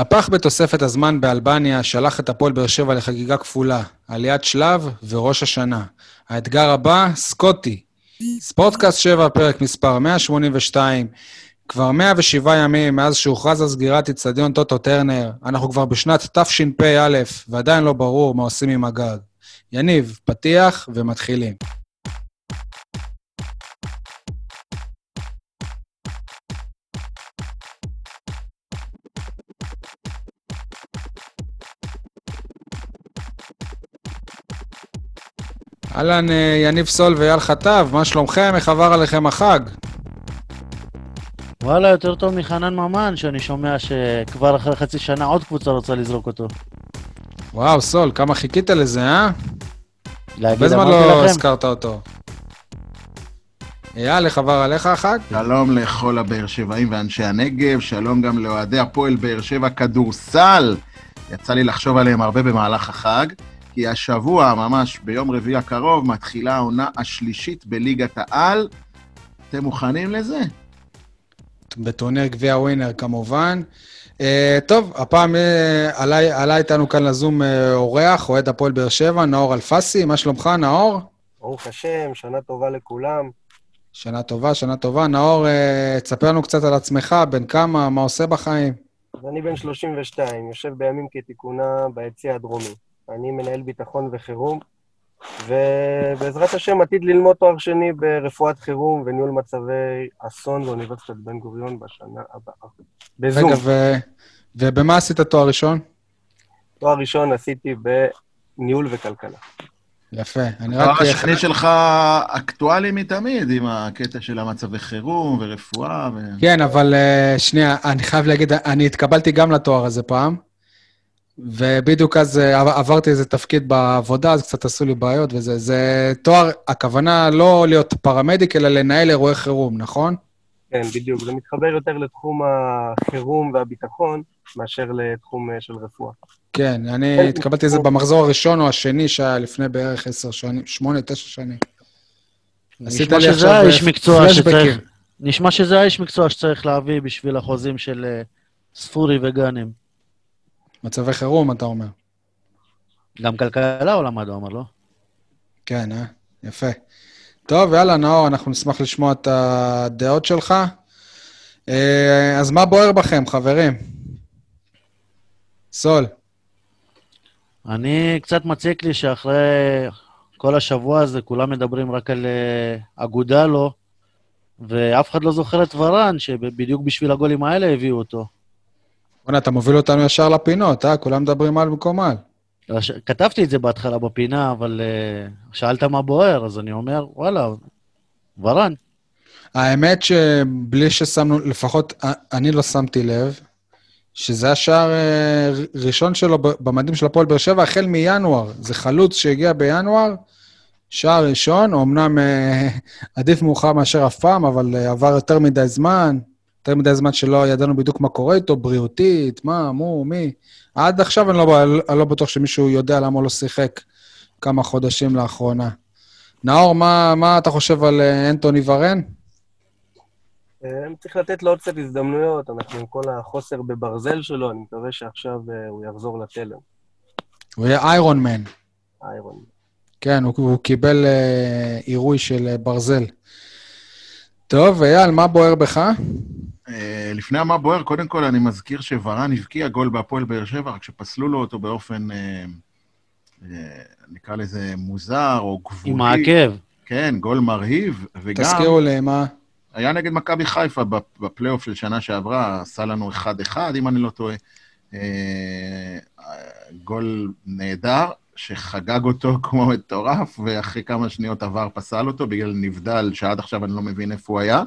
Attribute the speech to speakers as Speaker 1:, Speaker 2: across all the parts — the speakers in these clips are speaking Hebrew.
Speaker 1: מהפך בתוספת הזמן באלבניה שלח את הפועל באר שבע לחגיגה כפולה, עליית שלב וראש השנה. האתגר הבא, סקוטי. ספורטקאסט 7, פרק מספר 182. כבר 107 ימים מאז שהוכרז על סגירת אצטדיון טוטו טרנר, אנחנו כבר בשנת תשפ"א, ועדיין לא ברור מה עושים עם הגג. יניב, פתיח ומתחילים. אהלן, אה, יניב סול ואייל חטב, מה שלומכם? איך עבר עליכם החג?
Speaker 2: וואלה, יותר טוב מחנן ממן, שאני שומע שכבר אחרי חצי שנה עוד קבוצה רוצה לזרוק אותו.
Speaker 1: וואו, סול, כמה חיכית לזה, אה?
Speaker 2: להגיד,
Speaker 1: הרבה זמן
Speaker 2: אמרתי
Speaker 1: לא
Speaker 2: לכם,
Speaker 1: הזכרת אותו. אייל, איך עבר עליך החג?
Speaker 3: שלום לכל הבאר שבעים ואנשי הנגב, שלום גם לאוהדי הפועל באר שבע כדורסל. יצא לי לחשוב עליהם הרבה במהלך החג, כי השבוע, ממש ביום רביעי הקרוב, מתחילה העונה השלישית בליגת העל. אתם מוכנים לזה?
Speaker 1: בטורניר גביע ווינר כמובן. Uh, טוב, הפעם uh, עלה, עלה איתנו כאן לזום uh, אורח, אוהד הפועל באר שבע, נאור אלפסי, מה שלומך, נאור?
Speaker 4: ברוך השם, שנה טובה לכולם.
Speaker 1: שנה טובה, שנה טובה. נאור, uh, תספר לנו קצת על עצמך, בן כמה, מה עושה בחיים?
Speaker 4: אז אני בן 32, יושב בימים כתיקונה ביציע הדרומי. אני מנהל ביטחון וחירום, ובעזרת השם עתיד ללמוד תואר שני ברפואת חירום וניהול מצבי אסון באוניברסיטת בן גוריון בשנה הבאה. בזום.
Speaker 1: רגע, ו... ובמה עשית תואר ראשון?
Speaker 4: תואר ראשון עשיתי בניהול וכלכלה.
Speaker 1: יפה. אני
Speaker 3: הדבר
Speaker 1: רק...
Speaker 3: השני שלך אקטואלי מתמיד, עם הקטע של המצבי חירום ורפואה. ו...
Speaker 1: כן, אבל uh, שנייה, אני חייב להגיד, אני התקבלתי גם לתואר הזה פעם, ובדיוק אז uh, עברתי איזה תפקיד בעבודה, אז קצת עשו לי בעיות וזה. זה תואר, הכוונה לא להיות פרמדיק, אלא לנהל אירועי חירום, נכון?
Speaker 4: כן, בדיוק. זה מתחבר יותר לתחום החירום והביטחון מאשר לתחום אה, של רפואה.
Speaker 1: כן, אני התקבלתי לזה במחזור הראשון או השני, שהיה לפני בערך עשר שנים, שמונה, תשע שנים. עשית לי
Speaker 2: שזה
Speaker 1: עכשיו, אה, פלשבקים.
Speaker 2: שצריך... נשמע שזה האיש מקצוע שצריך להביא בשביל החוזים של אה, ספורי וגאנם.
Speaker 1: מצבי חירום, אתה אומר.
Speaker 2: גם כלכלה הוא אמר, לא?
Speaker 1: כן, אה? יפה. טוב, יאללה, נאור, אנחנו נשמח לשמוע את הדעות שלך. אה, אז מה בוער בכם, חברים? סול.
Speaker 2: אני, קצת מציק לי שאחרי כל השבוע הזה כולם מדברים רק על אה, אגודלו, ואף אחד לא זוכר את ורן, שבדיוק בשביל הגולים האלה הביאו אותו.
Speaker 1: בוא'נה, אתה מוביל אותנו ישר לפינות, אה? כולם מדברים על במקום על.
Speaker 2: הש- כתבתי את זה בהתחלה בפינה, אבל uh, שאלת מה בוער, אז אני אומר, וואלה, ורן.
Speaker 1: האמת שבלי ששמנו, לפחות אני לא שמתי לב, שזה השער אה, ראשון שלו במדים של הפועל באר שבע החל מינואר. זה חלוץ שהגיע בינואר, שער ראשון, אמנם אה, עדיף מאוחר מאשר אף פעם, אבל עבר יותר מדי זמן, יותר מדי זמן שלא ידענו בדיוק מה קורה איתו, בריאותית, מה, מו, מי. עד עכשיו אני לא, אני לא בטוח שמישהו יודע למה הוא לא שיחק כמה חודשים לאחרונה. נאור, מה, מה אתה חושב על אה, אנטוני ורן?
Speaker 4: אה, צריך לתת לו עוד קצת הזדמנויות, אנחנו עם כל החוסר בברזל שלו, אני מקווה שעכשיו אה, הוא יחזור לתלם,
Speaker 1: הוא יהיה איירון מן.
Speaker 4: איירון.
Speaker 1: כן, הוא, הוא קיבל עירוי של ברזל. טוב, אייל, מה בוער בך?
Speaker 3: אה, לפני המה בוער, קודם כל אני מזכיר שוורן הבקיע גול בהפועל באר שבע, רק שפסלו לו אותו באופן, אה, אה, נקרא לזה מוזר או גבולי.
Speaker 2: עם העקב.
Speaker 3: כן, גול מרהיב, וגם
Speaker 1: תזכירו לי, מה?
Speaker 3: היה נגד מכבי חיפה בפ- בפלייאוף של שנה שעברה, עשה לנו 1-1, אם אני לא טועה. גול נהדר, שחגג אותו כמו מטורף, ואחרי כמה שניות עבר פסל אותו בגלל נבדל, שעד עכשיו אני לא מבין איפה הוא היה.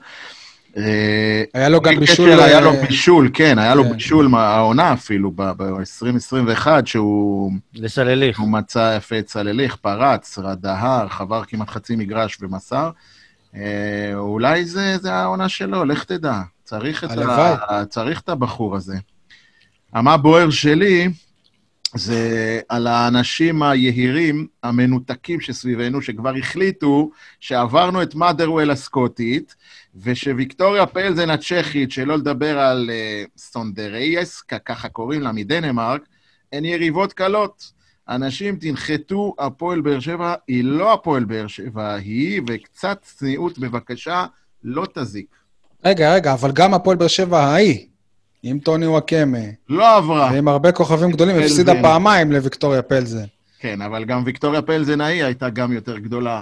Speaker 3: אה,
Speaker 1: היה לו גם בישול...
Speaker 3: היה
Speaker 1: אה,
Speaker 3: לו בישול, כן, היה לו
Speaker 1: כן.
Speaker 3: בישול מהעונה אפילו, ב-2021, שהוא
Speaker 2: לסלליך.
Speaker 3: הוא מצא יפה את סלליך, פרץ, דהר, חבר כמעט חצי מגרש ומסר. אה, אולי זה, זה העונה שלו, לך תדע. צריך את. ה, צריך את הבחור הזה. המה בוער שלי, זה על האנשים היהירים, המנותקים שסביבנו, שכבר החליטו שעברנו את מאדרוול הסקוטית, ושוויקטוריה פלזן הצ'כית, שלא לדבר על uh, סונדרייס, ככה קוראים לה, מדנמרק, הן יריבות קלות. אנשים תנחתו, הפועל באר שבע היא לא הפועל באר שבע, היא, וקצת צניעות בבקשה, לא תזיק.
Speaker 1: רגע, רגע, אבל גם הפועל באר שבע ההיא, עם טוני וואקמה,
Speaker 3: לא עברה.
Speaker 1: ועם הרבה כוכבים גדולים. הפסידה פעמיים לוויקטוריה פלזן.
Speaker 3: כן, אבל גם ויקטוריה פלזן ההיא הייתה גם יותר גדולה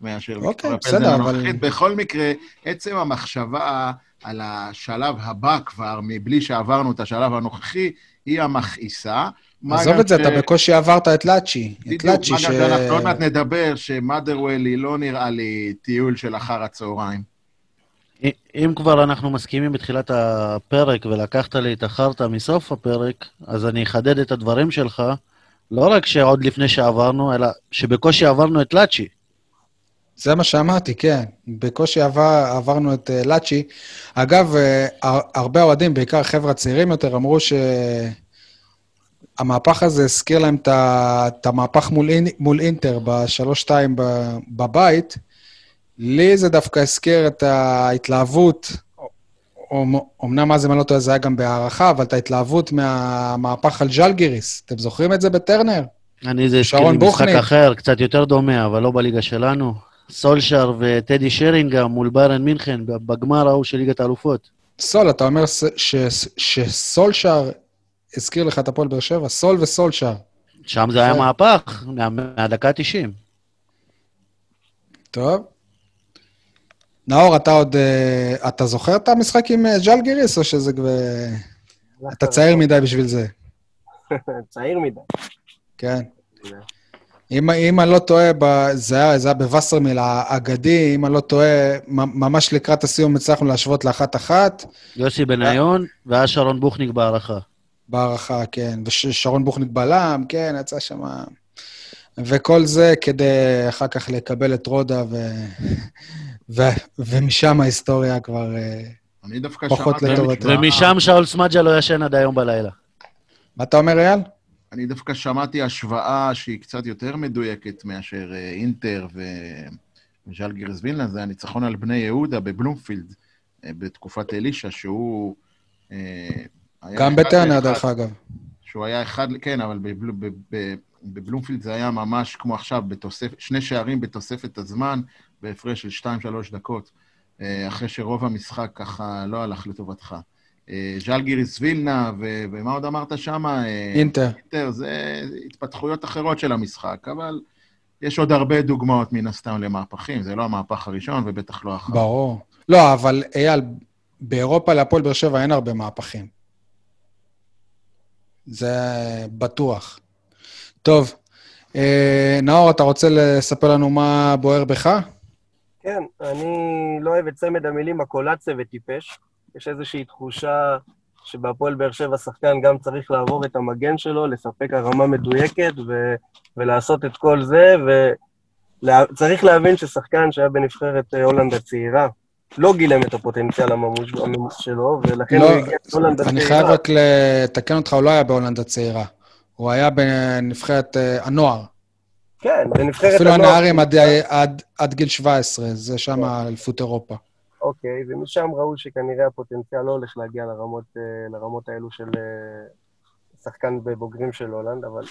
Speaker 3: מאשר
Speaker 1: אוקיי,
Speaker 3: ויקטוריה
Speaker 1: בסדר,
Speaker 3: פלזן
Speaker 1: אבל-
Speaker 3: הנוכחית. בכל מקרה, עצם המחשבה על השלב הבא כבר, מבלי שעברנו את השלב הנוכחי, היא המכעיסה.
Speaker 1: עזוב את זה,
Speaker 3: ש-
Speaker 1: אתה בקושי עברת את לאצ'י. את
Speaker 3: בדיוק,
Speaker 1: לאצ'י ש...
Speaker 3: גם שאנחנו עוד מעט נדבר, שמאדרוול היא לא נראה לי טיול של אחר הצהריים.
Speaker 2: אם כבר אנחנו מסכימים בתחילת הפרק ולקחת לי את החרטא מסוף הפרק, אז אני אחדד את הדברים שלך, לא רק שעוד לפני שעברנו, אלא שבקושי עברנו את לאצ'י.
Speaker 1: זה מה שאמרתי, כן. בקושי עבר, עברנו את uh, לאצ'י. אגב, uh, הר- הרבה אוהדים, בעיקר חבר'ה צעירים יותר, אמרו שהמהפך הזה הזכיר להם את המהפך מול, אינ, מול אינטר בשלוש-שתיים בבית. לי זה דווקא הזכיר את ההתלהבות, אמנם אז, אם אני לא טועה, זה היה גם בהערכה, אבל את ההתלהבות מהמהפך על ז'לגיריס. אתם זוכרים את זה בטרנר?
Speaker 2: אני זה הזכיר לי משחק. אחר, קצת יותר דומה, אבל לא בליגה שלנו. סולשר וטדי שרינגה מול ביירן מינכן בגמר ההוא של ליגת האלופות.
Speaker 1: סול, אתה אומר שסולשר הזכיר לך את הפועל באר שבע? סול וסולשר.
Speaker 2: שם זה היה. מהפך, מה- מהדקה ה-90.
Speaker 1: טוב. נאור, אתה עוד... אה, אתה זוכר את המשחק עם אה, ז'לגיריס, או שזה כבר... אתה צעיר מדי בשביל זה?
Speaker 4: צעיר מדי.
Speaker 1: כן. אם, אם אני לא טועה, זה, היה, זה היה בווסרמיל האגדי, אם אני לא טועה, ממש לקראת הסיום הצלחנו להשוות לאחת-אחת,
Speaker 2: יוסי בניון ואז שרון בוכניק בהערכה.
Speaker 1: בהערכה, כן. ושרון בוכניק בלם, כן, יצא שם... וכל זה כדי אחר כך לקבל את רודה, ו... ו... ומשם ההיסטוריה כבר... אה,
Speaker 3: אני דווקא
Speaker 1: פחות. לטובתו.
Speaker 2: ומשם שאול סמדג'ה לא ישן עד היום בלילה.
Speaker 1: מה אתה אומר, אייל?
Speaker 3: אני דווקא שמעתי השוואה שהיא קצת יותר מדויקת מאשר אה, אינטר ו... וז'לגירס וילנה, זה הניצחון על בני יהודה בבלומפילד, אה, בתקופת אלישע, שהוא...
Speaker 1: גם בטרנר. דרך אגב.
Speaker 3: שהוא היה אחד, כן, אבל בבל, ב, ב, בבלומפילד זה היה ממש כמו עכשיו, בתוספ, שני שערים בתוספת הזמן, בהפרש של 2-3 דקות, אה, אחרי שרוב המשחק ככה לא הלך לטובתך. אה, ז'לגיריס וילנה, ו, ומה עוד אמרת שם? אה,
Speaker 1: אינטר.
Speaker 3: אינטר, זה התפתחויות אחרות של המשחק, אבל יש עוד הרבה דוגמאות מן הסתם למהפכים, זה לא המהפך הראשון ובטח לא האחרון.
Speaker 1: ברור. לא, אבל אייל, באירופה להפועל באר שבע אין הרבה מהפכים. זה בטוח. טוב, אה, נאור, אתה רוצה לספר לנו מה בוער בך?
Speaker 4: כן, אני לא אוהב את צמד המילים הקולציה וטיפש. יש איזושהי תחושה שבהפועל באר שבע שחקן גם צריך לעבור את המגן שלו, לספק הרמה מדויקת ו- ולעשות את כל זה, וצריך להבין ששחקן שהיה בנבחרת אה, הולנד הצעירה, לא גילם את הפוטנציאל הממוש הממוש שלו, ולכן
Speaker 1: לא,
Speaker 4: הוא הגיע להולנד הצעירה.
Speaker 1: אני חייב רק לתקן אותך, הוא לא היה בהולנד הצעירה. הוא היה בנבחרת אה, הנוער.
Speaker 4: כן, בנבחרת
Speaker 1: אפילו
Speaker 4: הנוער.
Speaker 1: הנערים עד, עד, עד גיל 17, זה שם אליפות אירופה.
Speaker 4: אוקיי, ומשם ראו שכנראה הפוטנציאל לא הולך להגיע לרמות, אה, לרמות האלו של אה, שחקן בבוגרים של הולנד, אבל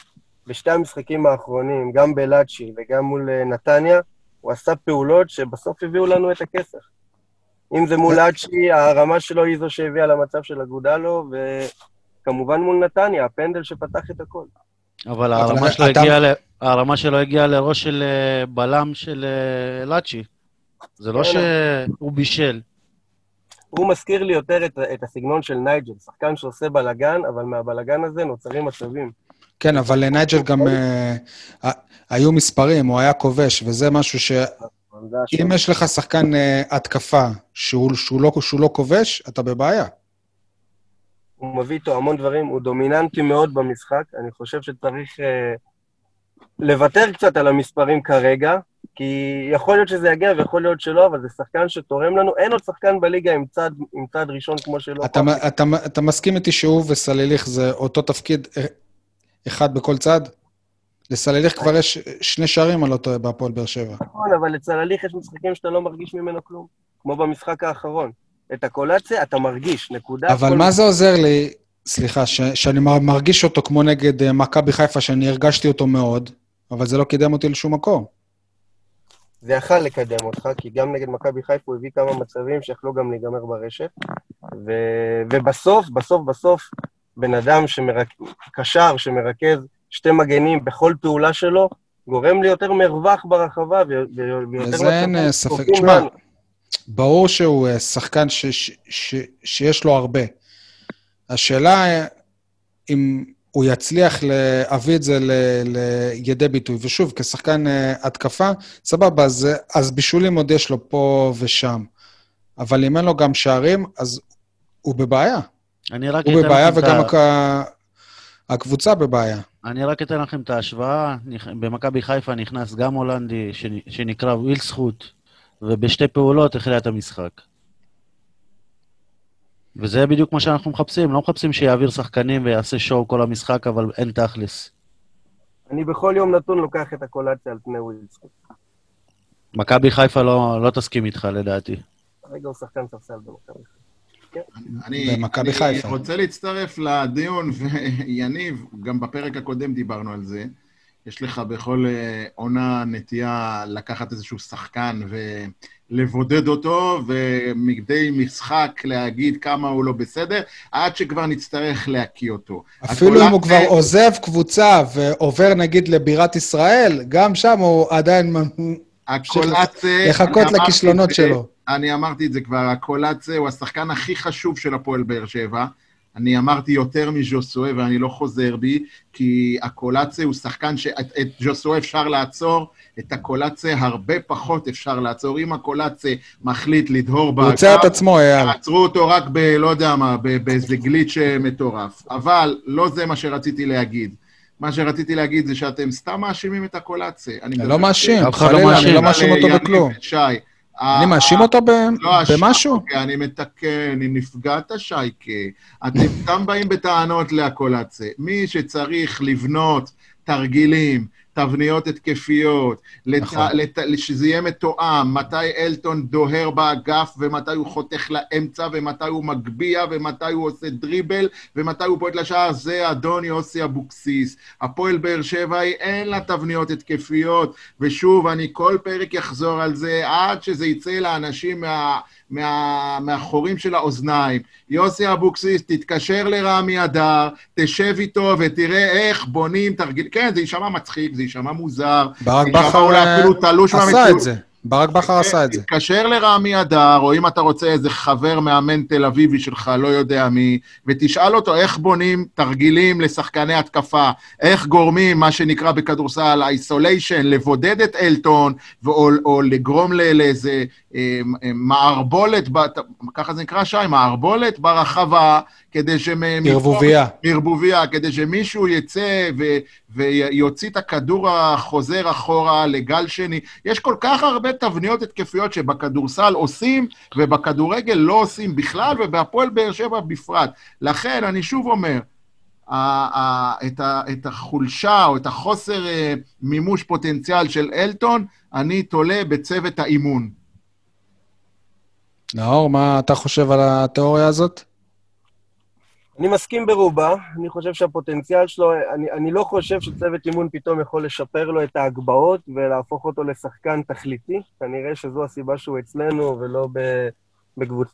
Speaker 4: בשתי המשחקים האחרונים, גם בלאצ'י וגם מול אה, נתניה, הוא עשה פעולות שבסוף הביאו לנו את הכסף. אם זה מול לאצ'י, הרמה שלו היא זו שהביאה למצב של אגודלו, וכמובן מול נתניה, הפנדל שפתח את הכל.
Speaker 2: אבל הרמה שלו הגיעה ל- הרמה שלו הגיעה לראש של אה, בלם של אה, לאצ'י. זה לא
Speaker 4: כן.
Speaker 2: שהוא בישל.
Speaker 4: הוא מזכיר לי יותר את, את הסגנון של נייג'ל, שחקן שעושה בלאגן, אבל מהבלאגן הזה נוצרים מצבים.
Speaker 1: כן, אבל לנייג'ל גם אה, ה- היו מספרים, הוא היה כובש, וזה משהו ש... אם יש לך שחקן אה, התקפה שהוא, שהוא, לא, שהוא לא כובש, אתה בבעיה.
Speaker 4: הוא מביא איתו המון דברים, הוא דומיננטי מאוד במשחק. אני חושב שצריך אה, לוותר קצת על המספרים כרגע, כי יכול להיות שזה יגיע ויכול להיות שלא, אבל זה שחקן שתורם לנו. אין עוד שחקן בליגה עם צד, עם צד ראשון כמו שלו.
Speaker 1: אתה, אתה, אתה מסכים איתי שהוא וסליליך זה אותו תפקיד, אה, אחד בכל צד? לסלליך כבר יש שני שערים, אני לא טועה, בהפועל באר שבע.
Speaker 4: נכון, אבל לצלליך יש משחקים שאתה לא מרגיש ממנו כלום. כמו במשחק האחרון. את הקולציה אתה מרגיש, נקודה.
Speaker 1: אבל מה זה עוזר לי, סליחה, ש, שאני מר- מרגיש אותו כמו נגד אה, מכבי חיפה, שאני הרגשתי אותו מאוד, אבל זה לא קידם אותי לשום מקום.
Speaker 4: זה יכל לקדם אותך, כי גם נגד מכבי חיפה הוא הביא כמה מצבים שיכלו גם להיגמר ברשת. ו... ובסוף, בסוף, בסוף, בן אדם שמרק... קשר שמרכז שתי מגנים בכל פעולה שלו, גורם לי יותר מרווח ברחבה. ויותר
Speaker 1: לזה אין אה, ספק. תשמע. ברור שהוא אה, שחקן ש, ש, ש, שיש לו הרבה. השאלה אה, אם הוא יצליח להביא את זה ל- לידי ביטוי. ושוב, כשחקן אה, התקפה, סבבה, אז, אז בישולים עוד יש לו פה ושם. אבל אם אין לו גם שערים, אז הוא בבעיה.
Speaker 2: אני רק
Speaker 1: הוא בבעיה
Speaker 2: לכם את
Speaker 1: וגם
Speaker 2: ה-
Speaker 1: הק- הקבוצה בבעיה.
Speaker 2: אני רק אתן לכם את ההשוואה. במכבי חיפה נכנס גם הולנדי שנ- שנקרא ווילסחוט, ובשתי פעולות הכריע את המשחק. וזה בדיוק מה שאנחנו מחפשים, לא מחפשים שיעביר שחקנים ויעשה שואו כל המשחק, אבל אין תכלס.
Speaker 4: אני בכל יום נתון לוקח את הקולציה על פני ווילסקוט.
Speaker 2: מכבי חיפה לא, לא תסכים איתך לדעתי.
Speaker 4: כרגע הוא שחקן ספסל במכבי חיפה.
Speaker 3: אני,
Speaker 1: במכבי
Speaker 3: אני
Speaker 1: חיפה.
Speaker 3: רוצה להצטרף לדיון, ויניב, גם בפרק הקודם דיברנו על זה. יש לך בכל אה, עונה נטייה לקחת איזשהו שחקן ולבודד אותו, ומדי משחק להגיד כמה הוא לא בסדר, עד שכבר נצטרך להקיא אותו.
Speaker 1: אפילו אם הוא כבר עוזב קבוצה ועובר נגיד לבירת ישראל, גם שם הוא עדיין
Speaker 3: הקולצה...
Speaker 1: לחכות לכישלונות
Speaker 3: זה-
Speaker 1: שלו.
Speaker 3: אני אמרתי את זה כבר, הקולצה הוא השחקן הכי חשוב של הפועל באר שבע. אני אמרתי יותר מז'וסואה, ואני לא חוזר בי, כי הקולצה הוא שחקן שאת את ז'וסואה אפשר לעצור, את הקולצה הרבה פחות אפשר לעצור. אם הקולצה מחליט לדהור
Speaker 1: הוא
Speaker 3: באגף,
Speaker 1: עוצר את עצמו, אייל.
Speaker 3: עצרו אותו רק ב... לא יודע מה, באיזה גליץ' אה, מטורף. אבל לא זה מה שרציתי להגיד. מה שרציתי להגיד זה שאתם סתם מאשימים את הקולצה. אני
Speaker 1: לא מאשים,
Speaker 2: לא
Speaker 1: חלילה, אני. לא מאשים אותו
Speaker 3: יניב
Speaker 1: בכלום. אני מאשים אותו
Speaker 3: לא,
Speaker 1: במשהו?
Speaker 3: אוקיי, אני מתקן, אם נפגעת, שייקה. אתם סתם באים בטענות להקולצה. מי שצריך לבנות תרגילים, תבניות התקפיות, לת...
Speaker 1: נכון.
Speaker 3: לת... שזה יהיה מתואם, מתי אלטון דוהר באגף, ומתי הוא חותך לאמצע, ומתי הוא מגביה, ומתי הוא עושה דריבל, ומתי הוא פועט לשער, זה אדון יוסי אבוקסיס. הפועל באר שבע היא אין לה תבניות התקפיות, ושוב, אני כל פרק אחזור על זה, עד שזה יצא לאנשים מה, מה, מהחורים של האוזניים. יוסי אבוקסיס, תתקשר לרמי אדר, תשב איתו ותראה איך בונים תרגיל... כן, זה יישמע מצחיק, זה יישמע מוזר.
Speaker 1: ברק בכר
Speaker 3: אולי
Speaker 1: אה,
Speaker 3: אפילו תלוש
Speaker 1: עשה
Speaker 3: מהמציאות.
Speaker 1: את זה. ברק בכר עשה את זה.
Speaker 3: תתקשר לרמי אדר, או אם אתה רוצה איזה חבר מאמן תל אביבי שלך, לא יודע מי, ותשאל אותו איך בונים תרגילים לשחקני התקפה, איך גורמים, מה שנקרא בכדורסל, איסוליישן, לבודד את אלטון, או, או לגרום לאיזה אה, אה, מערבולת, ככה זה נקרא, שי, מערבולת ברחבה, כדי שמ...
Speaker 1: ערבוביה.
Speaker 3: ערבוביה, כדי שמישהו יצא ו- ויוציא את הכדור החוזר אחורה לגל שני. יש כל כך הרבה תבניות התקפיות שבכדורסל עושים, ובכדורגל לא עושים בכלל, ובהפועל באר שבע בפרט. לכן, אני שוב אומר, את את החולשה או את החוסר אה, מימוש פוטנציאל של אלטון, אני תולה בצוות האימון.
Speaker 1: נאור, מה אתה חושב על התיאוריה הזאת?
Speaker 4: אני מסכים ברובה, אני חושב שהפוטנציאל שלו, אני, אני לא חושב שצוות אימון פתאום יכול לשפר לו את ההגבהות ולהפוך אותו לשחקן תכליתי. כנראה שזו הסיבה שהוא אצלנו ולא בקבוצ,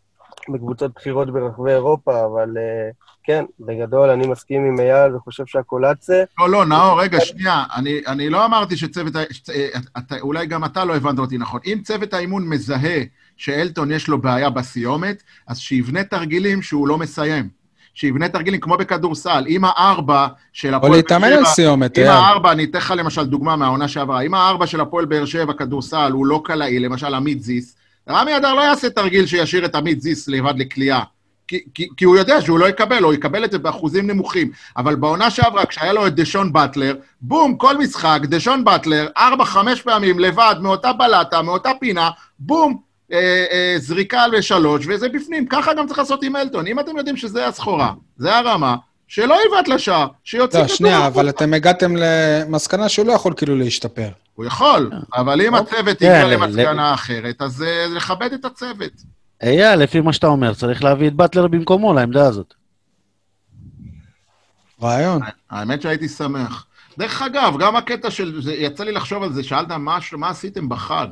Speaker 4: בקבוצות בחירות ברחבי אירופה, אבל uh, כן, בגדול אני מסכים עם אייל וחושב שהקולצה...
Speaker 3: לא, לא, נאור, רגע, שנייה. אני, אני לא אמרתי שצוות... שצ- אה, אתה, אולי גם אתה לא הבנת אותי נכון. אם צוות האימון מזהה שאלטון יש לו בעיה בסיומת, אז שיבנה תרגילים שהוא לא מסיים. שיבנה תרגילים כמו בכדורסל. אם הארבע של
Speaker 1: או
Speaker 3: הפועל
Speaker 1: להתאמן על סיומת,
Speaker 3: אם. הארבע, אני אתן לך למשל דוגמה מהעונה שעברה, אם הארבע של הפועל באר שבע כדורסל הוא לא קלעי, למשל עמית זיס, רמי אדר לא יעשה תרגיל שישאיר את עמית זיס לבד לקליעה. כי, כי, כי הוא יודע שהוא לא יקבל, או יקבל את זה באחוזים נמוכים. אבל בעונה שעברה, כשהיה לו את דשון באטלר, בום, כל משחק, דשון באטלר, ארבע, חמש פעמים לבד, מאותה בלטה, מאותה פינה, בום, אה, אה, זריקה לשלוש, וזה בפנים. ככה גם צריך לעשות עם אלטון. אם אתם יודעים שזה הסחורה, זה הרמה, שלא יבעט לשער, שיוציא
Speaker 1: לא,
Speaker 3: כדור.
Speaker 1: שנייה,
Speaker 3: החוצה.
Speaker 1: אבל אתם הגעתם למסקנה שהוא לא יכול כאילו להשתפר.
Speaker 3: הוא יכול, אבל אם
Speaker 2: אוקיי.
Speaker 3: הצוות
Speaker 2: כן,
Speaker 3: הגיע
Speaker 2: ל-
Speaker 3: למסקנה אחרת, אז אה, לכבד את הצוות.
Speaker 2: אייל, לפי מה שאתה אומר, צריך להביא את באטלר במקומו לעמדה הזאת.
Speaker 1: רעיון.
Speaker 3: האמת שהייתי שמח. דרך אגב, גם הקטע של... יצא לי לחשוב על זה, שאלת מה עשיתם בחג.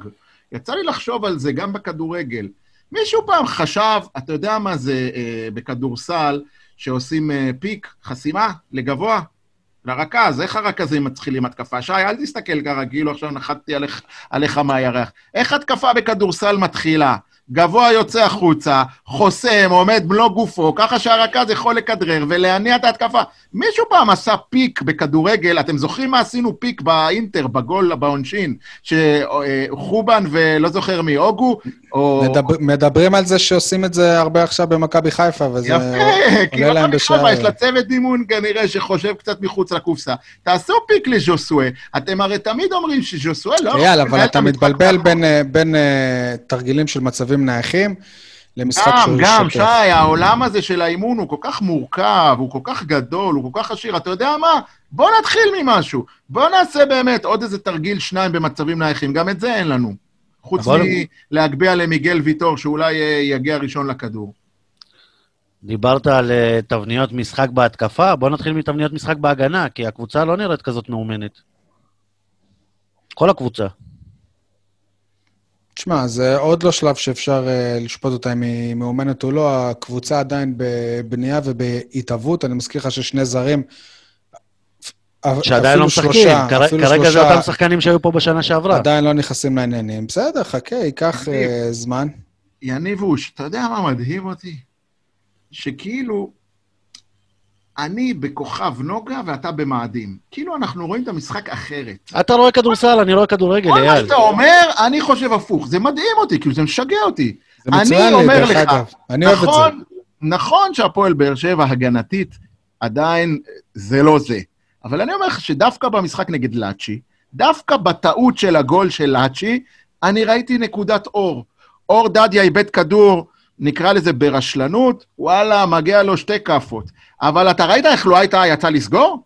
Speaker 3: יצא לי לחשוב על זה גם בכדורגל. מישהו פעם חשב, אתה יודע מה זה אה, בכדורסל, שעושים אה, פיק, חסימה, לגבוה? לרכז, איך הרכזים מתחילים התקפה? שי, אל תסתכל ככה, כאילו עכשיו נחתתי עליך, עליך מהירח. איך התקפה בכדורסל מתחילה? גבוה יוצא החוצה, חוסם, עומד מלוא גופו, ככה שהרכז יכול לכדרר ולהניע את ההתקפה. מישהו פעם עשה פיק בכדורגל, אתם זוכרים מה עשינו פיק באינטר, בגול, בעונשין, שחובן ולא זוכר מי, אוגו, או...
Speaker 1: מדבר- מדברים על זה שעושים את זה הרבה עכשיו במכבי חיפה, וזה...
Speaker 3: יפה, כי
Speaker 1: עולה להם
Speaker 3: מכבי
Speaker 1: בשער.
Speaker 3: חיפה יש לה צוות אימון כנראה שחושב קצת מחוץ לקופסה. תעשו פיק לז'וסואה. אתם הרי תמיד אומרים שז'וסואה לא...
Speaker 1: אייל,
Speaker 3: מנהל
Speaker 1: אבל
Speaker 3: את
Speaker 1: אתה מתבלבל. בין, אה, בין אה, תרגילים של מצבים נייחים למשחק
Speaker 3: גם,
Speaker 1: שהוא
Speaker 3: גם. שי, העולם הזה של האימון הוא כל כך מורכב, הוא כל כך גדול, הוא כל כך עשיר. אתה יודע מה? בוא נתחיל ממשהו. בוא נעשה באמת עוד איזה תרגיל שניים במצבים נייחים. גם את זה אין לנו. חוץ
Speaker 2: אבל-
Speaker 3: מלהגביה למיגל ויטור, שאולי אה, יגיע ראשון לכדור.
Speaker 2: דיברת על אה, תבניות משחק בהתקפה, בוא נתחיל מתבניות משחק בהגנה, כי הקבוצה לא נראית כזאת מאומנת. כל הקבוצה.
Speaker 1: תשמע, זה עוד לא שלב שאפשר אה, לשפוט אותה אם היא מאומנת או לא. הקבוצה עדיין בבנייה ובהתהוות. אני מזכיר לך ששני זרים...
Speaker 2: שעדיין לא
Speaker 1: אפילו
Speaker 2: משחקים.
Speaker 1: שלושה,
Speaker 2: כר- כרגע זה אותם שחקנים שהיו פה בשנה שעברה.
Speaker 1: עדיין לא נכנסים לעניינים. בסדר, חכה, ייקח. אה, זמן.
Speaker 3: יניבוש, אתה יודע מה מדהים אותי? שכאילו, אני בכוכב נוגה ואתה במאדים. כאילו אנחנו רואים את המשחק אחרת.
Speaker 2: אתה רואה כדורסל, אני רואה כדורגל,
Speaker 3: כל מה
Speaker 2: אייל.
Speaker 3: שאתה אומר, אני חושב הפוך. זה מדהים אותי, כאילו זה משגע אותי.
Speaker 1: זה
Speaker 3: אני
Speaker 1: מצוין דרך
Speaker 3: לך,
Speaker 1: אגב. אני אוהב את זה.
Speaker 3: נכון, נכון שהפועל באר שבע הגנתית, עדיין זה לא זה. אבל אני אומר לך שדווקא במשחק נגד לאצ'י, דווקא בטעות של הגול של לאצ'י, אני ראיתי נקודת אור. אור דדיה איבד כדור, נקרא לזה ברשלנות, וואלה, מגיע לו שתי כאפות. אבל אתה ראית איך לא הייתה יצא לסגור?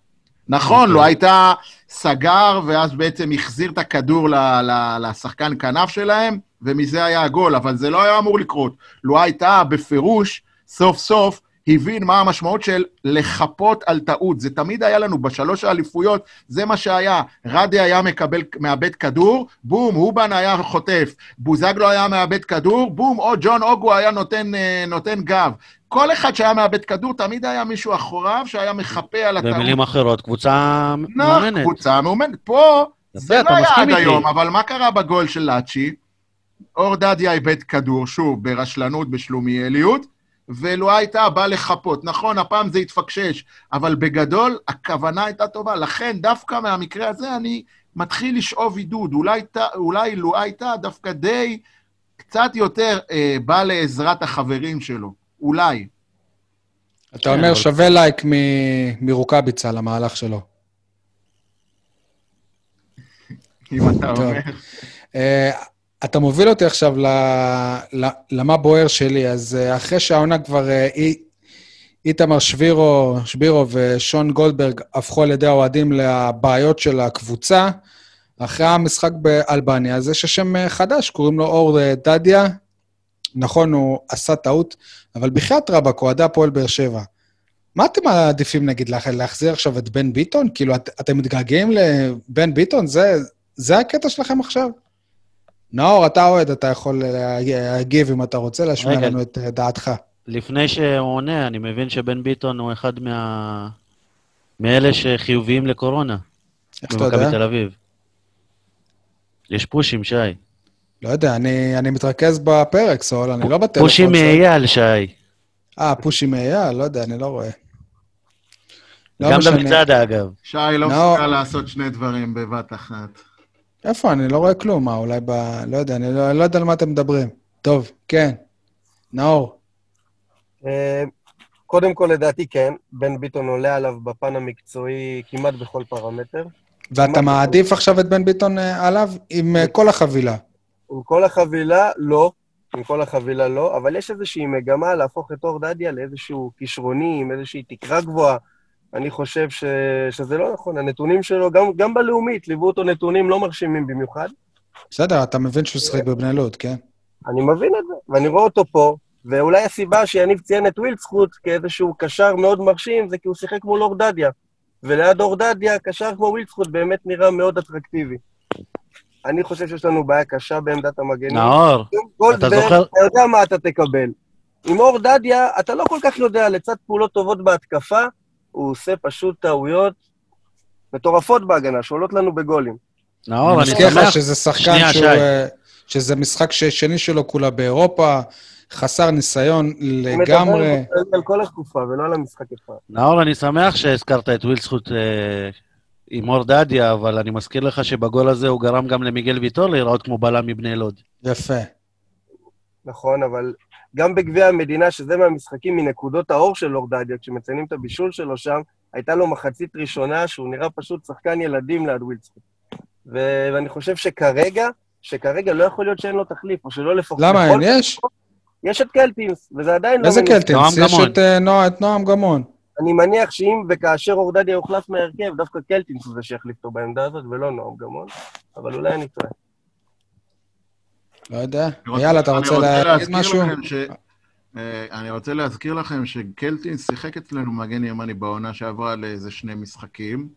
Speaker 3: נכון, לא הייתה סגר, ואז בעצם החזיר את הכדור ל- ל- לשחקן כנף שלהם, ומזה היה הגול, אבל זה לא היה אמור לקרות. לו הייתה בפירוש, סוף סוף, הבין מה המשמעות של לחפות על טעות. זה תמיד היה לנו בשלוש האליפויות, זה מה שהיה. רדי היה מקבל, מאבד כדור, בום, אובן היה חוטף. בוזגלו היה מאבד כדור, בום, או ג'ון אוגו היה נותן, אה, נותן גב. כל אחד שהיה מאבד כדור, תמיד היה מישהו אחריו שהיה מחפה על הטעות.
Speaker 2: במילים אחרות, קבוצה
Speaker 3: נכון,
Speaker 2: מאומנת.
Speaker 3: קבוצה מאומנת. פה זה לא היה עד. היום, אבל מה קרה בגול של לאצ'י? אור דדיה איבד כדור, שוב, ברשלנות, בשלומיאליות, ולו הייתה בא לחפות. נכון, הפעם זה התפקשש, אבל בגדול, הכוונה הייתה טובה. לכן, דווקא מהמקרה הזה, אני מתחיל לשאוב עידוד. אולי, אולי לו הייתה דווקא די קצת יותר אה, בא לעזרת החברים שלו. אולי.
Speaker 1: אתה
Speaker 2: כן,
Speaker 1: אומר
Speaker 2: אבל-
Speaker 1: שווה לייק מ- מרוקאביצה למהלך שלו.
Speaker 3: אם אתה. אומר.
Speaker 1: אה, אתה מוביל אותי עכשיו ל, ל, למה בוער שלי, אז אה, אחרי שהעונה כבר אה, אי- איתמר שבירו, שבירו ושון גולדברג הפכו על ידי האוהדים לבעיות של הקבוצה, אחרי המשחק באלבניה, אז יש שם אה, חדש, קוראים לו אור דדיה. נכון, הוא עשה טעות, אבל בחייאת רבאק, אוהדי הפועל באר שבע. מה אתם מעדיפים, נגיד, לה- להחזיר עכשיו את בן ביטון? כאילו, את, אתם מתגעגעים לבן ביטון? זה, זה הקטע שלכם עכשיו? נאור, אתה אוהד, אתה יכול לה- להגיב אם אתה רוצה, להשמיע
Speaker 2: רגע.
Speaker 1: לנו את אה, דעתך.
Speaker 2: לפני שהוא עונה, אני מבין שבן ביטון הוא אחד מה... מאלה שחיוביים לקורונה
Speaker 1: איך אתה
Speaker 2: במכבי
Speaker 1: יודע?
Speaker 2: תל אביב. יש פושים, שי.
Speaker 1: לא יודע, אני, אני מתרכז בפרק, סול, אני לא בטלפון.
Speaker 2: פושים
Speaker 1: שלי.
Speaker 2: מאייל, שי.
Speaker 1: אה, פושים מאייל? לא יודע, אני לא רואה. לא
Speaker 2: גם
Speaker 1: משנה.
Speaker 2: דוד זאדה, אגב.
Speaker 3: שי לא
Speaker 1: נאור.
Speaker 3: מסוגל לעשות שני דברים בבת אחת.
Speaker 1: איפה? אני לא רואה כלום. מה, אולי ב... לא יודע, אני לא, אני לא יודע על מה אתם מדברים. טוב, כן. נאור.
Speaker 4: אה, קודם כל, לדעתי כן, בן ביטון עולה עליו בפן המקצועי כמעט בכל פרמטר.
Speaker 1: ואתה מעדיף עכשיו את בן ביטון אה, עליו עם אה, כל החבילה.
Speaker 4: עם כל החבילה, לא. עם כל החבילה לא, אבל יש איזושהי מגמה להפוך את אור דדיה לאיזשהו כישרוני, עם איזושהי תקרה גבוהה. אני חושב ש... שזה לא נכון. הנתונים שלו, גם, גם בלאומית, ליוו אותו נתונים לא מרשימים במיוחד.
Speaker 1: בסדר, אתה מבין שהוא שיחק בבני לוד, כן?
Speaker 4: אני מבין את זה, ואני רואה אותו פה, ואולי הסיבה שיניב ציין את ווילדסקוט כאיזשהו קשר מאוד מרשים, זה כי הוא שיחק מול אורדדיה. וליד אורדדיה, קשר כמו ווילדסקוט באמת נראה מאוד אטרקטיבי. אני חושב שיש לנו בעיה קשה בעמדת המגנים.
Speaker 2: נאור,
Speaker 4: גולדברג,
Speaker 2: זוכר-
Speaker 4: אתה יודע מה אתה תקבל. עם אור דדיה, אתה לא כל כך יודע, לצד פעולות טובות בהתקפה, הוא עושה פשוט טעויות מטורפות בהגנה, שעולות לנו בגולים.
Speaker 2: נאור,
Speaker 1: אני
Speaker 2: אני
Speaker 1: מזכיר לך
Speaker 2: שמח...
Speaker 1: שזה שחקן שהוא... אה, שזה משחק שני שלו כולה באירופה, חסר ניסיון
Speaker 4: אני
Speaker 1: לגמרי.
Speaker 4: מדבר בכללי על כל התקופה, ולא על המשחק אחד.
Speaker 2: נאור, אני שמח שהזכרת את ווילסקוט אה, עם אור דדיה, אבל אני מזכיר לך שבגול הזה הוא גרם גם למיגל ויטור להיראות כמו בלם מבני לוד.
Speaker 1: יפה.
Speaker 4: נכון, אבל גם בגביע המדינה, שזה מהמשחקים מנקודות האור של אור דדיה, כשמציינים את הבישול שלו שם, הייתה לו מחצית ראשונה שהוא נראה פשוט שחקן ילדים ליד ווילדסקוט. ו- ואני חושב שכרגע, שכרגע לא יכול להיות שאין לו תחליף, או שלא לפחות...
Speaker 1: למה אין? יש?
Speaker 4: יש את קלטינס, וזה עדיין לא...
Speaker 1: איזה. קלטינס? יש. את אה, נוע- את נועם גמון.
Speaker 4: אני מניח שאם וכאשר אורדדיה יוחלף מההרכב, דווקא קלטינס הוא זה שיחליף אותו בעמדה הזאת, ולא נועם גמון, אבל אולי אני טועה.
Speaker 1: לא יודע. יאללה, אתה
Speaker 3: אני
Speaker 1: רוצה להגיד
Speaker 3: להזכיר
Speaker 1: משהו?
Speaker 3: אה, אני רוצה להזכיר לכם שקלטין שיחק אצלנו מגן ימני בעונה שעברה לאיזה שני משחקים.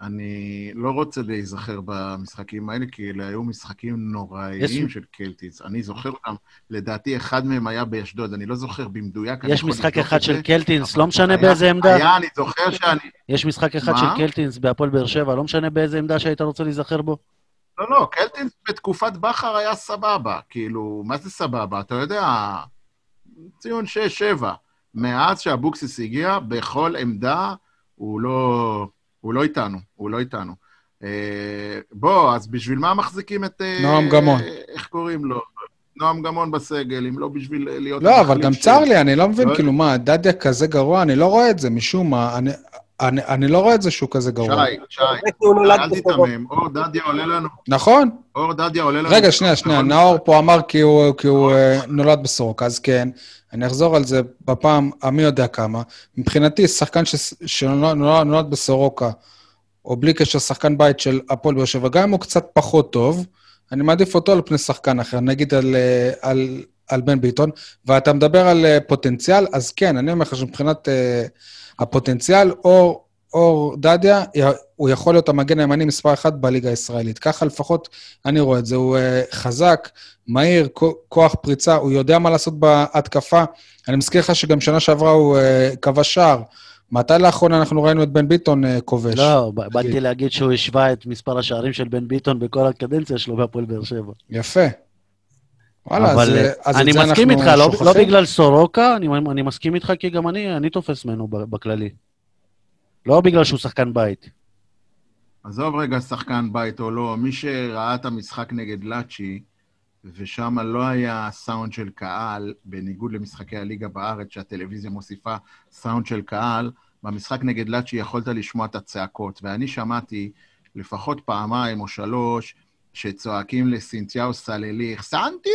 Speaker 3: אני לא רוצה להיזכר במשחקים האלה, כי אלה היו משחקים נוראיים
Speaker 2: יש-
Speaker 3: של קלטיס. אני זוכר אותם, לדעתי אחד מהם היה באשדוד, אני לא זוכר במדויק.
Speaker 2: יש משחק אחד של. קלטינס, לא משנה
Speaker 3: היה-
Speaker 2: באיזה עמדה.
Speaker 3: היה, אני זוכר שאני...
Speaker 2: יש משחק אחד
Speaker 3: מה?
Speaker 2: של קלטינס בהפועל באר שבע, לא משנה באיזה עמדה שהיית רוצה להיזכר בו.
Speaker 3: לא, לא, קלטינס בתקופת בכר היה סבבה. כאילו, מה זה סבבה? אתה יודע, ציון 6-7. מאז שאבוקסיס הגיע, בכל עמדה הוא לא, הוא לא איתנו, הוא לא איתנו. אה, בוא, אז בשביל מה מחזיקים את... אה,
Speaker 1: נועם גמון.
Speaker 3: איך קוראים לו? נועם גמון בסגל, אם לא בשביל להיות...
Speaker 1: לא, אבל גם צר לי, אני לא מבין,
Speaker 3: לא-
Speaker 1: כאילו, מה, דדיה כזה גרוע? אני לא רואה את זה, משום מה. אני- אני אני לא רואה את זה שהוא כזה גרוע.
Speaker 3: שי, שי, אל. תיתמם, אור דדיה עולה לנו,
Speaker 1: נכון?
Speaker 3: אור דדיה עולה לנו...
Speaker 1: רגע, שנייה, שנייה,
Speaker 3: בכל
Speaker 1: נאור. פה אמר כי הוא, כי הוא אה, נולד בסורוקה, אז כן, אני אחזור על זה בפעם המי יודע כמה. מבחינתי, שחקן ש- שנולד נולד בסורוקה, או בלי קשר שחקן בית של הפועל באר שבע, גם אם הוא קצת פחות טוב, אני מעדיף אותו על פני שחקן אחר, נגיד על, אה, על, על בן ביטון, ואתה מדבר על אה, פוטנציאל, אז כן, אני אומר לך שמבחינת אה, הפוטנציאל, אור, אור דדיה, הוא יכול להיות המגן הימני מספר אחת בליגה הישראלית. ככה לפחות אני רואה את זה. הוא אה, חזק, מהיר, כוח פריצה, הוא יודע מה לעשות בהתקפה. אני מזכיר לך שגם שנה שעברה הוא אה, כבש שער. מתי לאחרונה אנחנו ראינו את בן ביטון אה, כובש?
Speaker 2: לא, ב- באתי להגיד שהוא השווה את מספר השערים של בן ביטון בכל הקדנציה שלו בהפועל באר שבע.
Speaker 1: יפה. וואלה, אז,
Speaker 2: אבל
Speaker 1: אה, אז את
Speaker 2: אני
Speaker 1: זה
Speaker 2: מסכים
Speaker 1: אנחנו
Speaker 2: איתך, לא- לא
Speaker 1: שוכחים?
Speaker 2: בגלל סורוקה, אני אני מסכים איתך כי גם אני אני תופס ממנו בכללי. לא בגלל שהוא שחקן בית.
Speaker 3: עזוב רגע שחקן בית או לא, מי שראה את המשחק נגד לאצ'י, ושם לא היה סאונד של קהל, בניגוד למשחקי הליגה בארץ, שהטלוויזיה מוסיפה סאונד של קהל, במשחק נגד לאצ'י יכולת לשמוע את הצעקות. ואני שמעתי לפחות פעמיים או שלוש שצועקים לסינתיהו סלליך, סנטי,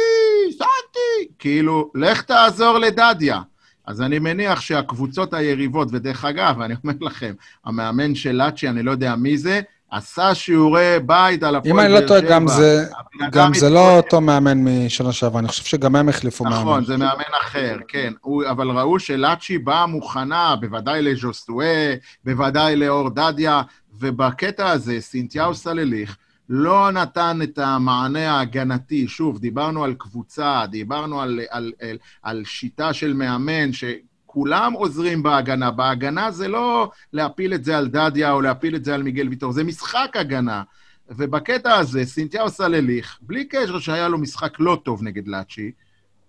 Speaker 3: סנטי! כאילו, לך תעזור לדדיה. אז אני מניח שהקבוצות היריבות, ודרך אגב, אני אומר לכם, המאמן של לאצ'י, אני לא יודע מי זה, עשה שיעורי בית על הפועל
Speaker 1: אם אני
Speaker 3: באר
Speaker 1: לא טועה,
Speaker 3: שבע.
Speaker 1: גם זה, גם זה לא אותו מאמן משנה שעברה, אני חושב שגם הם החליפו מאמן.
Speaker 3: נכון, זה מאמן אחר, כן. הוא, אבל ראו שלאצ'י באה מוכנה, בוודאי לג'וסטואה, בוודאי לאור דדיה, ובקטע הזה, סינתיהו סלליך לא נתן את המענה ההגנתי. שוב, דיברנו על קבוצה, דיברנו על, על, על, על שיטה של מאמן, שכולם עוזרים בהגנה. בהגנה זה לא להפיל את זה על דדיה או להפיל את זה על מיגל ויטור, זה משחק הגנה. ובקטע הזה, סינתיהו סלליך, בלי קשר שהיה לו משחק לא טוב נגד לאצ'י,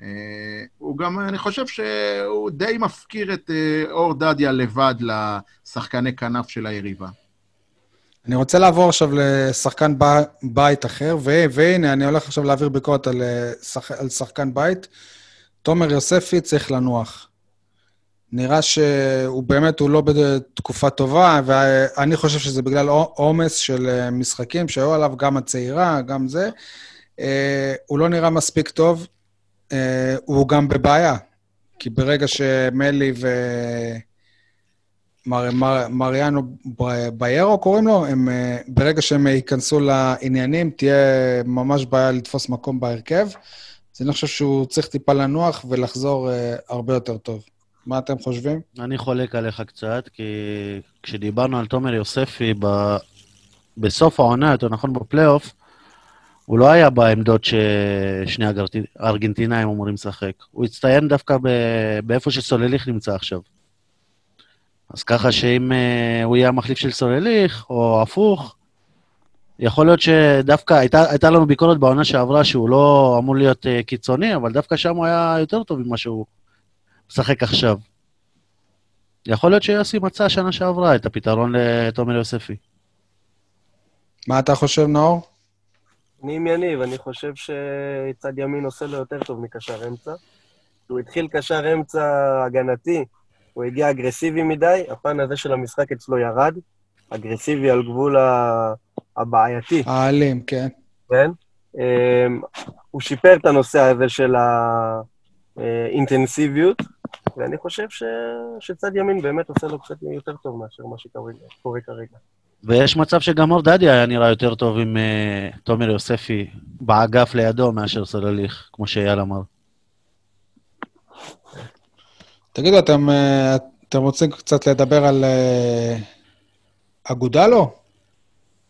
Speaker 3: אה, הוא גם, אני חושב שהוא די מפקיר את אה, אור דדיה לבד לשחקני כנף של היריבה.
Speaker 1: אני רוצה לעבור עכשיו לשחקן בית אחר, והנה, אני הולך עכשיו להעביר ביקורת על, אה, שח- על שחקן בית. תומר יוספי צריך לנוח. נראה שהוא באמת, הוא לא בתקופה טובה, ואני חושב שזה בגלל עומס של אה, משחקים שהיו עליו, גם הצעירה, גם זה. אה, הוא לא נראה מספיק טוב, הוא גם בבעיה, כי ברגע שמלי ו... מר, מר, מריאנו ביירו קוראים לו, הם, אה, ברגע שהם ייכנסו לעניינים, תהיה ממש בעיה לתפוס מקום בהרכב. אז אני חושב שהוא צריך טיפה לנוח ולחזור אה, הרבה יותר טוב. מה אתם חושבים?
Speaker 2: אני חולק עליך קצת, כי כשדיברנו על תומר יוספי ב... בסוף העונה, יותר נכון בפלייאוף, הוא לא היה בעמדות ששני הארגנטינאים אמורים לשחק. הוא הצטיין דווקא ב... באיפה שסולליך נמצא עכשיו. אז ככה שאם אה, הוא יהיה המחליף של סולליך, או הפוך, יכול להיות שדווקא הייתה, הייתה לנו ביקורת בעונה שעברה שהוא לא אמור להיות אה, קיצוני, אבל דווקא שם הוא היה יותר טוב ממה שהוא משחק עכשיו. יכול להיות שיוסי מצא שנה שעברה את הפתרון לתומר יוספי.
Speaker 1: מה אתה חושב, נאור?
Speaker 4: אני עם יניב, אני חושב שצד ימין עושה לו יותר טוב מקשר אמצע. הוא התחיל קשר אמצע הגנתי, הוא הגיע אגרסיבי מדי, הפן הזה של המשחק אצלו ירד, אגרסיבי על גבול ה- הבעייתי,
Speaker 1: האלים, כן.
Speaker 4: כן? אמ, הוא שיפר את הנושא הזה של האינטנסיביות, ואני חושב ש... שצד ימין באמת עושה לו קצת יותר טוב מאשר מה שקורה כרגע.
Speaker 2: ויש מצב שגם אור דדיה היה נראה יותר טוב עם uh, תומר יוספי באגף לידו מאשר סולליך, כמו שאייל אמר.
Speaker 1: תגידו, אתם, אה, אתם רוצים קצת לדבר על אה, אגודלו?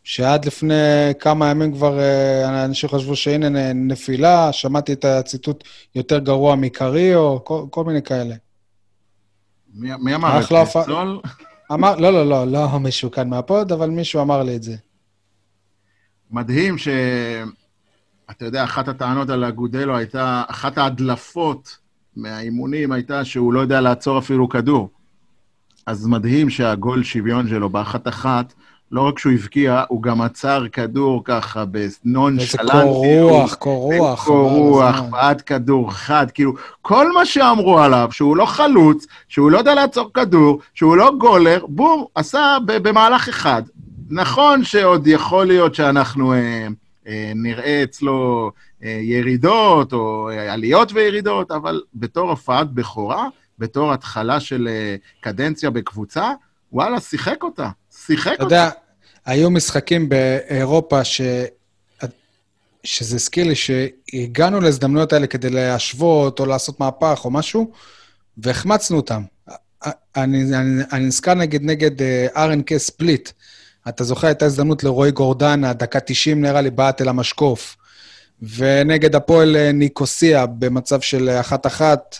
Speaker 1: שעד לפני כמה ימים כבר אה, אנשים חשבו שהנה נפילה, שמעתי את הציטוט יותר גרוע מקריו, כל, כל מיני כאלה.
Speaker 3: מי מי אמר את
Speaker 1: אחלה
Speaker 3: זה? סול?
Speaker 1: אמר, לא, לא, לא, לא מישהו כאן מהפוד, אבל מישהו אמר לי את זה.
Speaker 3: מדהים ש... אתה יודע, אחת הטענות על אגודלו הייתה, אחת ההדלפות מהאימונים הייתה שהוא לא יודע לעצור אפילו כדור. אז מדהים שהגול שוויון שלו באחת-אחת, לא רק שהוא הבקיע, הוא גם עצר כדור ככה
Speaker 1: איזה
Speaker 3: בנונשלנטיות.
Speaker 1: קור רוח, קור רוח.
Speaker 3: קור רוח. בעט כדור חד, כאילו, כל מה שאמרו עליו, שהוא לא חלוץ, שהוא לא יודע לעצור כדור, שהוא לא גולר, בום, עשה במהלך אחד. נכון שעוד יכול להיות שאנחנו אה, אה, נראה אצלו ירידות, או עליות וירידות, אבל בתור הופעת בכורה, בתור התחלה של אה, קדנציה בקבוצה, וואלה, שיחק אותה. שיחק
Speaker 1: אתה
Speaker 3: אותה.
Speaker 1: יודע, היו משחקים באירופה ש... שזה הזכיר לי שהגענו להזדמנויות האלה כדי להשוות או לעשות מהפך או משהו, והחמצנו אותם. אני, אני, אני נזכר נגד נגד RNK ספליט. אתה זוכר, הייתה הזדמנות לרועי גורדנה, דקה 90 נראה לי, בעט אל המשקוף. ונגד הפועל אה, ניקוסיה, במצב של אחת-אחת,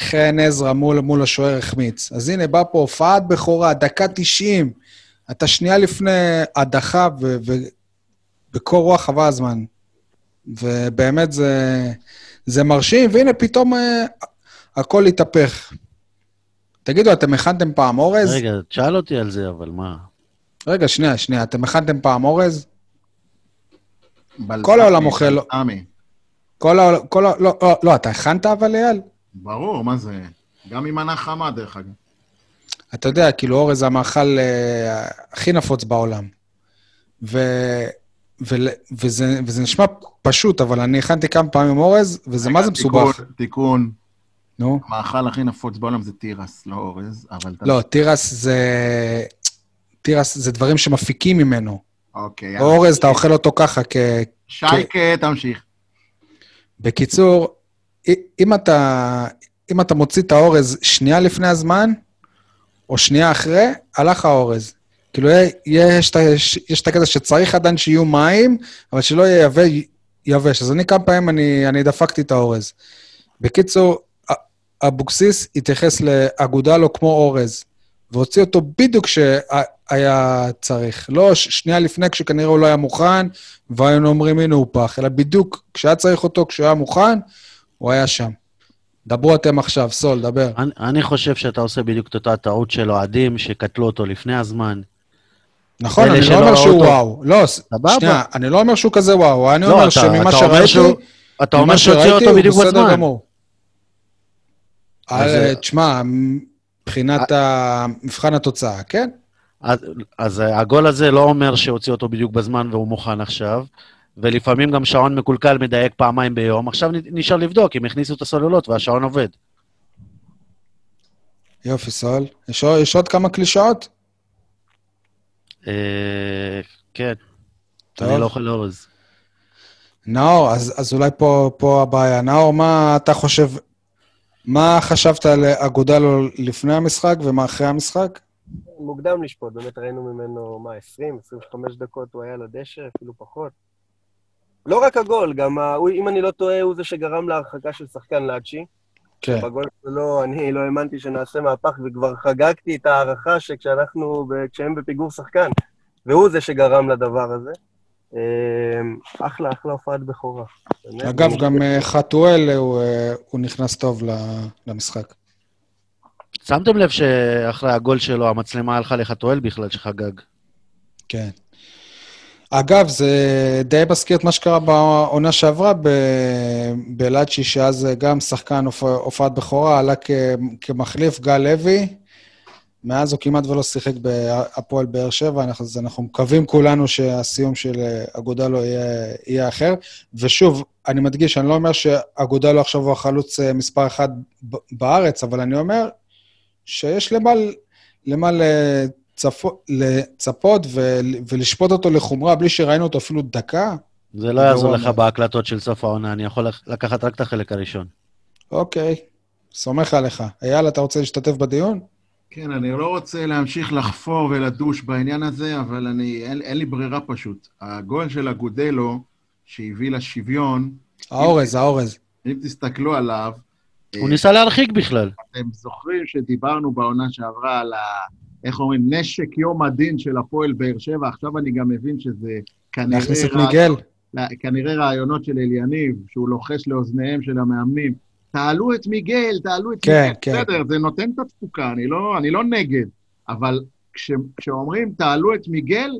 Speaker 1: חן עזרא מול, מול השוער החמיץ. אז הנה, בא פה הופעת בכורה, דקה 90, אתה שנייה לפני הדחה, ובקור רוח חבל הזמן. ובאמת זה, זה מרשים, והנה פתאום אה, הכל התהפך. תגידו, אתם הכנתם פעם אורז?
Speaker 2: רגע, תשאל אותי על זה, אבל מה?
Speaker 1: רגע, שנייה, שנייה. אתם הכנתם פעם אורז? כל העולם אוכל-
Speaker 3: בלסמי.
Speaker 1: כל ה... כל. לא, לא, לא, אתה הכנת אבל, אייל?
Speaker 3: ברור, מה זה? גם עם מנה חמה, דרך אגב.
Speaker 1: אתה יודע, כאילו, אורז זה המאכל אה, הכי נפוץ בעולם. ו... ו... וזה, וזה נשמע פשוט, אבל אני הכנתי כמה פעמים אורז, וזה מה זה מסובך.
Speaker 3: תיקון, תיקון.
Speaker 1: נו.
Speaker 3: המאכל הכי נפוץ בעולם זה תירס, לא אורז, אבל...
Speaker 1: לא, תירס זה... תירס זה דברים שמפיקים ממנו.
Speaker 3: אוקיי.
Speaker 1: אורז, אתה אוכל אותו ככה, כ...
Speaker 3: שייקה, תמשיך.
Speaker 1: בקיצור, אם אתה, אם אתה מוציא את האורז שנייה לפני הזמן, או שנייה אחרי, הלך האורז. כאילו, יש, את ה- יש את הקטע שצריך עדיין שיהיו מים, אבל שלא יהיה יבש, יבש. אז אני כמה פעמים, אני, אני דפקתי את האורז. בקיצור, אבוקסיס התייחס לאגודה לו כמו אורז, והוציא אותו בדיוק כשהיה צריך. לא ש- שנייה לפני, כשכנראה הוא לא היה מוכן, והיינו אומרים, הנה הוא פח, אלא בדיוק כשהיה צריך אותו, כשהוא היה מוכן, הוא היה שם. דברו אתם עכשיו, סול, דבר.
Speaker 2: אני, אני חושב שאתה עושה בדיוק את אותה טעות של אוהדים שקטלו אותו לפני הזמן.
Speaker 1: נכון, אני לא אומר שהוא
Speaker 2: אותו.
Speaker 1: וואו. לא,
Speaker 2: סבבה.
Speaker 1: שנייה, אני לא אומר שהוא כזה וואו, אני
Speaker 2: לא,
Speaker 1: אומר
Speaker 2: אתה-
Speaker 1: שממה
Speaker 2: אתה
Speaker 1: שראיתי,
Speaker 2: שהוא- אתה אומר שהוציאו
Speaker 1: שראיתי,
Speaker 2: אותו
Speaker 1: הוא
Speaker 2: בדיוק
Speaker 1: בסדר
Speaker 2: בזמן.
Speaker 1: גמור.
Speaker 2: אז,
Speaker 1: אה,
Speaker 2: אה,
Speaker 1: תשמע, מבחינת ה- מבחן התוצאה, כן?
Speaker 2: אז, אז הגול הזה לא אומר שהוציאו אותו בדיוק בזמן והוא מוכן עכשיו, ולפעמים גם שעון מקולקל מדייק פעמיים ביום. עכשיו נשאר לבדוק אם הכניסו את הסוללות והשעון עובד.
Speaker 1: יופי, סול. יש יש עוד כמה קלישאות?
Speaker 2: אה, כן,
Speaker 1: טוב.
Speaker 2: אני לא אוכל אורז.
Speaker 1: נאור, אז, אז אולי פה, פה הבעיה. נאור, מה אתה חושב, מה חשבת על אגודלו לפני המשחק ומה אחרי המשחק?
Speaker 4: מוקדם לשפוט, באמת ראינו ממנו, מה, 20, 25 דקות הוא היה על הדשא, אפילו פחות. לא רק הגול, גם, ה... הוא, אם אני לא טועה, הוא זה שגרם להרחקה של שחקן לאצ'י.
Speaker 1: כן.
Speaker 4: בגול שלו, אני לא האמנתי שנעשה מהפך, וכבר חגגתי את ההערכה שכשאנחנו, כשהם בפיגור שחקן, והוא זה שגרם לדבר הזה. אמ, אחלה, אחלה הופעת בכורה.
Speaker 1: אגב, גם אה, חתואל, הוא, אה, הוא נכנס טוב למשחק.
Speaker 2: שמתם לב שאחרי הגול שלו המצלמה הלכה לחתואל בכלל שחגג.
Speaker 1: כן. אגב, זה די מזכיר את מה שקרה בעונה שעברה בלאצ'י, שאז גם שחקן הופ- הופעת בכורה, עלה כ- כמחליף, גל לוי. מאז הוא כמעט ולא שיחק בהפועל באר שבע, אנחנו- אז אנחנו מקווים כולנו שהסיום של אגודלו יהיה, יהיה אחר. ושוב, אני מדגיש, אני לא אומר שאגודלו עכשיו הוא החלוץ אה, מספר אחת בארץ, אבל אני אומר שיש למה, למה לצפו, לצפות ו, ולשפוט אותו לחומרה בלי שראינו אותו אפילו דקה.
Speaker 2: זה לא יעזור לך. בהקלטות של סוף העונה, אני יכול לק- לקחת רק את החלק הראשון.
Speaker 1: אוקיי, סומך עליך. אייל, אתה רוצה להשתתף בדיון?
Speaker 3: כן, אני לא רוצה להמשיך לחפור ולדוש בעניין הזה, אבל אני, אין, אין לי ברירה פשוט. הגול של אגודלו, שהביא לשוויון,
Speaker 1: האורז, האורז.
Speaker 3: אם תסתכלו עליו,
Speaker 2: הוא ניסה להרחיק בכלל.
Speaker 3: אתם זוכרים שדיברנו בעונה שעברה על ה... איך אומרים? נשק יום הדין של הפועל באר שבע, עכשיו אני גם מבין שזה כנראה...
Speaker 1: להכניס את
Speaker 3: רע-
Speaker 1: מיגל?
Speaker 3: לא, כנראה רעיונות של אליניב, שהוא לוחש לאוזניהם של המאמנים. תעלו את מיגל, תעלו את
Speaker 1: כן,
Speaker 3: מיגל.
Speaker 1: כן.
Speaker 3: בסדר, זה נותן את התפוקה, אני לא, אני לא נגד. אבל כש, כשאומרים תעלו את מיגל,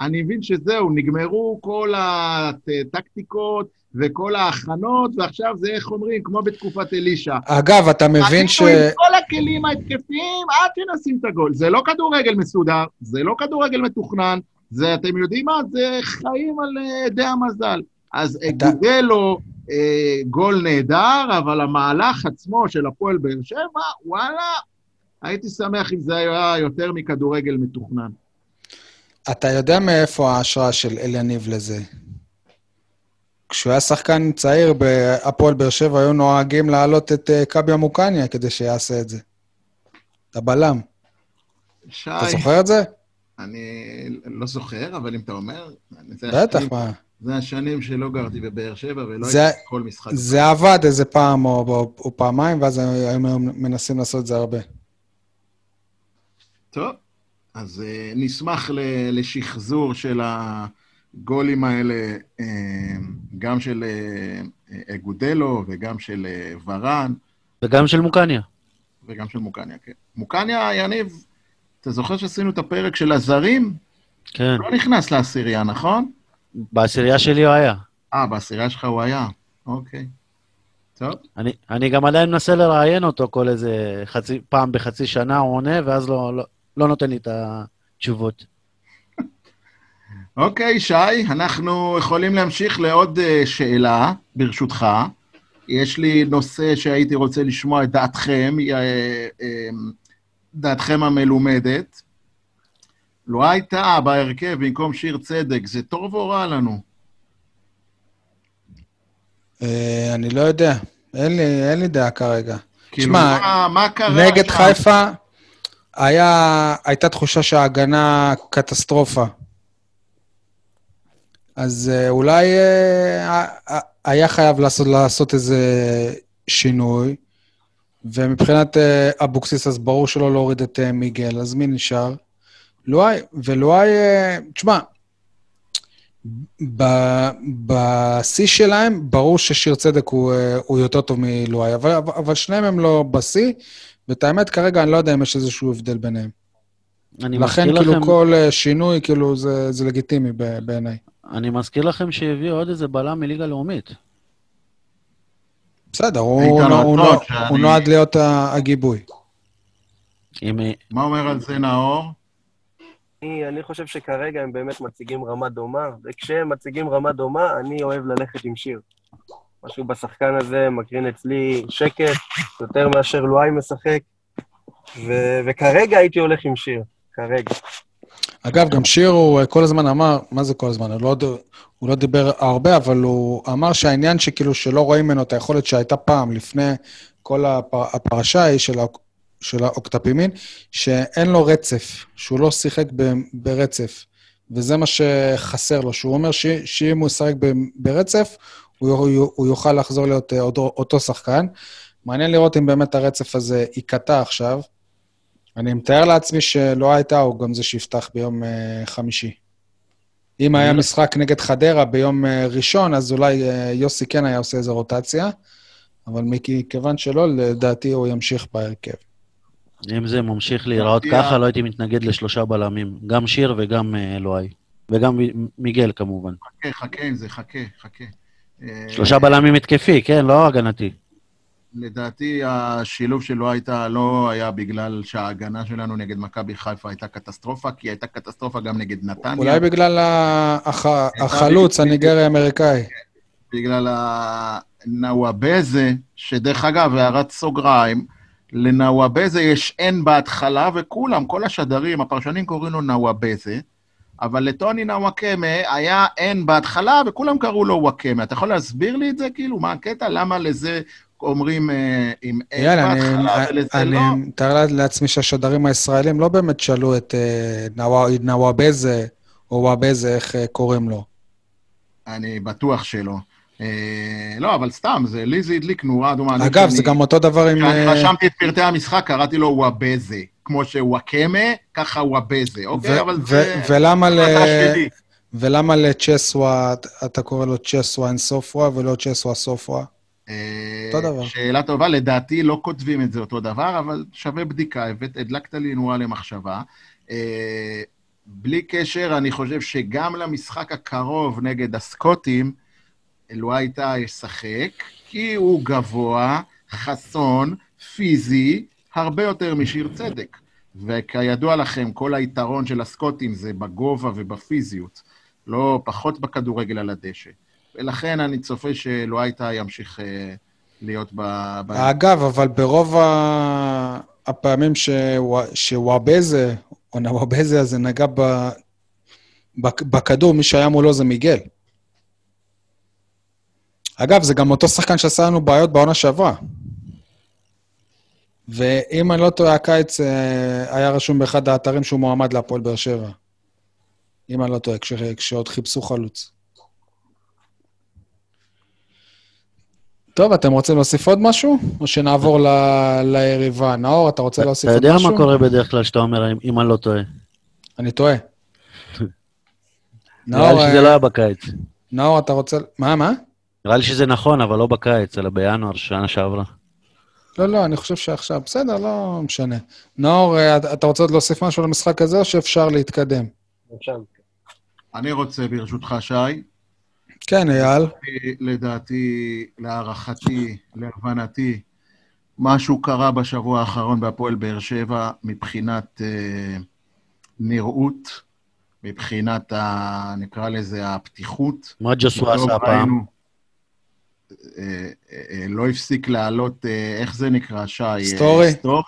Speaker 3: אני מבין שזהו, נגמרו כל הטקטיקות וכל ההכנות, ועכשיו זה, איך אומרים, כמו בתקופת אלישע.
Speaker 1: אגב, אתה מבין ש...
Speaker 3: עלינו עם כל הכלים ההתקפיים עד שנשים את הגול. זה לא כדורגל מסודר, זה לא כדורגל מתוכנן, זה, אתם יודעים מה? זה חיים על אה, אדי המזל. אז
Speaker 1: אתה-
Speaker 3: גודלו, אה, גול נהדר, אבל המהלך עצמו של הפועל באר שבע, וואלה, הייתי שמח אם זה היה יותר מכדורגל מתוכנן.
Speaker 1: אתה יודע מאיפה ההשראה של אליניב לזה? כשהוא היה שחקן צעיר בהפועל באר שבע, היו נוהגים להעלות את אה, קאבי אמוקניה כדי שיעשה את זה. את הבלם.
Speaker 3: שי,
Speaker 1: אתה זוכר את זה?
Speaker 3: אני לא זוכר, אבל אם אתה אומר...
Speaker 1: בטח,
Speaker 3: השנים-
Speaker 1: מה.
Speaker 3: זה השנים שלא גרתי בבאר שבע ולא
Speaker 1: זה-
Speaker 3: הייתי כל משחק.
Speaker 1: זה עבד איזה פעם או, או, או פעמיים, ואז היינו מנסים לעשות את זה הרבה.
Speaker 3: טוב, אז uh, נשמח לשחזור של הגולים האלה, uh, גם של uh, אגודלו וגם של ורן
Speaker 2: וגם של מוקניה.
Speaker 3: וגם של מוקניה, כן. מוקניה, יניב, אתה זוכר שעשינו את הפרק של הזרים?
Speaker 2: כן.
Speaker 3: לא נכנס לעשירייה, נכון?
Speaker 2: בעשירייה שלי הוא היה.
Speaker 3: אה, בעשירייה שלך הוא היה. אוקיי. טוב,
Speaker 2: אני, אני גם עדיין מנסה לראיין אותו כל איזה חצי, פעם בחצי שנה הוא עונה, ואז לא, לא, לא נותן לי את התשובות.
Speaker 3: אוקיי, שי, אנחנו יכולים להמשיך לעוד uh, שאלה, ברשותך. יש לי נושא שהייתי רוצה לשמוע את דעתכם, uh, uh, דעתכם המלומדת. לו הייתה בהרכב במקום שיר צדק, זה טוב או רע לנו?
Speaker 1: אה, אני לא יודע. אין לי, אין לי דעה כרגע.
Speaker 3: כאילו,
Speaker 1: תשמע,
Speaker 3: מה, מה קרה
Speaker 1: נגד
Speaker 3: שם?
Speaker 1: חיפה היה, הייתה תחושה שההגנה קטסטרופה. אז אה, אולי אה, היה חייב לעשות, לעשות איזה שינוי, ומבחינת אה, אבוקסיס, אז ברור שלא להוריד את מיגל, אז מי נשאר? לואי, ולואי, תשמע, בשיא שלהם, ברור ששיר צדק הוא, הוא יותר טוב מלואי, אבל, אבל- שניהם הם לא בשיא, ואת האמת, כרגע אני לא יודע אם יש איזשהו הבדל ביניהם.
Speaker 2: אני
Speaker 1: לכן, כאילו,
Speaker 2: לכם,
Speaker 1: כל שינוי, כאילו, זה, זה לגיטימי בעיניי.
Speaker 2: אני מזכיר לכם שהביאו עוד איזה בלם מליגה לאומית.
Speaker 1: בסדר, הוא,
Speaker 3: איתן
Speaker 1: הוא, הוא,
Speaker 3: רצון,
Speaker 1: הוא,
Speaker 3: שאני-
Speaker 1: הוא נועד להיות הגיבוי.
Speaker 3: מה אומר על זה נאור?
Speaker 4: אני, אני חושב שכרגע הם באמת מציגים רמה דומה, וכשהם מציגים רמה דומה, אני אוהב ללכת עם שיר. משהו בשחקן הזה מקרין אצלי שקט, יותר מאשר לואי משחק. ו- וכרגע הייתי הולך עם שיר, כרגע.
Speaker 1: אגב, גם שיר הוא אה, כל הזמן אמר, מה זה כל הזמן? הוא לא, הוא לא דיבר הרבה, אבל הוא אמר שהעניין שכאילו שלא רואים ממנו את היכולת שהייתה פעם, לפני כל הפר, הפרשה ההיא של, של האוקטפימין, שאין לו רצף, שהוא לא שיחק ב, ברצף. וזה מה שחסר לו, שהוא אומר ש, שאם הוא ישחק ברצף, הוא, הוא, הוא יוכל לחזור להיות אה, אותו, אותו שחקן. מעניין לראות אם באמת הרצף הזה ייקטע עכשיו. אני מתאר לעצמי שלא הייתה, הוא גם זה שיפתח ביום אה, חמישי. אם היה
Speaker 2: אני-
Speaker 1: משחק נגד חדרה ביום אה, ראשון, אז אולי אה, יוסי כן היה עושה איזו רוטציה, אבל מכיוון שלא, לדעתי הוא ימשיך בהרכב.
Speaker 2: אם זה ממשיך להיראות
Speaker 3: לדעתי
Speaker 2: ככה, לא הייתי מתנגד לשלושה בלמים. גם שיר וגם אלוהי. וגם מיגל כמובן.
Speaker 3: חכה, חכה עם זה, חכה, חכה.
Speaker 2: שלושה בלמים התקפי, כן, לא הגנתי.
Speaker 3: לדעתי השילוב שלו הייתה, לא היה בגלל שההגנה שלנו נגד מכבי חיפה הייתה קטסטרופה, כי הייתה קטסטרופה גם נגד נתניה.
Speaker 1: אולי בגלל הח- החלוץ הניגרי-אמריקאי.
Speaker 3: בגלל הנאוואבזה, שדרך אגב, הערת סוגריים, לנאוואבזה יש N בהתחלה, וכולם, כל השדרים, הפרשנים קוראים לו נאוואבזה, אבל לטוני נאוואקמה היה N בהתחלה, וכולם קראו לו וואקמה. אתה יכול להסביר לי את זה? כאילו, מה הקטע? למה לזה אומרים אה, עם N
Speaker 1: יאללה, אני-
Speaker 3: ולזה
Speaker 1: אני
Speaker 3: לא?
Speaker 1: מתאר לעצמי שהשדרים הישראלים לא באמת שאלו את אה, נאוואבזה, או וואבזה, איך אה, קוראים לו.
Speaker 3: אני בטוח שלא. אה, לא, אבל סתם, זה, לי זה הדליק נורה אדומה.
Speaker 1: אגב, זה גם אותו דבר עם...
Speaker 3: כשאני
Speaker 1: אה,
Speaker 3: רשמתי את פרטי המשחק, קראתי לו וואבזה. כמו שוואקמה, ככה וואבזה, אוקיי? אבל זה...
Speaker 1: ולמה ל-. ולמה לצ'סווה אתה קורא לו צ'סווה אין סופווה ולא צ'סווה סופווה?
Speaker 3: אה,
Speaker 1: אותו דבר.
Speaker 3: שאלה טובה, לדעתי לא כותבים את זה אותו דבר, אבל שווה בדיקה, הדלקת לי נורה למחשבה. אה, בלי קשר, אני חושב שגם למשחק הקרוב נגד הסקוטים, אלוהי טאה ישחק, כי הוא גבוה, חסון, פיזי, הרבה יותר משיר צדק. וכידוע לכם, כל היתרון של הסקוטים זה בגובה ובפיזיות, לא פחות בכדורגל על הדשא. ולכן אני צופה שאלוהי טאה ימשיך אה, להיות ב... ב...
Speaker 1: אגב, אבל ברוב ה- הפעמים שווא- שוואבזה, או נוואבזה הזה נגע ב- בכ- בכדור, מי שהיה מולו זה מיגל. אגב, זה גם אותו שחקן שעשה לנו בעיות בעונה שעברה. ואם אני לא טועה, הקיץ אה, היה רשום באחד האתרים שהוא מועמד להפועל באר שבע. אם אני לא טועה, כש- כשעוד חיפשו חלוץ. טוב, אתם רוצים להוסיף עוד משהו? או שנעבור ל- ליריבה? נאור, אתה רוצה להוסיף
Speaker 2: אתה
Speaker 1: עוד
Speaker 2: יודע
Speaker 1: משהו?
Speaker 2: מה קורה בדרך כלל שאתה אומר, אם- אם אני לא טועה.
Speaker 1: אני טועה.
Speaker 2: נראה לי
Speaker 1: נאור,
Speaker 2: שזה
Speaker 1: אה,
Speaker 2: לא היה בקיץ.
Speaker 1: נאור, אתה רוצה... מה, מה?
Speaker 2: נראה לי שזה נכון, אבל לא בקיץ, אלא בינואר, שנה שעברה.
Speaker 1: לא, לא, אני חושב שעכשיו. בסדר, לא משנה. נאור, אה, אתה- אתה רוצה עוד להוסיף משהו למשחק הזה, או שאפשר להתקדם?
Speaker 4: אפשר.
Speaker 3: אני רוצה, ברשותך, שי,
Speaker 1: כן, אייל.
Speaker 3: לדעתי, להערכתי, להבנתי, משהו קרה בשבוע האחרון בהפועל באר שבע מבחינת אה, נראות, מבחינת, ה, נקרא לזה, הפתיחות.
Speaker 2: מה ג'וסווה
Speaker 3: פתאום
Speaker 2: עשה הפעם?
Speaker 3: אה, אה, אה, לא הפסיק לעלות, אה, איך זה נקרא, שי?
Speaker 1: story.
Speaker 3: story.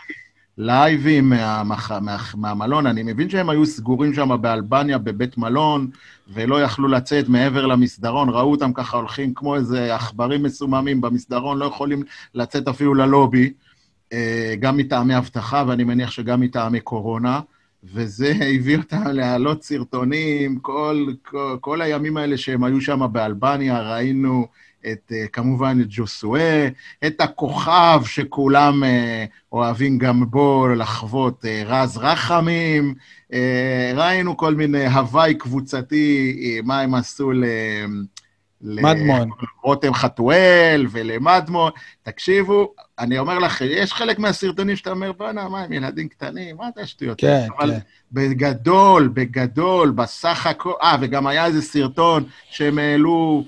Speaker 3: לייבים מהמח... מה... מהמלון. אני מבין שהם היו סגורים שם באלבניה בבית מלון, ולא יכלו לצאת מעבר למסדרון. ראו אותם ככה הולכים כמו איזה עכברים מסוממים במסדרון, לא יכולים לצאת אפילו ללובי, אה, גם מטעמי אבטחה, ואני מניח שגם מטעמי קורונה. וזה הביא אותם להעלות סרטונים, כל, כל, כל הימים האלה שהם היו שם באלבניה, ראינו את, אה, כמובן את ג'וסואה, את הכוכב שכולם אה, אוהבים גם בו לחוות, אה, רז רחמים, ראינו כל מיני הוואי קבוצתי, מה הם עשו ל...
Speaker 1: מדמון.
Speaker 3: רותם חתואל ולמדמון. תקשיבו, אני אומר לכם, יש חלק מהסרטונים שאתה אומר, בואנה, מה, הם ילדים קטנים? מה זה השטויות?
Speaker 1: כן,
Speaker 3: האלה?" אבל
Speaker 1: כן.
Speaker 3: בגדול, בגדול, בסך הכל... אה, וגם היה איזה סרטון שהם העלו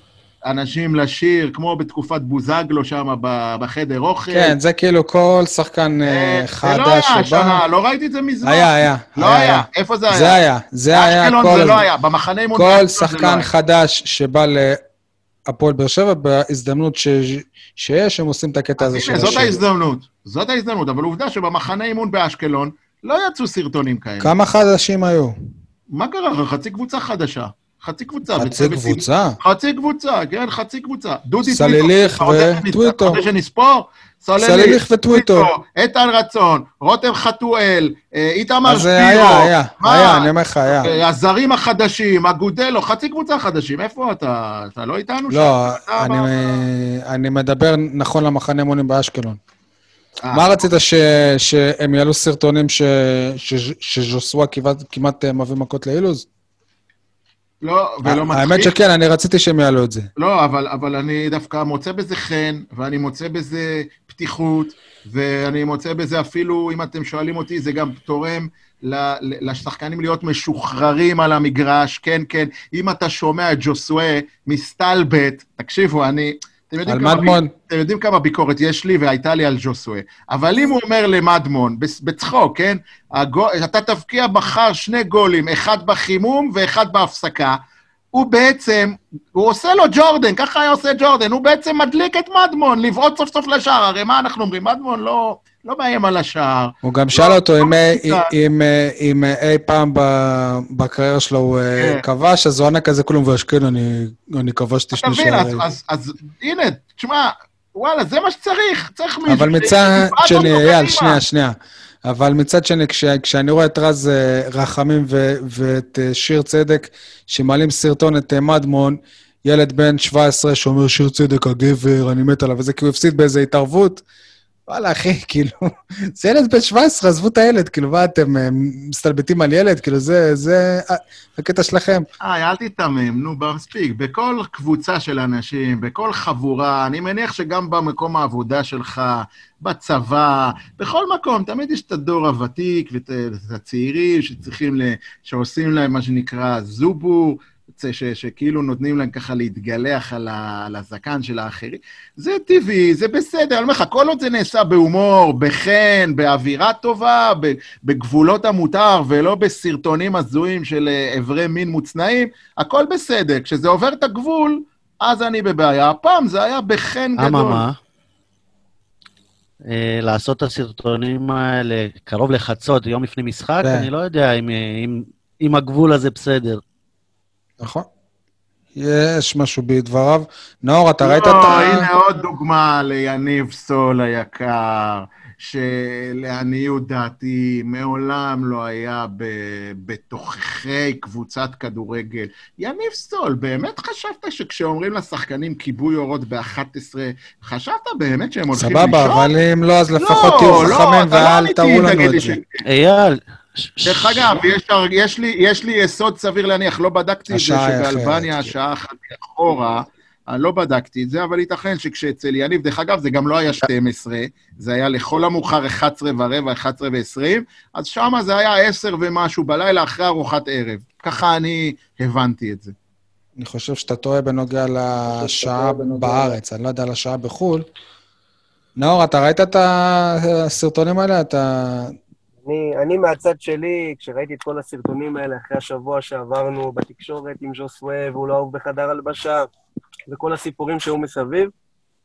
Speaker 3: אנשים לשיר, כמו בתקופת בוזגלו שם בחדר אוכל.
Speaker 1: כן, זה כאילו כל שחקן אה,
Speaker 3: אה, זה
Speaker 1: חדש
Speaker 3: לא היה
Speaker 1: שבא...
Speaker 3: השנה, לא ראיתי את זה מזמן.
Speaker 1: היה, היה.
Speaker 3: לא היה. איפה זה היה?
Speaker 1: זה היה, זה היה
Speaker 3: באשקלון
Speaker 1: כל...
Speaker 3: זה לא היה, במחנה אימון
Speaker 1: כל
Speaker 3: לא
Speaker 1: שחקן. חדש שבא הפועל באר שבע, בהזדמנות ש... שיש, הם עושים את הקטע הזה של
Speaker 3: הנה, זאת
Speaker 1: השיר.
Speaker 3: ההזדמנות. זאת ההזדמנות, אבל עובדה שבמחנה אימון באשקלון לא יצאו סרטונים כאלה.
Speaker 1: כמה חדשים היו?
Speaker 3: מה קרה? חצי קבוצה חדשה. חצי קבוצה.
Speaker 1: חצי קבוצה?
Speaker 3: חצי קבוצה, כן, חצי קבוצה. דודי שנספור?
Speaker 1: וטוויטו.
Speaker 3: אתה רוצה שנספור?
Speaker 1: סליליך וטוויטו.
Speaker 3: איתן רצון, רותם חתואל, אה, איתמר
Speaker 1: אז
Speaker 3: שפירו.
Speaker 1: היה, היה,
Speaker 3: מה?
Speaker 1: היה, אני אומר לך, היה.
Speaker 3: אה, הזרים החדשים, אגודלו, חצי קבוצה חדשים. איפה אתה? אתה לא איתנו?
Speaker 1: לא, אני, מדבר נכון למחנה אימונים באשקלון.
Speaker 3: אה,
Speaker 1: מה רצית, ש, שהם יעלו סרטונים שז'וסווה כמעט, אה, מביא מכות לאילוז?
Speaker 3: לא, ולא מצחיק.
Speaker 1: האמת שכן, אני רציתי שהם יעלו את זה.
Speaker 3: לא, אבל, אבל אני דווקא מוצא בזה חן, ואני מוצא בזה פתיחות, ואני מוצא בזה אפילו, אם אתם שואלים אותי, זה גם תורם לשחקנים להיות משוחררים על המגרש. כן, כן, אם אתה שומע את ג'וסואה מסתלבט, תקשיבו, אני... אתם יודעים, כמה,
Speaker 1: מדמון?
Speaker 3: אתם יודעים כמה ביקורת יש לי והייתה לי על ג'וסואה. אבל אם הוא אומר למדמון, בצ- בצחוק, כן? הגול, אתה תבקיע מחר שני גולים, אחד בחימום ואחד בהפסקה. הוא בעצם, הוא עושה לו ג'ורדן, ככה היה עושה ג'ורדן, הוא בעצם מדליק את מדמון, לבעוט סוף סוף לשער. הרי מה אנחנו אומרים? מדמון לא, לא מאיים על השער.
Speaker 1: הוא גם שאל אותו אם, אה,
Speaker 3: לא,
Speaker 1: אם, אה, אם אה, אי פעם בקריירה שלו הוא
Speaker 3: כן.
Speaker 1: כבש, אז הוא ענה כזה כלום, והשכן, אני, אני כבשתי
Speaker 3: אתה
Speaker 1: שני
Speaker 3: מבין, אז,
Speaker 1: שערים.
Speaker 3: אז, אז הנה, תשמע, וואלה, זה מה שצריך, צריך מישהו...
Speaker 1: אבל מצד שני, אייל. שנייה, שנייה. אבל מצד שני, כש, כשאני רואה את רז אה, רחמים ו, ואת אה, שיר צדק, שמעלים סרטון את אה, מדמון, ילד בן 17 שאומר שיר צדק הגבר, אני מת עליו, וזה כי הוא הפסיד באיזו התערבות, וואלה, אחי, כאילו, זה ילד בן 17, עזבו את הילד, כאילו, מה, אתם אה, מסתלבטים על ילד? כאילו, זה, זה אה, הקטע שלכם.
Speaker 3: איי, אל תיתמם, נו, מספיק. בכל קבוצה של אנשים, בכל חבורה, אני מניח שגם במקום העבודה שלך, בצבא, בכל מקום, תמיד יש את הדור הוותיק ואת את הצעירים שצריכים, ל, שעושים להם מה שנקרא זובור, ש, ש, שכאילו נותנים להם ככה להתגלח על, ה, על הזקן של האחרים. זה טבעי, זה בסדר, אני אומר לך, כל עוד זה נעשה בהומור, בחן, באווירה טובה, בגבולות המותר, ולא בסרטונים הזויים של אה, איברי מין מוצנעים, הכל בסדר. כשזה עובר את הגבול, אז אני בבעיה. הפעם זה היה בחן גדול.
Speaker 2: אממה, אה, לעשות את הסרטונים האלה קרוב לחצות, יום לפני משחק,
Speaker 1: כן.
Speaker 2: אני לא יודע אם, אם, אם הגבול הזה בסדר.
Speaker 1: נכון. יש משהו בדבריו. נאור, אתה ראית את
Speaker 3: לא,
Speaker 1: ה...
Speaker 3: הנה עוד דוגמה ליניב סול היקר, שלעניות דעתי מעולם לא היה ב... בתוככי קבוצת כדורגל. יניב סול, באמת חשבת שכשאומרים לשחקנים כיבוי אורות ב-11, חשבת באמת שהם הולכים לישון?
Speaker 1: סבבה, אבל אם לא, אז לפחות
Speaker 3: לא,
Speaker 1: תהיו
Speaker 3: לא,
Speaker 1: חכמים
Speaker 3: לא
Speaker 1: ואל תראו לנו את זה.
Speaker 2: אייל,
Speaker 3: דרך אגב, יש, יש, לי, יש לי יסוד סביר להניח, לא בדקתי את זה, שבאלבניה
Speaker 1: כן.
Speaker 3: השעה אחת אחורה, אני לא בדקתי את זה, אבל ייתכן שכשאצל יניב, דרך אגב, זה גם לא היה 12, זה היה לכל המאוחר 11 ורבע, 11 ו-20, אז שם זה היה 10 ומשהו בלילה אחרי ארוחת ערב. ככה אני הבנתי את זה.
Speaker 1: אני חושב שאתה טועה בנוגע לשעה בארץ, אני לא יודע על השעה בחו"ל. נאור, אתה ראית את הסרטונים האלה? אתה...
Speaker 4: אני, אני מהצד שלי, כשראיתי את כל הסרטונים האלה אחרי השבוע שעברנו בתקשורת עם ז'וסווה, והוא לא אהוב בחדר הלבשה, וכל הסיפורים שהיו מסביב,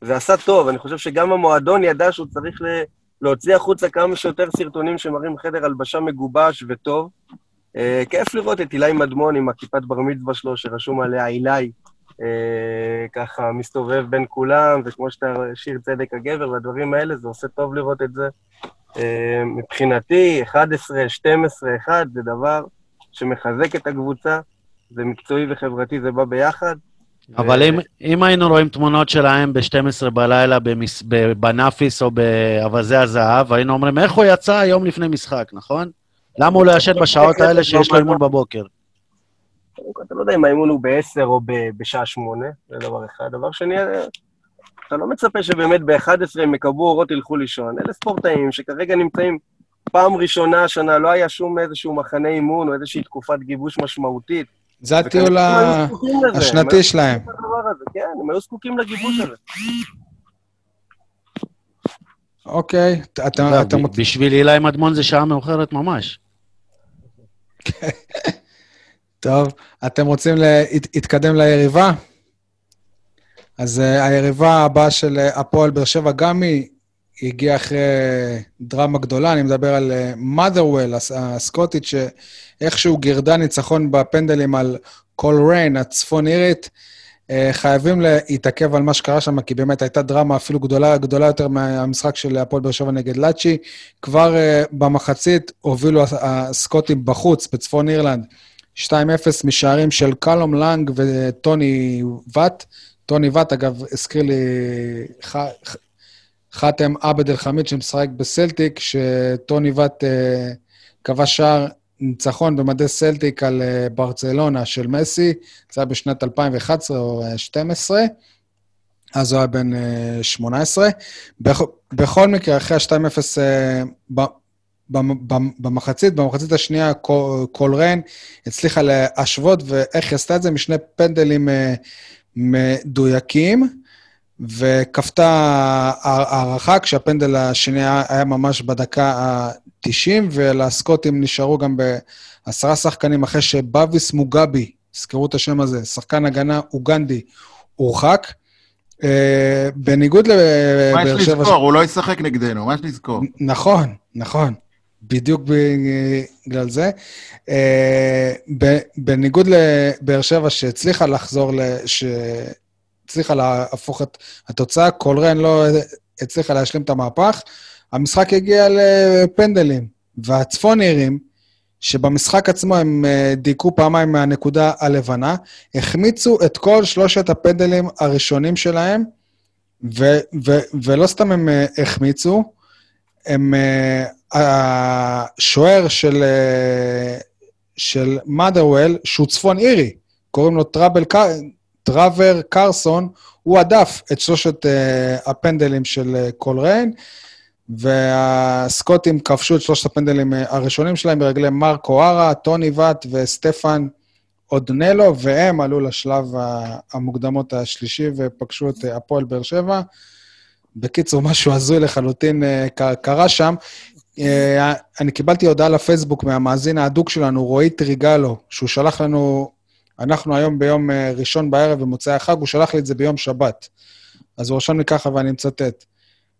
Speaker 4: זה עשה טוב. אני חושב שגם המועדון ידע שהוא צריך ל- להוציא החוצה כמה שיותר סרטונים שמראים חדר הלבשה מגובש וטוב. אה, כיף לראות את אילי מדמון עם הכיפת בר מצווה שלו, שרשום עליה אילי, אה, ככה מסתובב בין כולם, וכמו שאתה שיר צדק הגבר והדברים האלה, זה עושה טוב לראות את זה. אה, מבחינתי, 11, 12, 1 זה דבר שמחזק את הקבוצה, זה מקצועי וחברתי, זה בא ביחד.
Speaker 2: אבל
Speaker 4: ו-
Speaker 2: אם, אם היינו רואים תמונות שלהם ב-12 בלילה במס... בנאפיס או באווזי הזהב, היינו אומרים, איך הוא יצא יום לפני משחק, נכון? למה הוא לא ישן בשעות האלה שיש לו אימון בבוקר?
Speaker 4: אתה לא יודע אם האימון הוא ב-10 או בשעה 8, זה דבר אחד. דבר שני, אתה לא מצפה שבאמת ב-11 הם יקבלו אורות, ילכו לישון. אלה ספורטאים שכרגע נמצאים פעם ראשונה השנה, לא היה שום איזשהו מחנה אימון או איזושהי תקופת גיבוש משמעותית.
Speaker 1: זה הטיול השנתי שלהם.
Speaker 4: כן, הם היו זקוקים לגיבוש הזה.
Speaker 1: אוקיי, אתה-
Speaker 2: לא, בשביל אילי מדמון זה שעה מאוחרת ממש.
Speaker 1: טוב, אתם רוצים להתקדם ליריבה? אז uh, היריבה הבאה של uh, הפועל באר שבע גם היא הגיעה אחרי דרמה גדולה, אני מדבר על uh, הסקוטית, שאיכשהו גירדה ניצחון בפנדלים על קול ריין, הצפון אירית. חייבים להתעכב על מה שקרה שם, כי באמת הייתה דרמה אפילו גדולה, גדולה יותר מהמשחק של הפועל באר שבע נגד לאצ'י. כבר uh, במחצית הובילו הסקוטים בחוץ, בצפון אירלנד, 2-0 משערים של קלום לנג וטוני ואט. טוני ואט, אגב, הזכיר לי ח... חאתם עבד אל-חמיד שמשחק בסלטיק, שטוני ואט uh, כבש שער ניצחון במדי סלטיק על uh, ברצלונה של מסי, זה היה בשנת 2011 או 2012, אז הוא היה בן uh, 18. בכ... בכל מקרה, אחרי ה-2-0 uh, במחצית, במחצית השנייה קולריין הצליחה להשוות, ואיך היא עשתה את זה? משני פנדלים uh, מדויקים, וכפתה הערכה כשהפנדל השני היה ממש בדקה ה-90, ולסקוטים נשארו גם בעשרה שחקנים אחרי שבאביס מוגבי, זכרו את השם הזה, שחקן הגנה אוגנדי, הורחק. אה, בניגוד לבאר
Speaker 3: שבע... מה יש לזכור? הוא לא ישחק נגדנו, מה יש לזכור?
Speaker 1: נכון, נכון. בדיוק בגלל זה. אה, בניגוד לבאר שבע שהצליחה לחזור, שהצליחה להפוך את התוצאה, קולרן לא הצליחה להשלים את המהפך. המשחק הגיע לפנדלים, והצפונירים, שבמשחק עצמו הם אה, דייקו פעמיים מהנקודה הלבנה, החמיצו את כל שלושת הפנדלים הראשונים שלהם, ו- ו- ולא סתם הם אה, החמיצו, הם השוער של, אה, של מאדרוול, שהוא צפון אירי, קוראים לו טראבל, טרבור קרסון, הוא הדף את שלושת אה, הפנדלים של אה, קולריין, והסקוטים כבשו את שלושת הפנדלים הראשונים שלהם ברגלי מארק או'הרה, טוני ואט וסטפן אודנלו, והם עלו לשלב המוקדמות השלישי ופגשו את הפועל באר שבע. בקיצור, משהו הזוי לחלוטין קרה שם. אה, אני קיבלתי הודעה לפייסבוק מהמאזין ההדוק שלנו, רועי טריגלו, שהוא שלח לנו, אנחנו היום ביום אה, ראשון בערב במוצאי החג, הוא שלח לי את זה ביום שבת. אז הוא רשם לי ככה, ואני מצטט.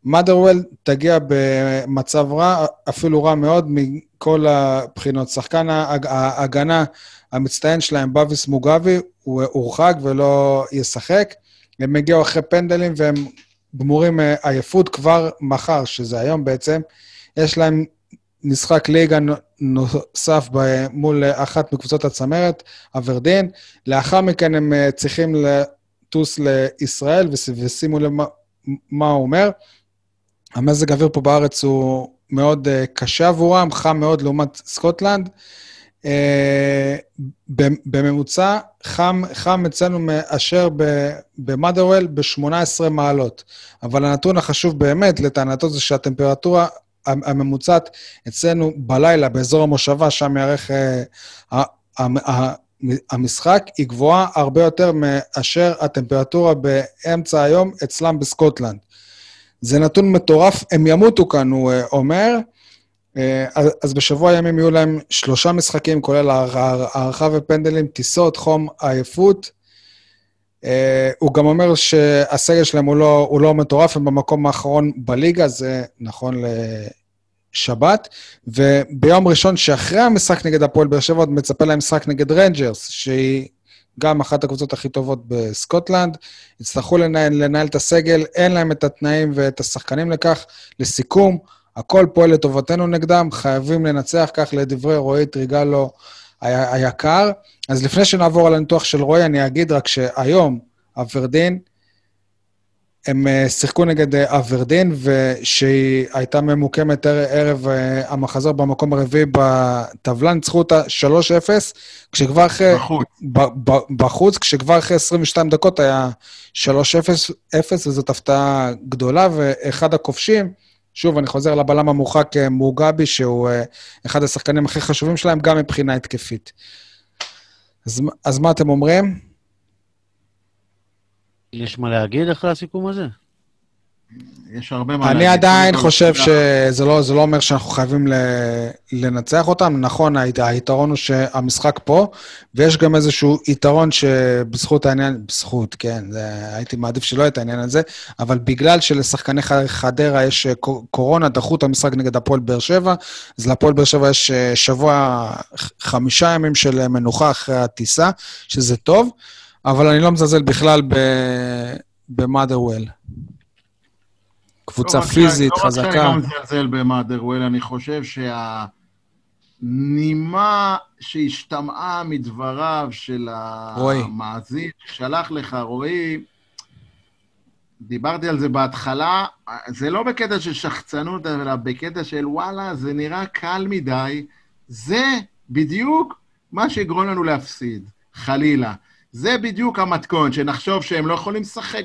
Speaker 1: מאדרוול תגיע במצב רע, אפילו רע מאוד, מכל הבחינות. שחקן ההגנה המצטיין שלהם, בביס מוגבי, הוא הורחק ולא ישחק. הם הגיעו אחרי פנדלים והם גמורים אה, עייפות כבר מחר, שזה היום בעצם. יש להם משחק ליגה נוסף מול אחת מקבוצות הצמרת, אברדין. לאחר מכן הם אה, צריכים לטוס לישראל, ושימו לב מה, הוא אומר. המזג האוויר פה בארץ הוא מאוד קשה עבורם, חם מאוד לעומת סקוטלנד. Uh, בממוצע, חם, חם אצלנו מאשר במאדרוול ב-18 מעלות. אבל הנתון החשוב באמת, לטענתו, זה שהטמפרטורה הממוצעת אצלנו בלילה, באזור המושבה, שם יארך uh, המשחק, היא גבוהה הרבה יותר מאשר הטמפרטורה באמצע היום אצלם בסקוטלנד. זה נתון מטורף, הם ימותו כאן, הוא אה, אומר. אה, אז בשבוע ימים יהיו להם שלושה משחקים, כולל הארכה ופנדלים, טיסות, חום, עייפות. אה, הוא גם אומר שהסגל שלהם הוא לא, הוא לא מטורף, הם במקום האחרון בליגה, זה נכון לשבת. וביום ראשון שאחרי המשחק נגד הפועל באר שבע, עוד מצפה להם משחק נגד רנג'רס, שהיא גם אחת הקבוצות הכי טובות בסקוטלנד. יצטרכו לנהל, לנהל את הסגל, אין להם את התנאים ואת השחקנים לכך. לסיכום, הכל פועל לטובתנו נגדם, חייבים לנצח, כך לדברי רועי טריגלו היקר. אז לפני שנעבור על הניתוח של רועי, אני אגיד רק שהיום, אברדין, הם אה, שיחקו נגד אה, אברדין, ושהיא הייתה ממוקמת ערב אה, המחזור במקום הרביעי בטבלה, ניצחו אותה 3-0, כשכבר אחרי...
Speaker 3: בחוץ.
Speaker 1: בחוץ, כשכבר אחרי 22 דקות היה 3-0, וזאת הפתעה גדולה, ואחד הכובשים, שוב, אני חוזר לבלם המורחק מוגבי, שהוא אחד השחקנים הכי חשובים שלהם, גם מבחינה התקפית. אז, אז מה אתם אומרים?
Speaker 2: יש מה להגיד אחרי הסיכום הזה?
Speaker 3: יש הרבה מה להגיד.
Speaker 1: אני עדיין חושב. שזה לא, זה לא אומר שאנחנו חייבים לנצח אותם. נכון, היתרון הוא שהמשחק פה, ויש גם איזשהו יתרון שבזכות העניין, בזכות, כן, זה, הייתי מעדיף שלא יהיה את העניין הזה, אבל בגלל שלשחקני חדרה יש אה, קו- קורונה, דחו את המשחק נגד הפועל באר שבע, אז להפועל באר שבע יש אה, שבוע, חמישה ימים של אה, מנוחה אחרי הטיסה, שזה טוב, אבל אני לא מזלזל בכלל במאדרוול. קבוצה
Speaker 3: לא רק ש-
Speaker 1: פיזית,
Speaker 3: לא רק שאני
Speaker 1: חזקה.
Speaker 3: לא מזלזל במאדרוול, אני חושב שהנימה שהשתמעה מדבריו של
Speaker 1: רועי.
Speaker 3: המאזין ששלח לך, רועי, דיברתי על זה בהתחלה, זה לא בקטע של שחצנות, אלא בקטע של וואלה, זה נראה קל מדי. זה בדיוק מה שיגרום לנו להפסיד, חלילה. זה בדיוק המתכון, שנחשוב שהם לא יכולים לשחק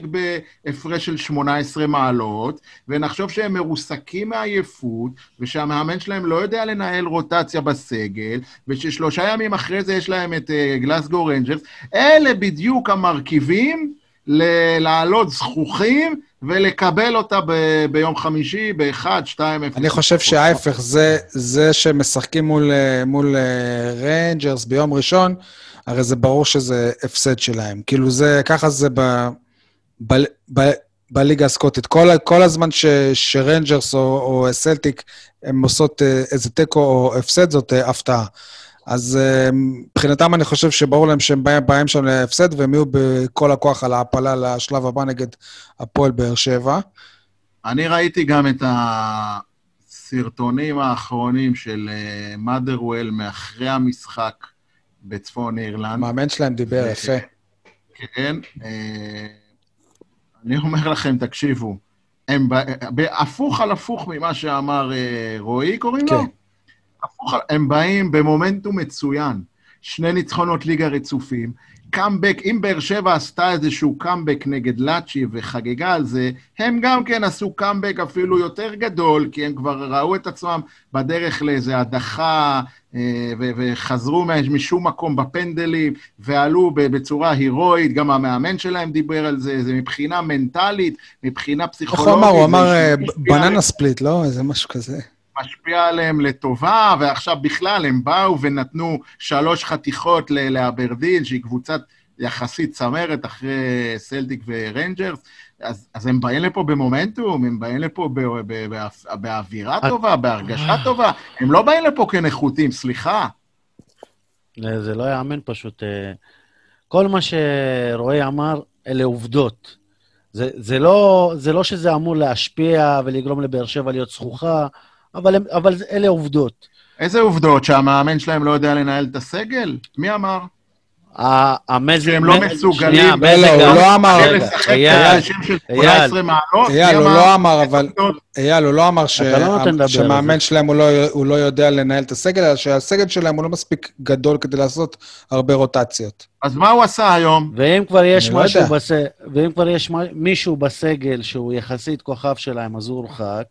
Speaker 3: בהפרש של 18 מעלות, ונחשוב שהם מרוסקים מעייפות, ושהמאמן שלהם לא יודע לנהל רוטציה בסגל, וששלושה ימים אחרי זה יש להם את אה, גלסגו רנג'רס. אלה בדיוק המרכיבים ל- לעלות זחוחים ולקבל אותה ב- ביום חמישי ב-1, 2, 0.
Speaker 1: אני חושב שההפך, זה, זה שמשחקים מול, אה, מול אה, ריינג'רס ביום ראשון, הרי זה ברור שזה הפסד שלהם. כאילו זה, ככה זה ב, ב, ב, בליגה הסקוטית. כל, כל הזמן ש, שריינג'רס או, או סלטיק הם עושות אה, איזה תיקו או הפסד, זאת אה, הפתעה. אז אה, מבחינתם אני חושב שברור להם שהם באים שם להפסד, והם יהיו בכל הכוח על ההעפלה לשלב הבא נגד הפועל באר שבע.
Speaker 3: אני ראיתי גם את הסרטונים האחרונים של מאדרוול מאחרי המשחק בצפון אירלנד.
Speaker 1: המאמן שלהם דיבר יפה.
Speaker 3: כן. אה, אני אומר לכם, תקשיבו, הם ב- ב- הפוך על הפוך ממה שאמר אה, רועי, קוראים לו?
Speaker 1: כן.
Speaker 3: הפוך. הם באים במומנטום מצוין. שני ניצחונות ליגה רצופים. קאמבק, אם באר שבע עשתה איזשהו קאמבק נגד לאצ'י וחגגה על זה, הם גם כן עשו קאמבק אפילו יותר גדול, כי הם כבר ראו את עצמם בדרך לאיזו הדחה, אה, ו- וחזרו משום מקום בפנדלים, ועלו בצורה הירואית, גם המאמן שלהם דיבר על זה, זה מבחינה מנטלית, מבחינה
Speaker 1: איך
Speaker 3: פסיכולוגית.
Speaker 1: הוא אמר? הוא אמר אה. בננה ספליט, לא? איזה משהו כזה.
Speaker 3: משפיע עליהם לטובה, ועכשיו בכלל הם באו ונתנו שלוש חתיכות לאברדין, שהיא קבוצת יחסית צמרת אחרי סלטיק ורנג'רס, אז, אז הם באים לפה במומנטום, הם באים לפה ב, ב, ב, באווירה טובה, בהרגשה טובה, הם לא באים לפה כנחותים, סליחה.
Speaker 2: אה, זה לא יאמן פשוט. אה, כל מה שרועי אמר, אלה עובדות. זה, זה, לא, זה לא שזה אמור להשפיע ולגרום לבאר שבע להיות זכוכה, אבל, הם, אבל זה- אלה עובדות.
Speaker 3: איזה עובדות, שהמאמן שלהם לא יודע לנהל את הסגל? מי אמר?
Speaker 2: המזג...
Speaker 3: שהם לא מסוגלים.
Speaker 2: שנייה,
Speaker 1: לא, לא, הוא לא אמר-
Speaker 2: אייל,
Speaker 3: באנשים של 18 מעלות? מי
Speaker 1: אייל, הוא? לא אמר, אבל...
Speaker 3: עובדות.
Speaker 1: אייל, הוא לא אמר
Speaker 2: לא
Speaker 1: שמאמן. שלהם הוא לא, לא יודע לנהל את הסגל, אלא שהסגל שלהם הוא לא מספיק גדול כדי לעשות הרבה רוטציות.
Speaker 3: אז מה הוא עשה היום?
Speaker 2: ואם כבר יש
Speaker 1: לא
Speaker 2: משהו. בס... ואם כבר יש מישהו בסגל שהוא יחסית כוכב שלהם, אז הוא הורחק,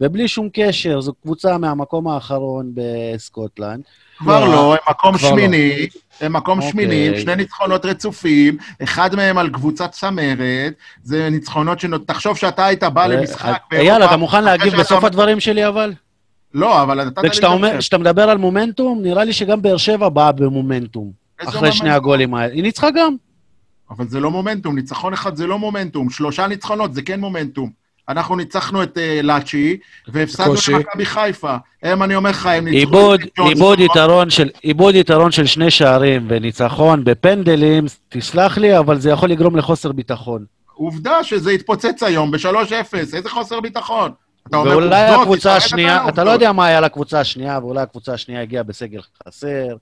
Speaker 2: ובלי שום קשר, זו קבוצה מהמקום האחרון בסקוטלנד.
Speaker 3: כבר
Speaker 1: לא,
Speaker 3: לא, הם מקום
Speaker 1: לא.
Speaker 3: שמיני, הם מקום
Speaker 2: אוקיי.
Speaker 3: שמיני, עם שני ניצחונות רצופים, אחד מהם על קבוצת צמרת, זה ניצחונות ש... תחשוב שאתה היית בא למשחק
Speaker 2: אה,
Speaker 3: באירופה,
Speaker 2: אייל, אתה מוכן להגיב בסוף הדברים שלי, אבל?
Speaker 3: לא, אבל נתת לי
Speaker 2: וכשאתה מדבר על מומנטום, נראה לי שגם באר שבע באה במומנטום. אחרי שני? הגולים האלה. היא ניצחה גם.
Speaker 3: אבל זה לא מומנטום, ניצחון אחד זה לא מומנטום, שלושה ניצחונות זה כן מומנטום. אנחנו ניצחנו את uh, לאצ'י, והפסדנו
Speaker 1: בקושי.
Speaker 3: למכבי חיפה. הם, אני אומר לך, הם ניצחו...
Speaker 2: איבוד,
Speaker 3: את
Speaker 2: יתרון של, שני שערים וניצחון בפנדלים, תסלח לי, אבל זה יכול לגרום לחוסר ביטחון.
Speaker 3: עובדה שזה התפוצץ היום ב-3-0, איזה חוסר ביטחון. אתה אומר
Speaker 2: ואולי
Speaker 3: עובדות,
Speaker 2: הקבוצה השנייה, אתה. לא יודע מה היה לקבוצה השנייה, ואולי הקבוצה השנייה הגיעה בסגל חסר,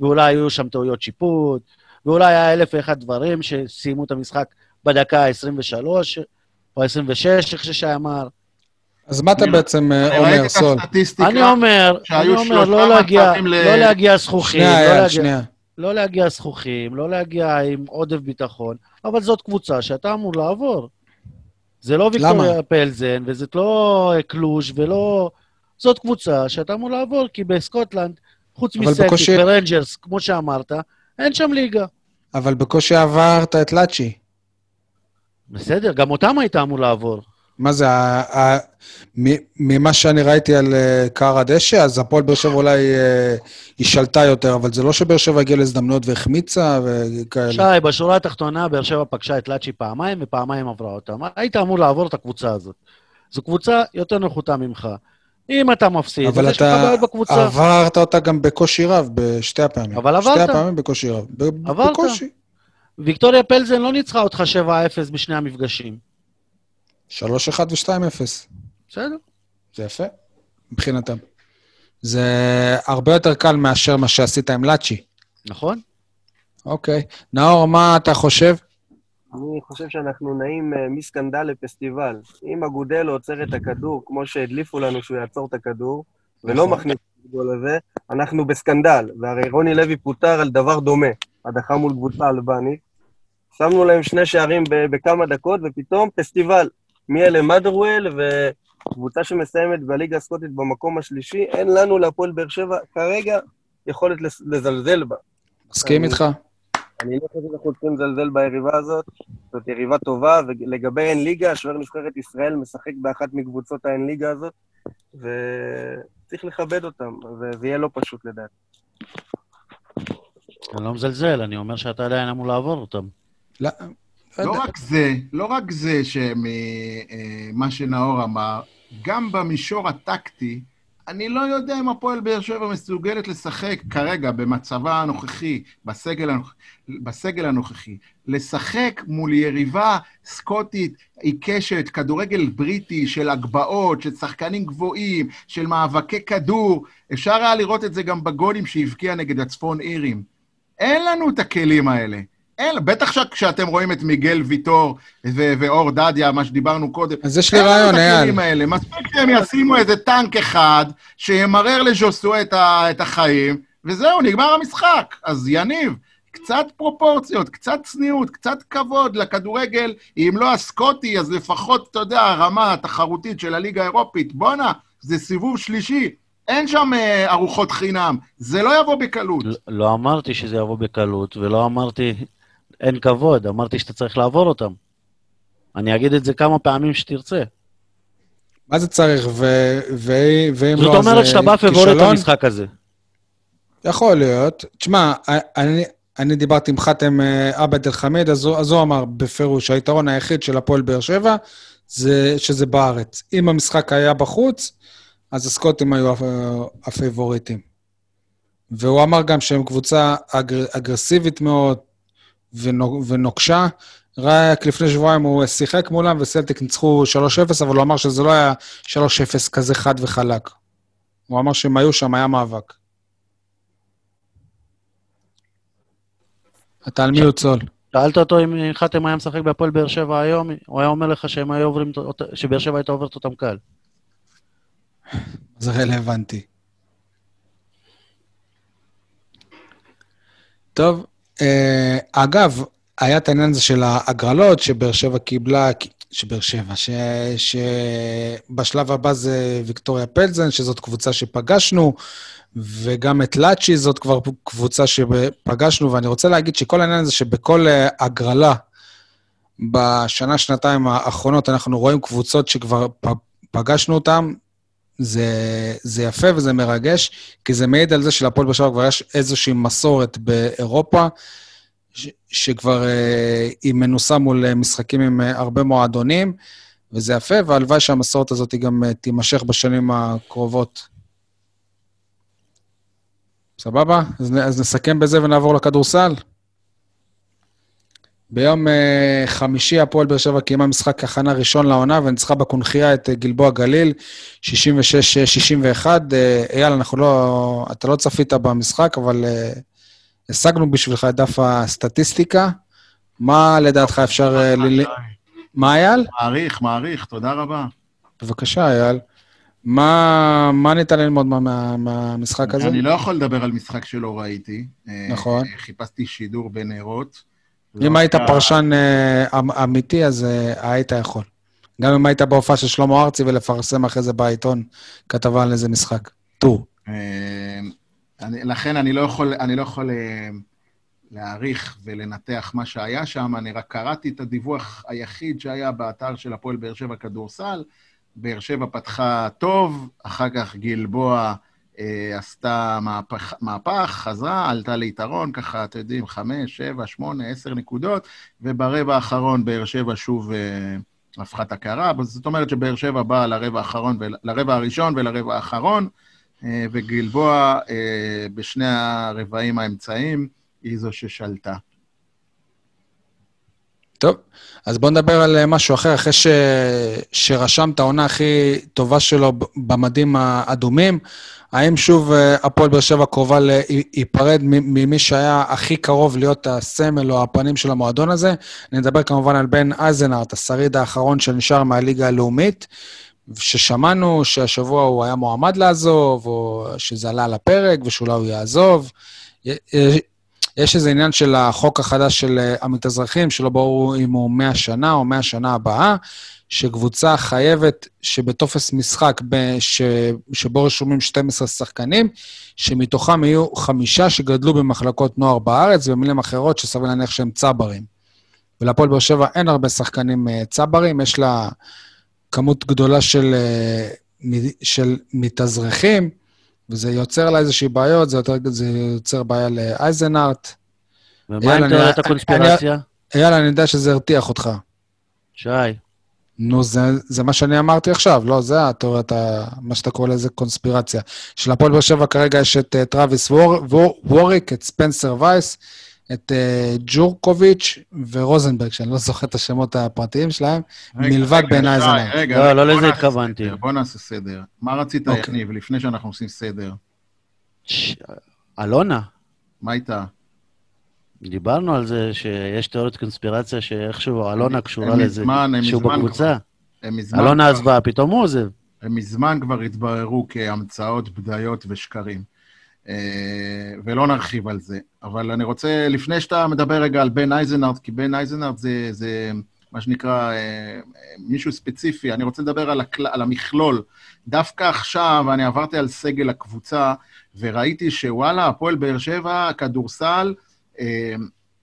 Speaker 2: ואולי היו שם טעויות שיפוט, ואולי היה אלף ואחד דברים שסיימו את המשחק בדקה ה-23 או ה-26, איך ששי אמר.
Speaker 1: אז מה אתה בעצם אה, אומר,
Speaker 3: את
Speaker 1: סול?
Speaker 2: אני אומר, אני אומר, לא להגיע, לא להגיע
Speaker 1: זחוחים,
Speaker 2: לא
Speaker 1: אייל,
Speaker 2: להגיע-
Speaker 1: שנייה.
Speaker 2: לא להגיע זחוחים, לא להגיע עם עודף ביטחון, אבל זאת קבוצה שאתה אמור לעבור. זה לא ויקטוריה פלזן, וזאת לא קלוז' ולא... זאת קבוצה שאתה אמור לעבור, כי בסקוטלנד, חוץ
Speaker 1: אבל
Speaker 2: מסלטיק
Speaker 1: בקושי-
Speaker 2: ורנג'רס, כמו שאמרת, אין שם ליגה.
Speaker 1: אבל בקושי עברת את לאצ'י.
Speaker 2: בסדר, גם אותם היית אמור לעבור.
Speaker 1: מה זה, ה- ה- מ- ממה שאני ראיתי על אה, קר הדשא, אז הפועל באר שבע אולי אה, היא שלטה יותר, אבל זה לא שבאר שבע הגיעה להזדמנויות והחמיצה וכאלה.
Speaker 2: שי, בשורה התחתונה, באר שבע פגשה את לאצ'י פעמיים, ופעמיים עברה אותם. היית אמור לעבור את הקבוצה הזאת. זו קבוצה יותר נחותה ממך. אם אתה מפסיד,
Speaker 1: אבל אתה. עברת אותה גם בקושי רב בשתי הפעמים.
Speaker 2: אבל
Speaker 1: שתי
Speaker 2: עברת.
Speaker 1: הפעמים בקושי רב. ב-
Speaker 2: עברת.
Speaker 1: בקושי.
Speaker 2: ויקטוריה פלזן לא ניצחה אותך 7-0 בשני המפגשים.
Speaker 1: 3-1 ו-2-0.
Speaker 2: בסדר.
Speaker 1: זה יפה, מבחינתם. זה הרבה יותר קל מאשר מה שעשית עם לאצ'י.
Speaker 2: נכון?
Speaker 1: אוקיי. נאור, מה אתה חושב?
Speaker 4: אני חושב שאנחנו נעים אה, מסקנדל לפסטיבל. אם אגודלו עוצר את הכדור, כמו שהדליפו לנו שהוא יעצור את הכדור, ולא
Speaker 1: נכון.
Speaker 4: מכניס את הגול הזה, אנחנו בסקנדל. והרי רוני לוי פוטר על דבר דומה, הדחה מול קבוצה אלבנית. שמנו להם שני שערים ב- בכמה דקות, ופתאום פסטיבל. מאלה מדרוול וקבוצה שמסיימת בליגה הסקוטית במקום השלישי, אין לנו להפועל באר שבע כרגע יכולת לס- לזלזל בה.
Speaker 1: מסכים איתך?
Speaker 4: אני לא חושב שאנחנו צריכים לזלזל ביריבה הזאת, זאת יריבה טובה, ולגבי אין ליגה, שוער נבחרת ישראל משחק באחת מקבוצות האין ליגה הזאת, וצריך לכבד אותם, וזה יהיה לא פשוט לדעתי.
Speaker 2: אני לא מזלזל, אני אומר שאתה עדיין אמור לעבור אותם.
Speaker 1: לא.
Speaker 3: לא רק זה, לא רק זה שמה שנאור אמר, גם במישור הטקטי, אני לא יודע אם הפועל באר שבע מסוגלת לשחק כרגע, במצבה הנוכחי, בסגל, הנוכ... בסגל הנוכחי, לשחק מול יריבה סקוטית עיקשת, כדורגל בריטי של הגבהות, של שחקנים גבוהים, של מאבקי כדור. אפשר היה לראות את זה גם בגולים שהבקיע נגד הצפון אירים. אין לנו את הכלים האלה. אין, בטח כשאתם רואים את מיגל ויטור ו- ואור דדיה, מה שדיברנו קודם.
Speaker 1: אז יש לי רעיון,
Speaker 3: את
Speaker 1: אייל.
Speaker 3: הכלים האלה. מספיק שהם ישימו איזה טנק אחד, שימרר לז'וסו את, ה- את החיים, וזהו, נגמר המשחק. אז יניב, קצת פרופורציות, קצת צניעות, קצת כבוד לכדורגל, אם לא הסקוטי, אז לפחות, אתה יודע, הרמה התחרותית של הליגה האירופית. בואנה, זה סיבוב שלישי. אין שם אה, ארוחות חינם, זה לא יבוא בקלות.
Speaker 2: לא- לא אמרתי שזה יבוא בקלות, ולא אמרתי אין כבוד, אמרתי שאתה צריך לעבור אותם. אני אגיד את זה כמה פעמים שתרצה.
Speaker 1: מה זה צריך? ו- ו- ואם
Speaker 2: זאת
Speaker 1: לא, אז
Speaker 2: אומרת שאתה בא פבוריט
Speaker 1: כישלון?
Speaker 2: למשחק הזה.
Speaker 1: יכול להיות. תשמע, אני, אני דיברתי עם חאתם אה, עבד אל-חמיד, אז, אז הוא אמר בפירוש, היתרון היחיד של הפועל באר שבע זה שזה בארץ. אם המשחק היה בחוץ, אז הסקוטים היו הפ- הפייבוריטים. והוא אמר גם שהם קבוצה אגר, אגרסיבית מאוד ונוקשה. רק לפני שבועיים הוא שיחק מולם וסלטיק ניצחו 3-0, אבל הוא אמר שזה לא היה 3-0 כזה חד וחלק. הוא אמר שהם היו שם, היה מאבק. אתה על מיוט סול.
Speaker 2: שאלת אותו אם חתם היה משחק בהפועל באר שבע היום, הוא היה אומר לך שהם היו עוברים, שבאר שבע הייתה עוברת אותם קל.
Speaker 1: זה רלוונטי. טוב, אגב, היה את העניין הזה של ההגרלות, שבאר שבע קיבלה, שבאר שבע, ש, שבשלב הבא זה ויקטוריה פלזן, שזאת קבוצה שפגשנו, וגם את לאצ'י זאת כבר קבוצה שפגשנו, ואני רוצה להגיד שכל העניין הזה שבכל אה, הגרלה בשנה, שנתיים האחרונות אנחנו רואים קבוצות שכבר פגשנו אותן, זה, זה יפה וזה מרגש, כי זה מעיד על זה שלפועל באר שבע כבר יש איזושהי מסורת באירופה, ש, שכבר אה, היא מנוסה מול אה, משחקים עם אה, הרבה מועדונים, וזה יפה, והלוואי שהמסורת הזאת גם אה, תימשך בשנים הקרובות. סבבה? אז, אז נסכם בזה ונעבור לכדורסל. ביום אה, חמישי הפועל באר שבע קיימה משחק הכנה ראשון לעונה וניצחה בקונכייה את אה, גלבוע גליל, 66-61. אה, אייל, אנחנו לא... אתה לא צפית במשחק, אבל השגנו בשבילך את דף הסטטיסטיקה. מה לדעתך אפשר... ל... מה, אייל?
Speaker 3: מעריך, מעריך, תודה רבה.
Speaker 1: בבקשה, אייל. מה, מה ניתן ללמוד מה, מה, מהמשחק הזה?
Speaker 3: אני לא יכול לדבר על משחק שלא ראיתי.
Speaker 1: נכון.
Speaker 3: חיפשתי שידור בנרות.
Speaker 1: אם
Speaker 3: לא
Speaker 1: היית פרשן אה, אמ- אמיתי, אז אה, היית יכול. גם אם היית בהופעה של שלמה ארצי ולפרסם אחרי זה בעיתון כתבה על איזה משחק. טור.
Speaker 3: אה, אני, לכן אני לא יכול, אני לא יכול להעריך ולנתח מה שהיה שם, אני רק קראתי את הדיווח היחיד שהיה באתר של הפועל באר שבע כדורסל. באר שבע פתחה טוב, אחר כך גלבוע עשתה מהפך, מהפך, חזרה, עלתה ליתרון, ככה, אתם יודעים, חמש, שבע, שמונה, עשר נקודות, וברבע האחרון באר שבע שוב אה, הפכה את הקערה. זאת אומרת שבאר שבע באה לרבע האחרון, לרבע הראשון ולרבע האחרון, אה, וגלבוע אה, בשני הרבעים האמצעיים היא זו ששלטה.
Speaker 1: טוב, אז בוא נדבר על אה, משהו אחר, אחרי ש... שרשם את העונה הכי טובה שלו במדים האדומים, האם שוב אה, הפועל באר שבע קרובה להיפרד ממי שהיה הכי קרוב להיות הסמל או הפנים של המועדון הזה? אני מדבר כמובן על בן אייזנארט, השריד האחרון שנשאר מהליגה הלאומית, ששמענו שהשבוע הוא היה מועמד לעזוב, או שזה עלה על הפרק ושאולי הוא יעזוב. יש איזה עניין של החוק החדש של אה, עמית אזרחים, שלא ברור אם הוא 100 שנה או 100 שנה הבאה, שקבוצה חייבת שבטופס משחק ש... שבו רשומים 12 שחקנים, שמתוכם יהיו חמישה שגדלו במחלקות נוער בארץ, במילים אחרות שסביר להניח שהם צברים. ולהפועל באר שבע אין הרבה שחקנים אה, צברים, יש לה כמות גדולה של, אה, של מתאזרחים. וזה יוצר לה איזושהי בעיות, זה, יותר, זה יוצר בעיה לאייזנארט.
Speaker 2: ומה עם תיאוריית הקונספירציה?
Speaker 1: אייל, אני יודע שזה הרתיח אותך.
Speaker 2: שי.
Speaker 1: נו, זה, זה מה שאני אמרתי עכשיו, לא, זה התיאוריית, מה שאתה קורא לזה קונספירציה. של הפועל באר שבע כרגע יש את uh, טראביס וור, וור, ווריק, את ספנסר וייס, את uh, ג'ורקוביץ' ורוזנברג, שאני לא זוכר את השמות הפרטיים שלהם, רגע, מלבד בעיניי זה נע.
Speaker 2: רגע, לא, לא לזה התכוונתי.
Speaker 3: בוא נעשה סדר. מה רצית, אוקיי. יניב, לפני שאנחנו עושים סדר?
Speaker 2: אלונה.
Speaker 3: מה איתה?
Speaker 2: דיברנו על זה שיש תיאוריית קונספירציה שאיכשהו אלונה קשורה לזה, שהוא בקבוצה. אלונה עזבה, פתאום הוא עוזב.
Speaker 3: הם מזמן כבר התבררו כהמצאות, בדיות ושקרים. אה, ולא נרחיב על זה. אבל אני רוצה, לפני שאתה מדבר רגע על בן אייזנארט, כי בן אייזנארט זה, זה מה שנקרא אה, מישהו ספציפי, אני רוצה לדבר על, הקל, על המכלול. דווקא עכשיו אני עברתי על סגל הקבוצה, וראיתי שוואלה, הפועל באר שבע, כדורסל, אה,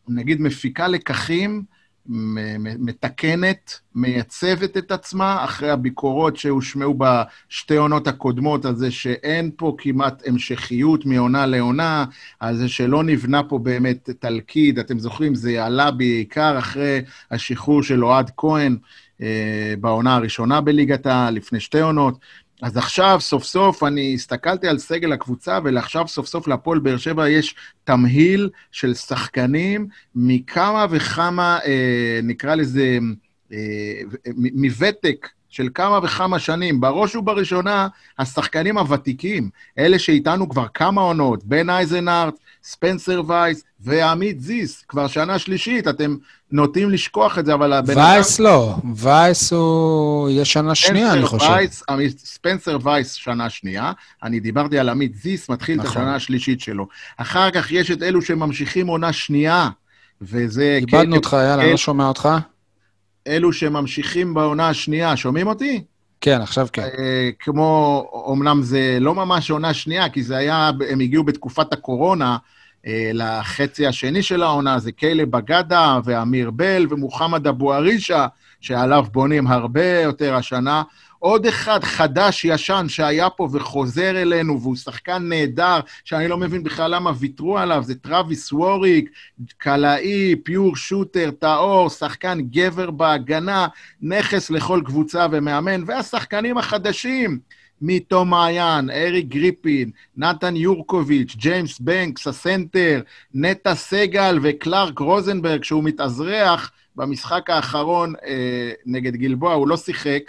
Speaker 3: נגיד מפיקה לקחים מתקנת, מייצבת את עצמה, אחרי הביקורות שהושמעו בשתי עונות הקודמות, על זה שאין פה כמעט המשכיות מעונה לעונה, על זה שלא נבנה פה באמת תלכיד. אתם זוכרים, זה עלה בעיקר אחרי השחרור של אוהד כהן אה, בעונה הראשונה בליגתה, לפני שתי עונות. אז עכשיו, סוף סוף, אני הסתכלתי על סגל הקבוצה, ועכשיו סוף סוף להפועל באר שבע יש תמהיל של שחקנים מכמה וכמה, אה, נקרא לזה, אה, מוותק של כמה וכמה שנים. בראש ובראשונה, השחקנים הוותיקים, אלה שאיתנו כבר כמה עונות, בן אייזנארט, ספנסר וייס ועמית זיס, כבר שנה שלישית, אתם נוטים לשכוח את זה, אבל
Speaker 1: הבן אדם... וייס לא, וייס הוא... יש שנה שנייה, אני חושב. וייס,
Speaker 3: ספנסר וייס שנה שנייה, אני דיברתי על עמית זיס, מתחיל נכון. את השנה השלישית שלו. אחר כך יש את אלו שממשיכים עונה שנייה, וזה...
Speaker 1: איבדנו אותך, יאללה, אני לא שומע אותך.
Speaker 3: אלו שממשיכים בעונה השנייה, שומעים אותי?
Speaker 1: כן, עכשיו כן.
Speaker 3: אה, כמו, אמנם זה לא ממש עונה שנייה, כי זה היה, הם הגיעו בתקופת הקורונה אה, לחצי השני של העונה, זה קיילה בגדה ואמיר בל ומוחמד אבו ערישה, שעליו בונים הרבה יותר השנה. עוד אחד חדש-ישן שהיה פה וחוזר אלינו, והוא שחקן נהדר, שאני לא מבין בכלל למה ויתרו עליו, זה טראביס ווריק, קלעי, pure shooter, טהור, שחקן גבר בהגנה, נכס לכל קבוצה ומאמן, והשחקנים החדשים, מתום מעיין, אריק גריפין, נתן יורקוביץ', ג'יימס בנקס, הסנטר, נטע סגל וקלארק רוזנברג, שהוא מתאזרח במשחק האחרון אה, נגד גלבוע, הוא לא שיחק.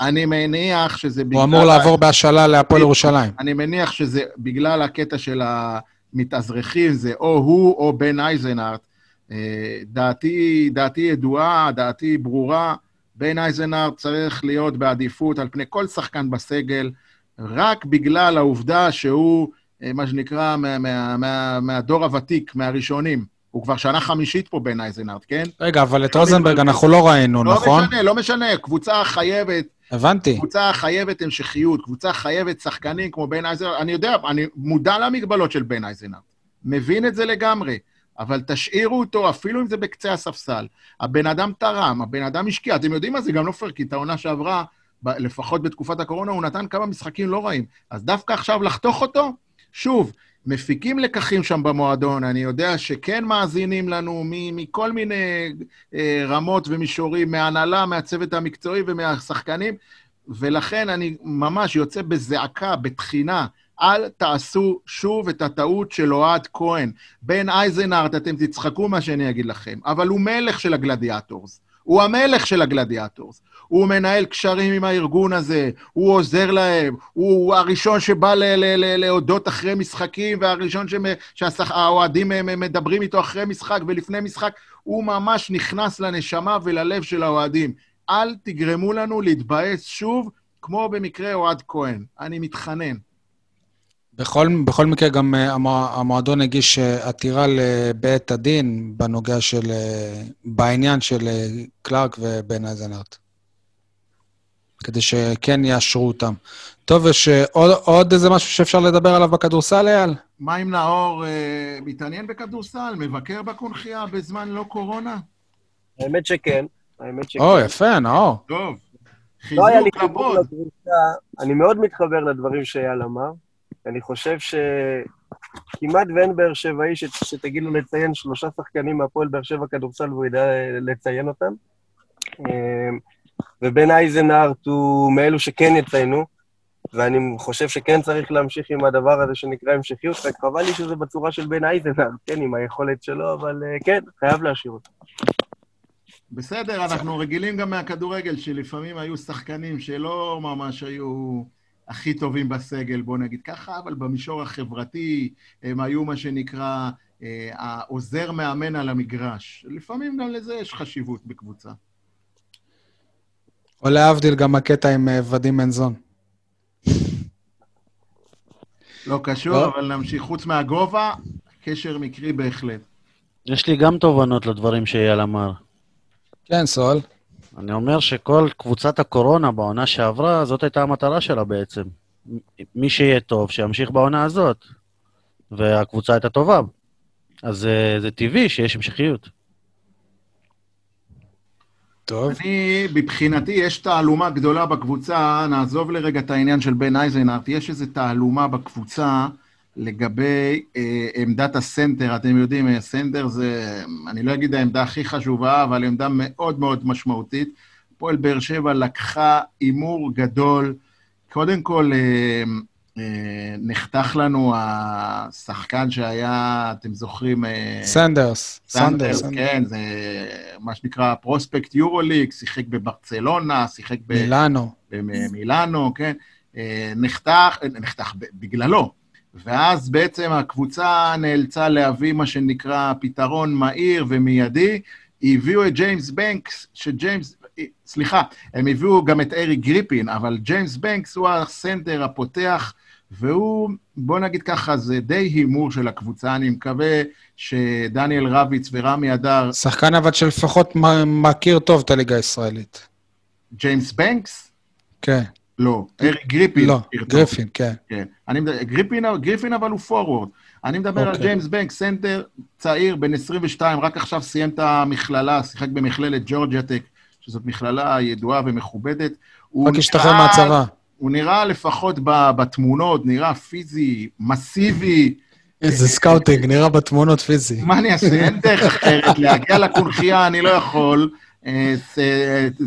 Speaker 3: אני מניח שזה
Speaker 1: בגלל... הוא אמור לעבור בהשאלה להפועל ירושלים.
Speaker 3: אני מניח שזה בגלל הקטע של המתאזרחים, זה או הוא או בן אייזנארט. אה, דעתי, דעתי ידועה, דעתי ברורה. בן אייזנארט צריך להיות בעדיפות על פני כל שחקן בסגל, רק בגלל העובדה שהוא, אה, מה שנקרא, מה, מה, מה, מהדור הוותיק, מהראשונים. הוא כבר שנה חמישית פה בן אייזנארט, כן?
Speaker 1: רגע, אבל את רוזנברג אנחנו לא ראינו,
Speaker 3: לא
Speaker 1: נכון?
Speaker 3: לא משנה, לא משנה. קבוצה חייבת...
Speaker 1: הבנתי.
Speaker 3: קבוצה חייבת המשכיות, קבוצה חייבת שחקנים כמו בן אייזנארט. אני יודע, אני מודע למגבלות של בן אייזנארט. מבין את זה לגמרי. אבל תשאירו אותו, אפילו אם זה בקצה הספסל. הבן אדם תרם, הבן אדם השקיע. אתם יודעים מה? זה גם לא פייר, כי את העונה שעברה, לפחות בתקופת הקורונה, הוא נתן כמה משחקים לא רעים. אז דווקא עכשיו לחתוך אותו? שוב, מפיקים לקחים שם במועדון, אני יודע שכן מאזינים לנו מכל מיני אה, רמות ומישורים, מההנהלה, מהצוות המקצועי ומהשחקנים, ולכן אני ממש יוצא בזעקה, בתחינה, אל תעשו שוב את הטעות של אוהד כהן. בן אייזנארט, אתם תצחקו מה שאני אגיד לכם, אבל הוא מלך של הגלדיאטורס. הוא המלך של הגלדיאטורס. הוא מנהל קשרים עם הארגון הזה, הוא עוזר להם, הוא הראשון שבא ל- ל- ל- להודות אחרי משחקים, והראשון שהאוהדים מדברים איתו אחרי משחק ולפני משחק, הוא ממש נכנס לנשמה וללב של האוהדים. אל תגרמו לנו להתבאס שוב, כמו במקרה אוהד כהן. אני מתחנן.
Speaker 1: בכל, בכל מקרה, גם אה, המוע- המועדון הגיש אה, עתירה לבית הדין בנוגע של... אה, בעניין של קלארק ובן אייזנארט. כדי שכן יאשרו אותם. טוב, יש עוד, עוד איזה משהו שאפשר לדבר עליו בכדורסל, אייל?
Speaker 3: מה אם נאור אה, מתעניין בכדורסל, מבקר בקונכייה בזמן לא קורונה?
Speaker 4: האמת שכן, האמת שכן.
Speaker 1: או, יפה, נאור.
Speaker 3: טוב.
Speaker 4: לא היה לי
Speaker 3: חיזוק
Speaker 4: חיבור
Speaker 3: רבות.
Speaker 4: לקבוצה, אני מאוד מתחבר לדברים שאייל אמר. אני חושב שכמעט ואין באר שבעי ש... שתגיד לו לציין שלושה שחקנים מהפועל באר שבע כדורסל והוא ידע לציין אותם. אמ, ובן אייזנארט הוא מאלו שכן יציינו, ואני חושב שכן צריך להמשיך עם הדבר הזה שנקרא המשכיות, רק חבל לי שזה בצורה של בן אייזנארט, כן, עם היכולת שלו, אבל אה, כן, חייב להשאיר אותו.
Speaker 3: בסדר, אנחנו רגילים גם מהכדורגל, שלפעמים היו שחקנים שלא ממש היו הכי טובים בסגל, בוא נגיד ככה, אבל במישור החברתי הם היו מה שנקרא אה, העוזר מאמן על המגרש. לפעמים גם לזה יש חשיבות בקבוצה.
Speaker 1: או להבדיל גם הקטע עם אה, ודים מנזון.
Speaker 3: לא קשור,
Speaker 1: לא.
Speaker 3: אבל נמשיך. חוץ מהגובה, קשר מקרי בהחלט.
Speaker 2: יש לי גם תובנות לדברים שאייל אמר.
Speaker 1: כן, סול.
Speaker 2: אני אומר שכל קבוצת הקורונה בעונה שעברה, זאת הייתה המטרה שלה בעצם. מי שיהיה טוב, שימשיך בעונה הזאת. והקבוצה הייתה טובה. אז אה, זה טבעי שיש המשכיות.
Speaker 1: טוב.
Speaker 3: אני, מבחינתי, יש תעלומה גדולה בקבוצה, נעזוב לרגע את העניין של בן אייזנארט, יש איזו תעלומה בקבוצה לגבי אה, עמדת הסנטר. אתם יודעים, אה, סנטר זה, אני לא אגיד העמדה הכי חשובה, אבל עמדה מאוד מאוד משמעותית. הפועל באר שבע לקחה הימור גדול. קודם כל, אה, אה, נחתך לנו השחקן שהיה, אתם זוכרים, אה,
Speaker 1: סנדרס.
Speaker 3: סנדרס,
Speaker 1: סנדרס.
Speaker 3: כן, זה מה שנקרא prospect יורוליג, שיחק בברצלונה, שיחק ב-
Speaker 1: מילאנו.
Speaker 3: במילאנו, כן, אה, נחתך, אה, נחתך בגללו. ואז בעצם הקבוצה נאלצה להביא מה שנקרא פתרון מהיר ומיידי. הביאו את ג'יימס בנקס, שג'יימס, סליחה, הם הביאו גם את אריק גריפין, אבל ג'יימס בנקס הוא הסנטר הפותח, והוא, בוא נגיד ככה, זה די הימור של הקבוצה. אני מקווה שדניאל רביץ ורמי אדר,
Speaker 1: שחקן אבל שלפחות מכיר טוב את הליגה הישראלית.
Speaker 3: ג'יימס בנקס?
Speaker 1: כן.
Speaker 3: לא, אריק גריפין.
Speaker 1: לא. גריפין, כן.
Speaker 3: כן. אני גריפין, גריפין אבל הוא פורוורד. אני מדבר על
Speaker 1: אוקיי.
Speaker 3: ג'יימס בנק, סנטר צעיר, בן 22, רק עכשיו סיים את המכללה, שיחק במכללת ג'ורג'יה טק, שזאת מכללה ידועה ומכובדת.
Speaker 1: רק השתחרר מהצבא.
Speaker 3: הוא נראה לפחות בתמונות, נראה פיזי, מסיבי.
Speaker 1: איזה סקאוטינג, נראה בתמונות פיזי.
Speaker 3: מה אני אעשה? אין דרך אחרת. להגיע לקונכייה אני לא יכול. אה,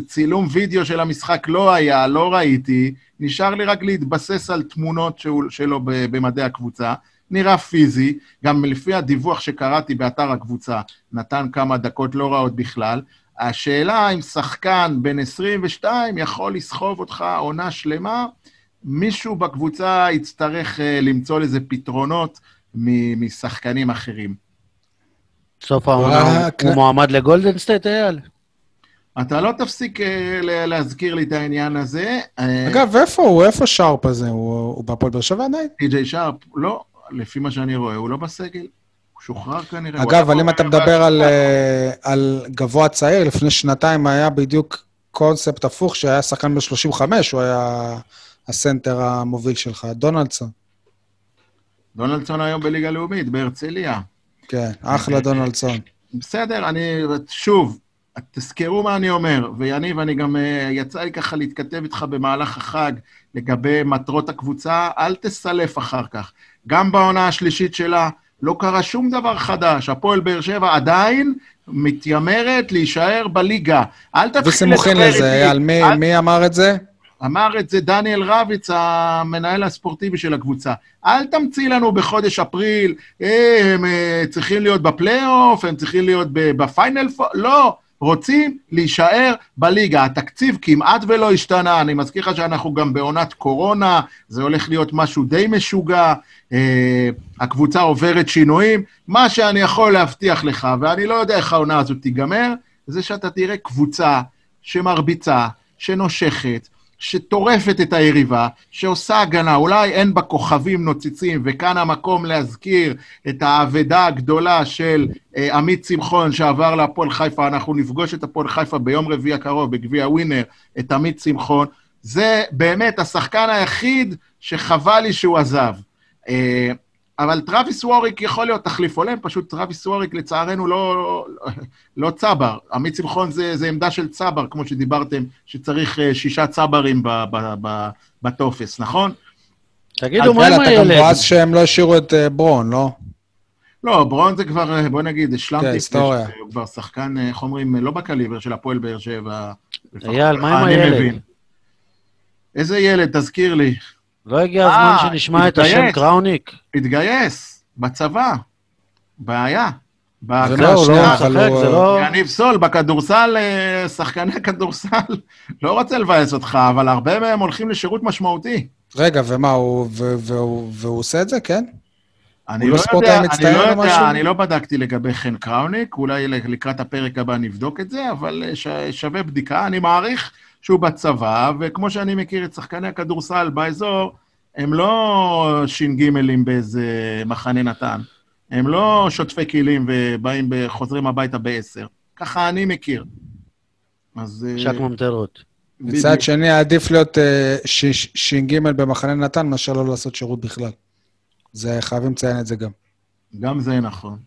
Speaker 3: צילום וידאו של המשחק לא היה, לא ראיתי. נשאר לי רק להתבסס על תמונות שלו ב- במדי הקבוצה. נראה פיזי, גם לפי הדיווח שקראתי באתר הקבוצה, נתן כמה דקות לא רעות בכלל. השאלה אם שחקן בן 22 יכול לסחוב אותך עונה שלמה, מישהו בקבוצה יצטרך אה, למצוא לזה פתרונות מ- משחקנים אחרים.
Speaker 2: סוף העונה
Speaker 1: רק-
Speaker 2: הוא מועמד לגולדן סטייט, אייל?
Speaker 3: אתה לא תפסיק אה, להזכיר לי את העניין הזה. אה,
Speaker 1: אגב, איפה הוא? איפה שרפ הזה? הוא בהפועל באר שבע עדיין?
Speaker 3: טי.ג'יי שרפ, לא, לפי מה שאני רואה, הוא לא בסגל. הוא שוחרר כנראה.
Speaker 1: אגב, אבל אם אתה מדבר אה, על גבוה צעיר, לפני שנתיים היה בדיוק קונספט הפוך, שהיה שחקן ב-35, הוא היה הסנטר המוביל שלך, דונלדסון.
Speaker 3: דונלדסון היום בליגה לאומית, בהרצליה.
Speaker 1: כן, אחלה דונלדסון.
Speaker 3: בסדר, אני, שוב, תזכרו מה אני אומר, ויניב, אני גם, אה, יצא לי ככה להתכתב איתך במהלך החג לגבי מטרות הקבוצה, אל תסלף אחר כך. גם בעונה השלישית שלה לא קרה שום דבר חדש. הפועל באר שבע עדיין מתיימרת להישאר בליגה. אל תתחיל
Speaker 1: וסימוכין לזה, אייל, מי,
Speaker 3: אל-
Speaker 1: מי אמר את זה?
Speaker 3: אמר את זה דניאל רביץ, המנהל הספורטיבי של הקבוצה. אל תמציא לנו בחודש אפריל, אה, הם אה, צריכים להיות בפלייאוף, הם צריכים להיות בפיינל פור, לא. רוצים להישאר בליגה. התקציב כמעט ולא השתנה, אני מזכיר לך שאנחנו גם בעונת קורונה, זה הולך להיות משהו די משוגע, אה, הקבוצה עוברת שינויים. מה שאני יכול להבטיח לך, ואני לא יודע איך העונה הזאת תיגמר, זה שאתה תראה קבוצה שמרביצה, שנושכת, שטורפת את היריבה, שעושה הגנה, אולי אין בה כוכבים נוצצים, וכאן המקום להזכיר את האבדה הגדולה של אה, עמית שמחון שעבר להפועל חיפה, אנחנו נפגוש את הפועל חיפה ביום רביעי הקרוב בגביע ווינר, את עמית שמחון. זה באמת השחקן היחיד שחבל לי שהוא עזב. אה, אבל טרוויס ווריק יכול להיות תחליף הולם, פשוט טרוויס ווריק לצערנו לא, לא, לא צבר. עמית שמחון זה, זה עמדה של צבר, כמו שדיברתם, שצריך אה, שישה צברים בטופס, נכון?
Speaker 2: תגידו, מה עם
Speaker 1: אתה גם
Speaker 2: הילד?
Speaker 1: מבואס שהם לא השאירו את אה, ברון, לא?
Speaker 3: לא, ברון זה כבר, אה, בוא נגיד, השלמתי
Speaker 1: כן, היסטוריה.
Speaker 3: שהוא כבר שחקן, איך אומרים, לא בקליבר של הפועל באר שבע.
Speaker 2: אייל, מה עם
Speaker 3: אני
Speaker 2: הילד?
Speaker 3: מבין. איזה ילד, תזכיר לי.
Speaker 2: לא הגיע
Speaker 3: אה,
Speaker 2: הזמן שנשמע את השם. קראוניק?
Speaker 3: התגייס, בצבא. בעיה.
Speaker 1: לא,
Speaker 2: לא לא...
Speaker 3: יניב סול, בכדורסל, אה, שחקני כדורסל, לא רוצה לבאס אותך, אבל הרבה מהם הולכים לשירות משמעותי.
Speaker 1: רגע, ומה, והוא והוא עושה את זה, כן?
Speaker 3: אני לא
Speaker 1: לא
Speaker 3: יודע, אני לא יודע? אני לא בדקתי לגבי חן קראוניק, אולי לקראת הפרק הבא נבדוק את זה, אבל אה, ש- שווה בדיקה. אני מעריך שהוא בצבא, וכמו שאני מכיר את שחקני הכדורסל באזור, הם לא ש"גים באיזה מחנה נתן. הם לא שוטפי כלים ובאים, חוזרים הביתה בעשר. ככה אני מכיר. אז... אה,
Speaker 2: שק ממטרות.
Speaker 1: מצד. שני, עדיף להיות אה, ש"ג במחנה נתן מאשר לא לעשות שירות בכלל. זה, חייבים לציין את זה גם.
Speaker 3: גם זה נכון.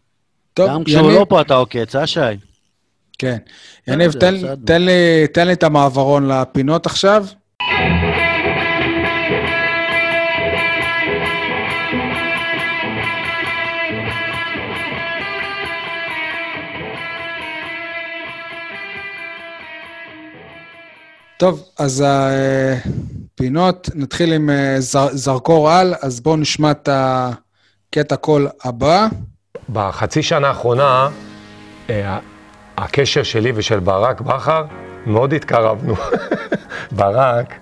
Speaker 1: טוב,
Speaker 2: גם כשהוא לא פה אתה עוקץ, אה, שי?
Speaker 1: כן. יניב,
Speaker 2: בסדר,
Speaker 1: תן. תן, לי, תן לי את המעברון לפינות עכשיו. טוב, אז הפינות, נתחיל עם אה, זר, זרקור על, אז בואו נשמע את הקטע קול הבא.
Speaker 5: בחצי שנה האחרונה, אה, הקשר שלי ושל ברק בכר, מאוד התקרבנו. ברק,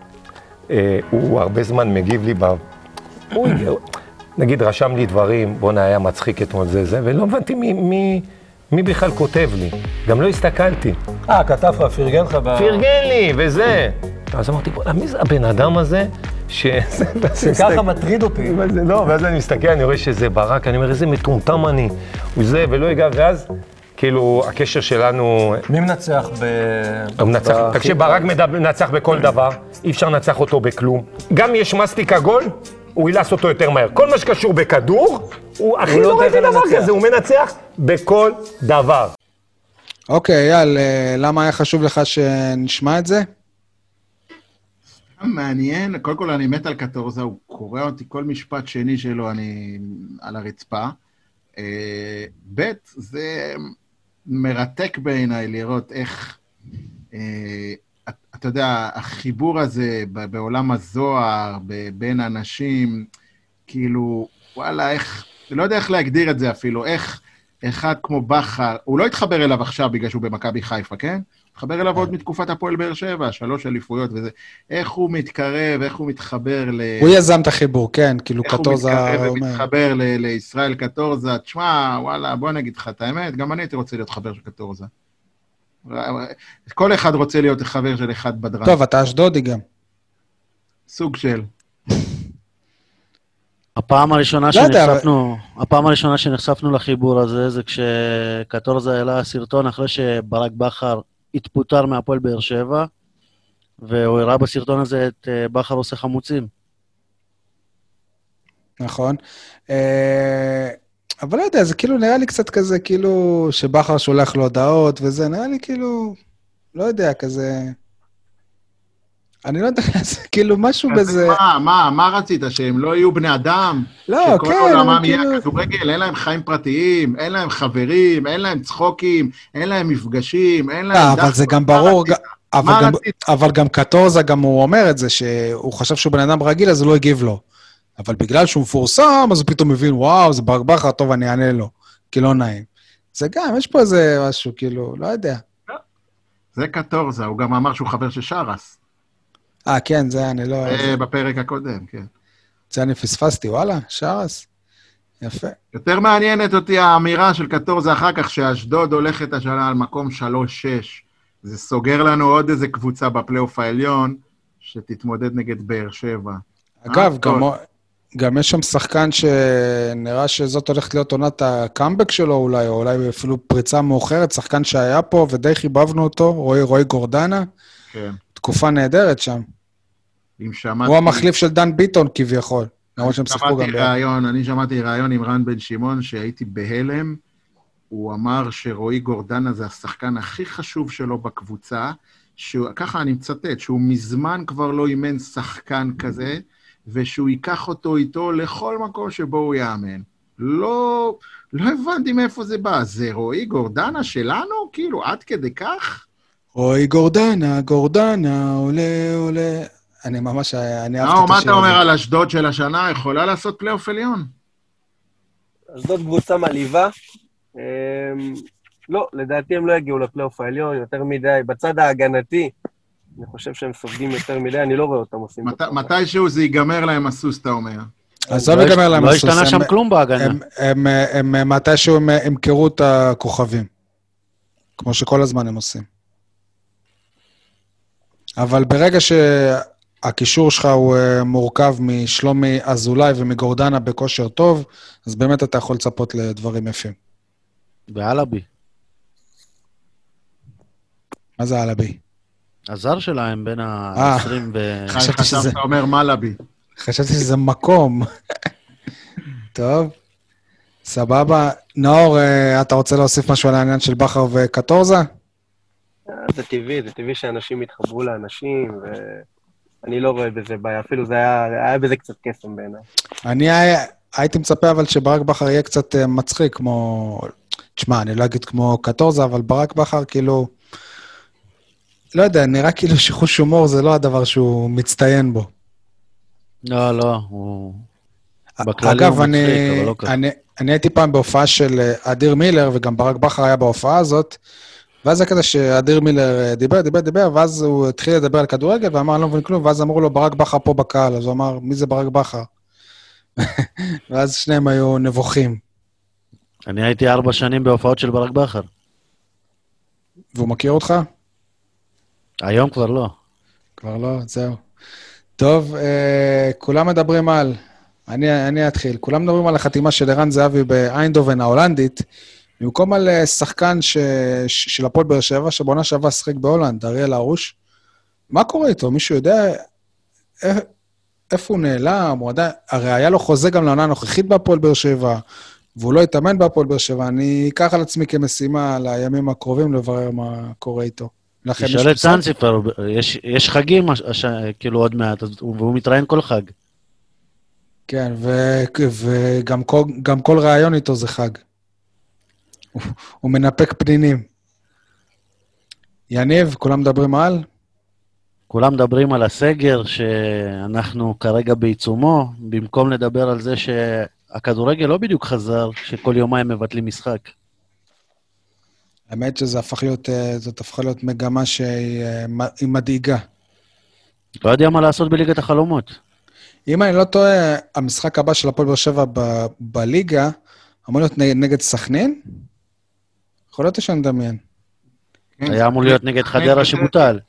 Speaker 5: אה, הוא הרבה זמן מגיב לי ב... הוא, נגיד, רשם לי דברים, בואנה, היה מצחיק אתמול זה זה, ולא הבנתי מי, מי, מי בכלל כותב לי. גם לא הסתכלתי.
Speaker 6: אה, כתב לך, פרגן לך ב...
Speaker 5: פרגן לי, וזה. אז אמרתי, בוא'נה, מי זה הבן אדם הזה? ש...
Speaker 6: שככה מטריד אותי.
Speaker 5: לא, ואז אני מסתכל, אני רואה שזה ברק, אני אומר, איזה מטומטם אני. הוא זה, ולא הגע, ואז, כאילו, הקשר שלנו...
Speaker 6: מי מנצח ב...
Speaker 5: הוא מנצח, תקשיב, ברק מנצח בכל דבר, אי אפשר לנצח אותו בכלום. גם יש מסטיק עגול, הוא ילעס אותו יותר מהר. כל מה שקשור בכדור, הוא הכי
Speaker 6: לא
Speaker 5: ראיתי דבר. כזה, הוא מנצח בכל דבר.
Speaker 1: אוקיי, אייל, אה, למה היה חשוב לך שנשמע את זה?
Speaker 3: מעניין, קודם כל אני מת על קטורזה, הוא קורע אותי כל משפט שני שלו, אני על הרצפה. אה, ב', זה מרתק בעיניי לראות איך, אה, את- אתה יודע, החיבור הזה בעולם הזוהר, בין אנשים, כאילו, וואלה, איך, לא יודע איך להגדיר את זה אפילו, איך אחד כמו בכר, הוא לא התחבר אליו עכשיו בגלל שהוא במכבי חיפה, כן? התחבר אליו עוד מתקופת הפועל באר שבע, שלוש אליפויות וזה. איך הוא מתקרב, איך הוא מתחבר ל...
Speaker 1: הוא יזם את החיבור, כן, כאילו
Speaker 3: איך הוא
Speaker 1: קטורזה
Speaker 3: מתקרב. ומתחבר ל- לישראל קטורזה. תשמע, וואלה, בוא נגיד לך את האמת, גם אני הייתי רוצה להיות חבר של קטורזה. כל אחד רוצה להיות חבר של אחד בדרן.
Speaker 1: טוב, אתה אשדודי גם.
Speaker 3: סוג של.
Speaker 2: הפעם הראשונה
Speaker 1: לא
Speaker 2: שנחשפנו, הפעם הראשונה שנחשפנו לחיבור הזה זה כשקטורזה העלה סרטון אחרי שברק בכר התפוטר מהפועל באר שבע, והוא הראה בסרטון הזה את אה, בכר עושה חמוצים.
Speaker 1: נכון. אה, אבל לא יודע, זה כאילו נראה לי קצת כזה, כאילו, שבכר שולח לו הודעות וזה, נראה לי כאילו, לא יודע, כזה... אני לא יודע, כאילו משהו בזה...
Speaker 3: מה, מה, מה רצית, שהם לא יהיו בני אדם?
Speaker 1: לא,
Speaker 3: שכל
Speaker 1: כן,
Speaker 3: עולמם
Speaker 1: אבל
Speaker 3: יהיה
Speaker 1: כאילו...
Speaker 3: כדורגל, אין להם חיים פרטיים, אין להם חברים, אין להם צחוקים, אין להם מפגשים, אין להם...
Speaker 1: אה, אבל זה. גם ברור? אבל גם? אבל גם קטורזה, גם הוא אומר את זה, שהוא חשב שהוא בן אדם רגיל, אז הוא לא הגיב לו. אבל בגלל שהוא מפורסם, אז הוא פתאום מבין, וואו, זה ברק בכר, טוב, אני אענה לו, כי לא נעים. זה גם, יש פה איזה משהו, כאילו, לא יודע.
Speaker 3: זה קטורזה, הוא גם אמר שהוא חבר של שרס.
Speaker 1: אה, כן, זה אני לא...
Speaker 3: זה בפרק הקודם, כן.
Speaker 1: זה אני פספסתי, וואלה, שרס. יפה.
Speaker 3: יותר מעניינת אותי האמירה של קטורזה אחר כך, שאשדוד הולכת השנה על מקום 3-6. זה סוגר לנו עוד איזה קבוצה בפלייאוף העליון, שתתמודד נגד באר שבע.
Speaker 1: אגב,
Speaker 3: אה,
Speaker 1: גם. גם יש שם שחקן שנראה שזאת הולכת להיות עונת הקאמבק שלו אולי, או אולי אפילו פריצה מאוחרת, שחקן שהיה פה ודי חיבבנו אותו, רועי, רועי גורדנה,
Speaker 3: כן.
Speaker 1: תקופה נהדרת שם.
Speaker 3: אם שמעתי...
Speaker 1: הוא המחליף של דן ביטון כביכול, למרות שהם שיחקו גם.
Speaker 3: ראיון, אני שמעתי ראיון עם רן בן שמעון, שהייתי בהלם. הוא אמר שרועי גורדנה זה השחקן הכי חשוב שלו בקבוצה, שהוא, ככה אני מצטט, שהוא מזמן כבר לא אימן שחקן כזה, ושהוא ייקח אותו איתו לכל מקום שבו הוא יאמן. לא, לא הבנתי מאיפה זה בא. זה רועי גורדנה שלנו? כאילו, עד כדי כך?
Speaker 1: רועי גורדנה, גורדנה, עולה, עולה. אני ממש, אני אהבתי את
Speaker 3: מה
Speaker 1: השיר
Speaker 3: אתה אומר. על אשדוד של השנה? יכולה לעשות פלייאוף עליון?
Speaker 4: זאת קבוצה מלהיבה. אמ, לא, לדעתי הם לא יגיעו לפלייאוף העליון יותר מדי. בצד ההגנתי, אני חושב שהם סופגים יותר מדי, אני לא רואה אותם עושים...
Speaker 3: מתישהו זה ייגמר להם הסוס, אתה אומר.
Speaker 1: עזוב
Speaker 2: לא
Speaker 1: ייגמר להם
Speaker 2: לא
Speaker 1: הסוס,
Speaker 2: השתנה
Speaker 1: הם-
Speaker 2: שם כלום בהגנה.
Speaker 1: הם, מתישהו הם ימכרו את הכוכבים, כמו שכל הזמן הם עושים. אבל ברגע שהקישור שלך הוא אה, מורכב משלומי אזולאי ומגורדנה בכושר טוב, אז באמת אתה יכול לצפות לדברים יפים.
Speaker 2: ואלאבי.
Speaker 1: מה זה אלאבי?
Speaker 2: הזר שלהם בין
Speaker 1: אה.
Speaker 2: ה-20 ו...
Speaker 1: חשבתי שזה-
Speaker 3: חשבת, אומר מלאבי.
Speaker 1: חשבתי שזה מקום. טוב, סבבה. נאור, אה, אתה רוצה להוסיף משהו על העניין של בכר וקטורזה?
Speaker 4: אה, זה טבעי, זה טבעי שאנשים יתחברו לאנשים, ואני לא רואה בזה בעיה. אפילו זה היה, היה בזה קצת קסם בעיניי.
Speaker 1: אני היה- הייתי מצפה אבל שברק בכר יהיה קצת אה, מצחיק, כמו... תשמע, אני לא אגיד כמו קטורזה, אבל ברק בכר כאילו... לא יודע, נראה כאילו שחוש הומור זה לא הדבר שהוא מצטיין בו.
Speaker 2: לא, לא, הוא... בכללי
Speaker 1: אגב,
Speaker 2: הוא
Speaker 1: אני,
Speaker 2: מצחיק, אבל לא ככה.
Speaker 1: אני, אני הייתי פעם בהופעה של אה, אדיר מילר, וגם ברק בכר היה בהופעה הזאת, ואז היה כזה שאדיר מילר אה, דיבר, דיבר, דיבר, ואז הוא התחיל לדבר על כדורגל, ואמר, אני לא מבין כלום, ואז אמרו לו, ברק בכר פה בקהל, אז הוא אמר, מי זה ברק בכר? ואז שניהם היו נבוכים,
Speaker 2: אני הייתי ארבע שנים בהופעות של ברק בכר.
Speaker 1: והוא מכיר אותך?
Speaker 2: היום כבר לא.
Speaker 1: כבר לא, זהו. טוב, אה, כולם מדברים על... אני, אני אתחיל. כולם מדברים על החתימה של ערן זהבי באיינדובן ההולנדית, במקום על אה, שחקן ש, של הפועל באר שבע, שבעונה שעברה שיחק בהולנד, אריאל הרוש. מה קורה איתו? מישהו יודע איפה הוא נעלם? הוא עדיין... הרי היה לו חוזה גם לעונה הנוכחית בהפועל באר שבע, והוא לא התאמן בהפועל באר שבע. אני אקח על עצמי כמשימה לימים הקרובים לברר מה קורה איתו. לכם יש
Speaker 2: תשאל את? סנציפר, יש- יש חגים, הש- כאילו עוד מעט, והוא מתראיין כל חג.
Speaker 1: כן, ו- וגם כל, גם כל ראיון איתו זה חג. הוא, הוא מנפק פנינים. יניב, כולם מדברים על?
Speaker 2: כולם מדברים על הסגר, שאנחנו כרגע בעיצומו, במקום לדבר על זה שהכדורגל לא בדיוק חזר, שכל יומיים מבטלים משחק.
Speaker 1: האמת שזה הפך להיות, אה, זאת הפכה להיות מגמה שהיא אה, מדאיגה.
Speaker 2: לא יודע מה לעשות בליגת החלומות.
Speaker 1: אם אני לא טועה, המשחק הבא של הפועל באר שבע בליגה אמור להיות נגד סכנין? יכול להיות שאני מדמיין.
Speaker 3: כן,
Speaker 2: היה אמור להיות נגד חדרה שבוטל.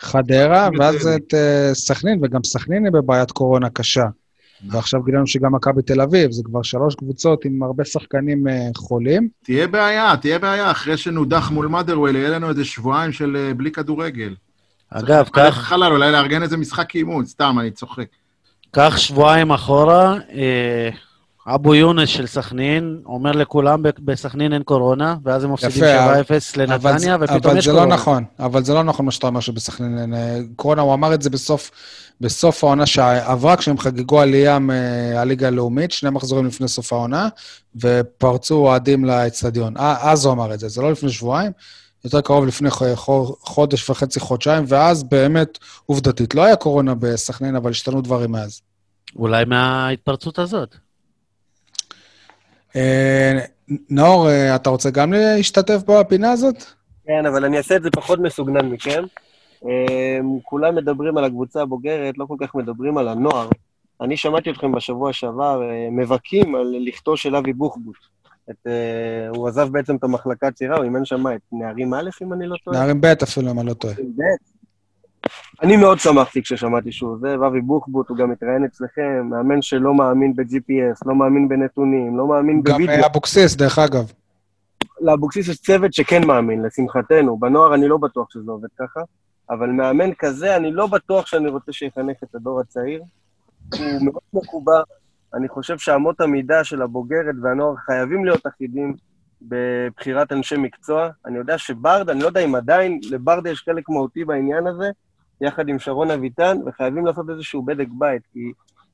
Speaker 1: חדרה, ואז. את אה, סכנין, וגם סכנין היא בבעיית קורונה קשה. ועכשיו גילינו שגם מכבי תל אביב, זה כבר שלוש קבוצות עם הרבה שחקנים אה, חולים.
Speaker 3: תהיה בעיה, תהיה בעיה. אחרי שנודח מול מאדרוול, יהיה לנו איזה שבועיים של אה, בלי כדורגל.
Speaker 2: אגב,
Speaker 3: צריך
Speaker 2: קח,
Speaker 3: חלל, אולי לארגן איזה משחק אימון, סתם, אני צוחק.
Speaker 2: קח שבועיים אחורה, אבו יונס של סכנין אומר לכולם בסכנין אין קורונה, ואז הם מפסידים
Speaker 1: יפה,
Speaker 2: 7-0 לנתניה,
Speaker 1: זה-
Speaker 2: ופתאום
Speaker 1: אבל
Speaker 2: יש
Speaker 1: זה
Speaker 2: קורונה.
Speaker 1: לא נכון, אבל זה לא נכון מה שאתה אומר שבסכנין אין אה, קורונה, הוא אמר את זה בסוף, בסוף העונה שעברה, כשהם חגגו עלייה מהליגה הלאומית, שני מחזורים לפני סוף העונה, ופרצו אוהדים לאצטדיון. אה, אז הוא אמר את זה, זה לא לפני שבועיים, יותר קרוב לפני חודש וחצי, חודשיים, ואז באמת, עובדתית, לא היה קורונה בסכנין, אבל השתנו דברים מאז.
Speaker 2: אולי מההתפרצות הזאת.
Speaker 1: אה, נאור, אה, אתה רוצה גם להשתתף בפינה הזאת?
Speaker 4: כן, אבל אני אעשה את זה פחות מסוגנן מכם. אמ, כולם מדברים על הקבוצה הבוגרת, לא כל כך מדברים על הנוער. אני שמעתי אתכם בשבוע שעבר אה, מבכים על לכתו של אבי בוחבוט. את, אה, הוא עזב בעצם את המחלקה הצעירה, הוא אימן שם את נערים א', אם אני לא טועה.
Speaker 1: נערים ב' אפילו, אם אני לא טועה.
Speaker 4: ב'. אני מאוד שמחתי כששמעתי שהוא עוזב, אבי בוחבוט, הוא גם התראיין אצלכם, מאמן שלא מאמין ב-GPS, לא מאמין בנתונים, לא מאמין
Speaker 1: גם
Speaker 4: בווידאו.
Speaker 1: אה, אבוקסיס, דרך אגב.
Speaker 4: לאבוקסיס יש צוות שכן מאמין, לשמחתנו. בנוער אני לא בטוח שזה עובד ככה, אבל מאמן כזה, אני לא בטוח שאני רוצה שיחנך את הדור הצעיר. הוא מאוד מקובע. אני חושב שאמות המידה של הבוגרת והנוער חייבים להיות אחידים בבחירת אנשי מקצוע. אני יודע שברדה, אני לא יודע אם עדיין, לברדה יש חלק מהותי בעניין הזה, יחד עם שרון אביטן, וחייבים לעשות איזשהו בדק בית, כי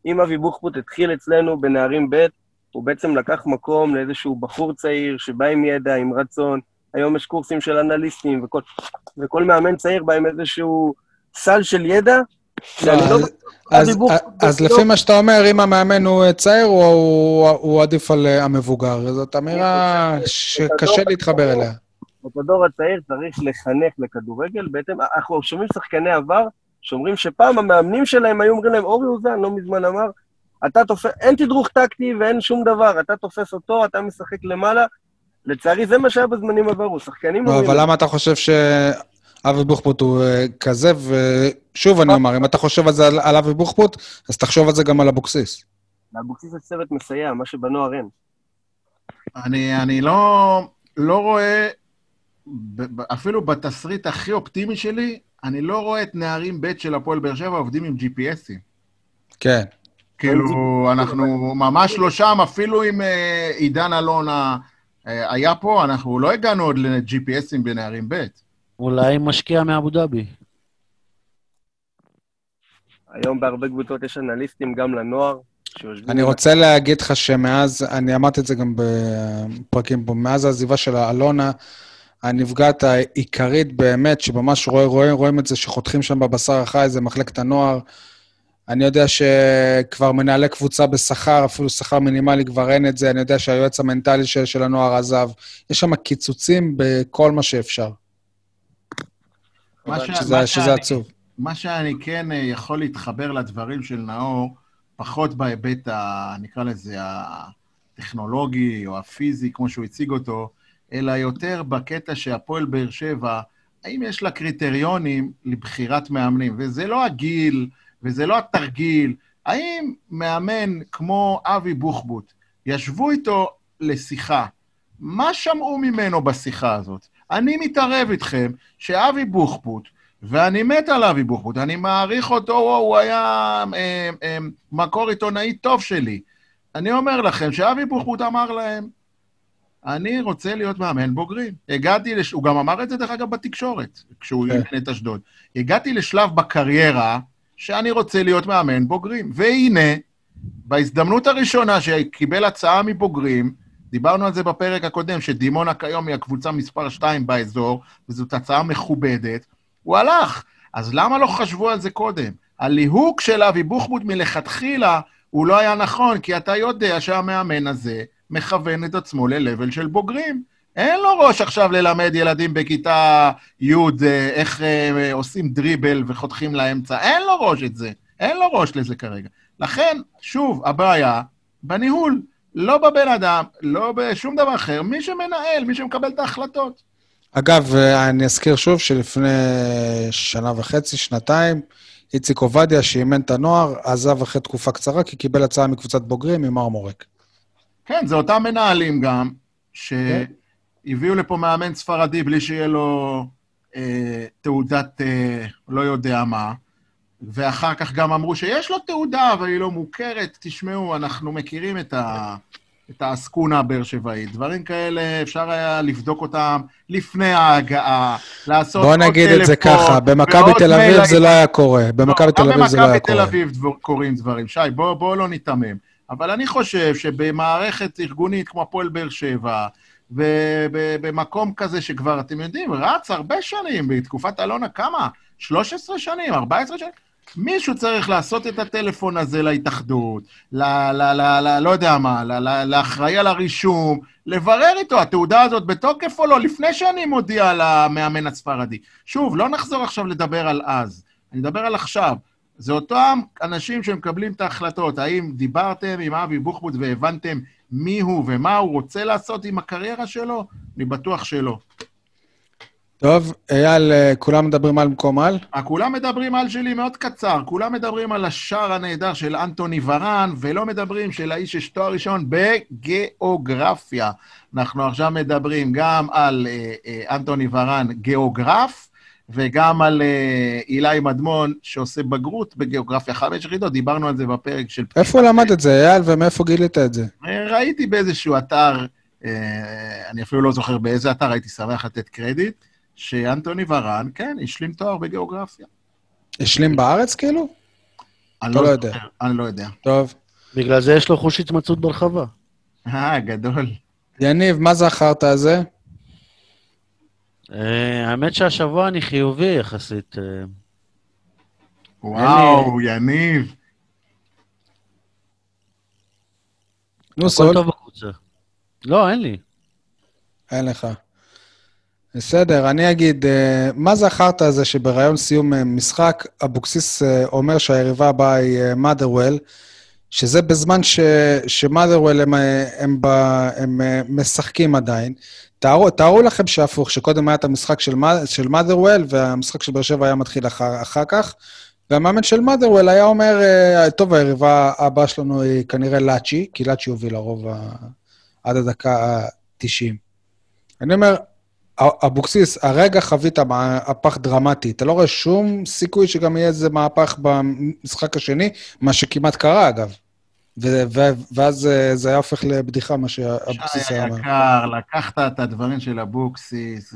Speaker 4: אם אבי בוחבוט התחיל אצלנו בנערים ב', הוא בעצם לקח מקום לאיזשהו בחור צעיר שבא עם ידע, עם רצון. היום יש קורסים של אנליסטים, וכל, וכל מאמן צעיר בא עם איזשהו סל של ידע, לא...
Speaker 1: אז-
Speaker 4: לא-
Speaker 1: לפי מה שאתה אומר, אם המאמן הוא אה, צעיר, הוא עדיף על אה, המבוגר. זאת אמירה שקשה להתחבר אליה.
Speaker 4: את הדור הצעיר צריך לחנך לכדורגל, בהתאם, אנחנו שומעים שחקני עבר, שאומרים שפעם המאמנים שלהם היו אומרים להם, אורי אוזן לא מזמן אמר, אתה תופס, אין תדרוך טקטי ואין שום דבר, אתה תופס אותו, אתה משחק למעלה. לצערי, זה מה שהיה בזמנים עברו, שחקנים
Speaker 1: לא. אבל למה אתה חושב שאבי בוחבוט הוא אה, כזה? ושוב אני אומר, אם אתה חושב על זה על, אבי בוחבוט, אז תחשוב על זה גם על אבוקסיס.
Speaker 4: לאבוקסיס יש צוות מסייע, מה שבנוער אין.
Speaker 3: אני, אני לא, לא רואה, אפילו בתסריט הכי אופטימי שלי, אני לא רואה את נערים ב' של הפועל באר שבע עובדים עם GPSים.
Speaker 1: כן.
Speaker 3: כאילו, אנחנו ממש לא שם, אפילו אם אה, עידן אלונה אה, היה פה, אנחנו לא הגענו עוד ל-GPSים בנערים ב'.
Speaker 2: אולי משקיע מאבו דאבי.
Speaker 4: היום בהרבה קבוצות יש אנליסטים גם לנוער.
Speaker 1: אני רוצה להגיד לך שמאז, אני אמרתי את זה גם בפרקים פה, מאז העזיבה של אלונה, הנפגעת העיקרית באמת, שממש רואים, רואים, רואים את זה, שחותכים שם בבשר החי, זה מחלקת הנוער. אני יודע שכבר מנהלי קבוצה בשכר, אפילו שכר מינימלי, כבר אין את זה. אני יודע שהיועץ המנטלי של, של הנוער עזב. יש שם קיצוצים בכל מה שאפשר,
Speaker 3: מה ש-
Speaker 1: שזה,
Speaker 3: מה
Speaker 1: שזה
Speaker 3: שאני-
Speaker 1: עצוב.
Speaker 3: מה שאני כן אה, יכול להתחבר לדברים של נאור, פחות בהיבט, ה, נקרא לזה, הטכנולוגי או הפיזי, כמו שהוא הציג אותו, אלא יותר בקטע שהפועל באר שבע, האם יש לה קריטריונים לבחירת מאמנים? וזה לא הגיל, וזה לא התרגיל. האם מאמן כמו אבי בוחבוט, ישבו איתו לשיחה, מה שמעו ממנו בשיחה הזאת? אני מתערב איתכם שאבי בוחבוט, ואני מת על אבי בוחבוט, אני מעריך אותו, הוא היה אה, אה, מקור עיתונאי טוב שלי. אני אומר לכם שאבי בוחבוט אמר להם, אני רוצה להיות מאמן בוגרים. הגעתי, לש... הוא גם אמר את זה, דרך אגב, בתקשורת, כשהוא
Speaker 1: כן.
Speaker 3: אימן את אשדוד. הגעתי לשלב בקריירה שאני רוצה להיות מאמן בוגרים. והנה, בהזדמנות הראשונה שקיבל הצעה מבוגרים, דיברנו על זה בפרק הקודם, שדימונה כיום היא הקבוצה מספר 2 באזור, וזאת הצעה מכובדת, הוא הלך. אז למה לא חשבו על זה קודם? הליהוק של אבי בוחבוט מלכתחילה הוא לא היה נכון, כי אתה יודע שהמאמן הזה מכוון את עצמו ל-level של בוגרים. אין לו ראש עכשיו ללמד ילדים בכיתה י' אה, איך אה, עושים דריבל וחותכים לאמצע. אין לו ראש את זה. אין לו ראש לזה כרגע. לכן, שוב, הבעיה בניהול, לא בבן אדם, לא בשום דבר אחר. מי שמנהל, מי שמקבל את ההחלטות.
Speaker 1: אגב, אה, אני אזכיר שוב שלפני שנה וחצי, שנתיים, איציק עובדיה, שאימן את הנוער, עזב אחרי תקופה קצרה, כי קיבל הצעה מקבוצת בוגרים ממרמורק.
Speaker 3: כן, זה אותם מנהלים גם, שהביאו לפה מאמן ספרדי בלי שיהיה לו אה, תעודת אה, לא יודע מה, ואחר כך גם אמרו שיש לו תעודה, אבל היא לא מוכרת. תשמעו, אנחנו מכירים את, ה... את העסקונה הבאר שבעית. דברים כאלה, אפשר היה לבדוק אותם לפני ההגעה, לעשות
Speaker 1: בוא
Speaker 3: עוד
Speaker 1: נגיד את זה
Speaker 3: טלפון,
Speaker 1: ככה, במכבי תל אביב זה לא היה קורה. במכבי תל אביב זה לא
Speaker 3: גם
Speaker 1: היה
Speaker 3: במכבי תל
Speaker 1: קורה.
Speaker 3: אביב קורים דברים. שי, בוא, בוא לא ניתמם. אבל אני חושב שבמערכת ארגונית כמו הפועל באר שבע, ובמקום כזה שכבר, אתם יודעים, רץ הרבה שנים, בתקופת אלונה, כמה? 13 שנים, 14 שנים? מישהו צריך לעשות את הטלפון הזה להתאחדות, ל... ל, ל, ל לא יודע מה, ל, ל, לאחראי על הרישום, לברר איתו, התעודה הזאת בתוקף או לא, לפני שאני מודיע למאמן הספרדי. שוב, לא נחזור עכשיו לדבר על אז, אני מדבר על עכשיו. זה אותם אנשים שמקבלים את ההחלטות. האם דיברתם עם אבי בוחבוט והבנתם מי הוא ומה הוא רוצה לעשות עם הקריירה שלו? אני בטוח שלא.
Speaker 1: טוב, אייל, אה, כולם מדברים על מקום על?
Speaker 3: אה, כולם מדברים על שלי מאוד קצר, כולם מדברים על השער הנהדר של אנטוני ורן, ולא מדברים של האיש שיש תואר ראשון בגיאוגרפיה. אנחנו עכשיו מדברים גם על אה, אה, אנטוני ורן, גיאוגרף, וגם על אה, אילי מדמון, שעושה בגרות בגיאוגרפיה חמש יחידות, דיברנו על זה בפרק של...
Speaker 1: איפה למד את זה, אייל, ומאיפה גילית את זה?
Speaker 3: ראיתי באיזשהו אתר, אה, אני אפילו לא זוכר באיזה אתר, הייתי שמח לתת קרדיט, שאנטוני ורן, כן, השלים תואר בגיאוגרפיה.
Speaker 1: השלים בארץ, כאילו?
Speaker 3: אני לא
Speaker 1: לא יודע.
Speaker 3: אני לא יודע.
Speaker 1: טוב.
Speaker 2: בגלל זה יש לו חוש התמצאות ברחבה.
Speaker 3: אה, גדול.
Speaker 1: יניב, מה זה החרטא הזה?
Speaker 2: אה, האמת שהשבוע אני חיובי יחסית. אה,
Speaker 3: וואו, יניב.
Speaker 1: נו,
Speaker 2: הכל
Speaker 1: סול.
Speaker 2: טוב בקבוצה. לא, אין לי.
Speaker 1: אין לך. בסדר, אני אגיד, אה, מה זה החרטא הזה שבראיון סיום משחק, אבוקסיס אומר שהיריבה הבאה היא מאדרוול, שזה בזמן ש, שמאדרוול הם, הם, הם אה, משחקים עדיין. תארו, תארו לכם שהפוך, שקודם היה את המשחק של, של מאדרוול, והמשחק של באר שבע היה מתחיל אחר, אחר כך, והמאמן של מאדרוול היה אומר, אה, טוב, היריבה הבאה שלנו היא כנראה לאצ'י, כי לאצ'י הוביל לרוב ה- עד הדקה ה-90. אני אומר, אבוקסיס, הרגע חווית מהפך דרמטי. אתה לא רואה שום סיכוי שגם יהיה איזה מהפך במשחק השני, מה שכמעט קרה, אגב. ואז אה, זה היה הופך לבדיחה, מה שאבוקסיס
Speaker 3: שי
Speaker 1: היה אומר.
Speaker 3: היקר, לקחת את הדברים של אבוקסיס,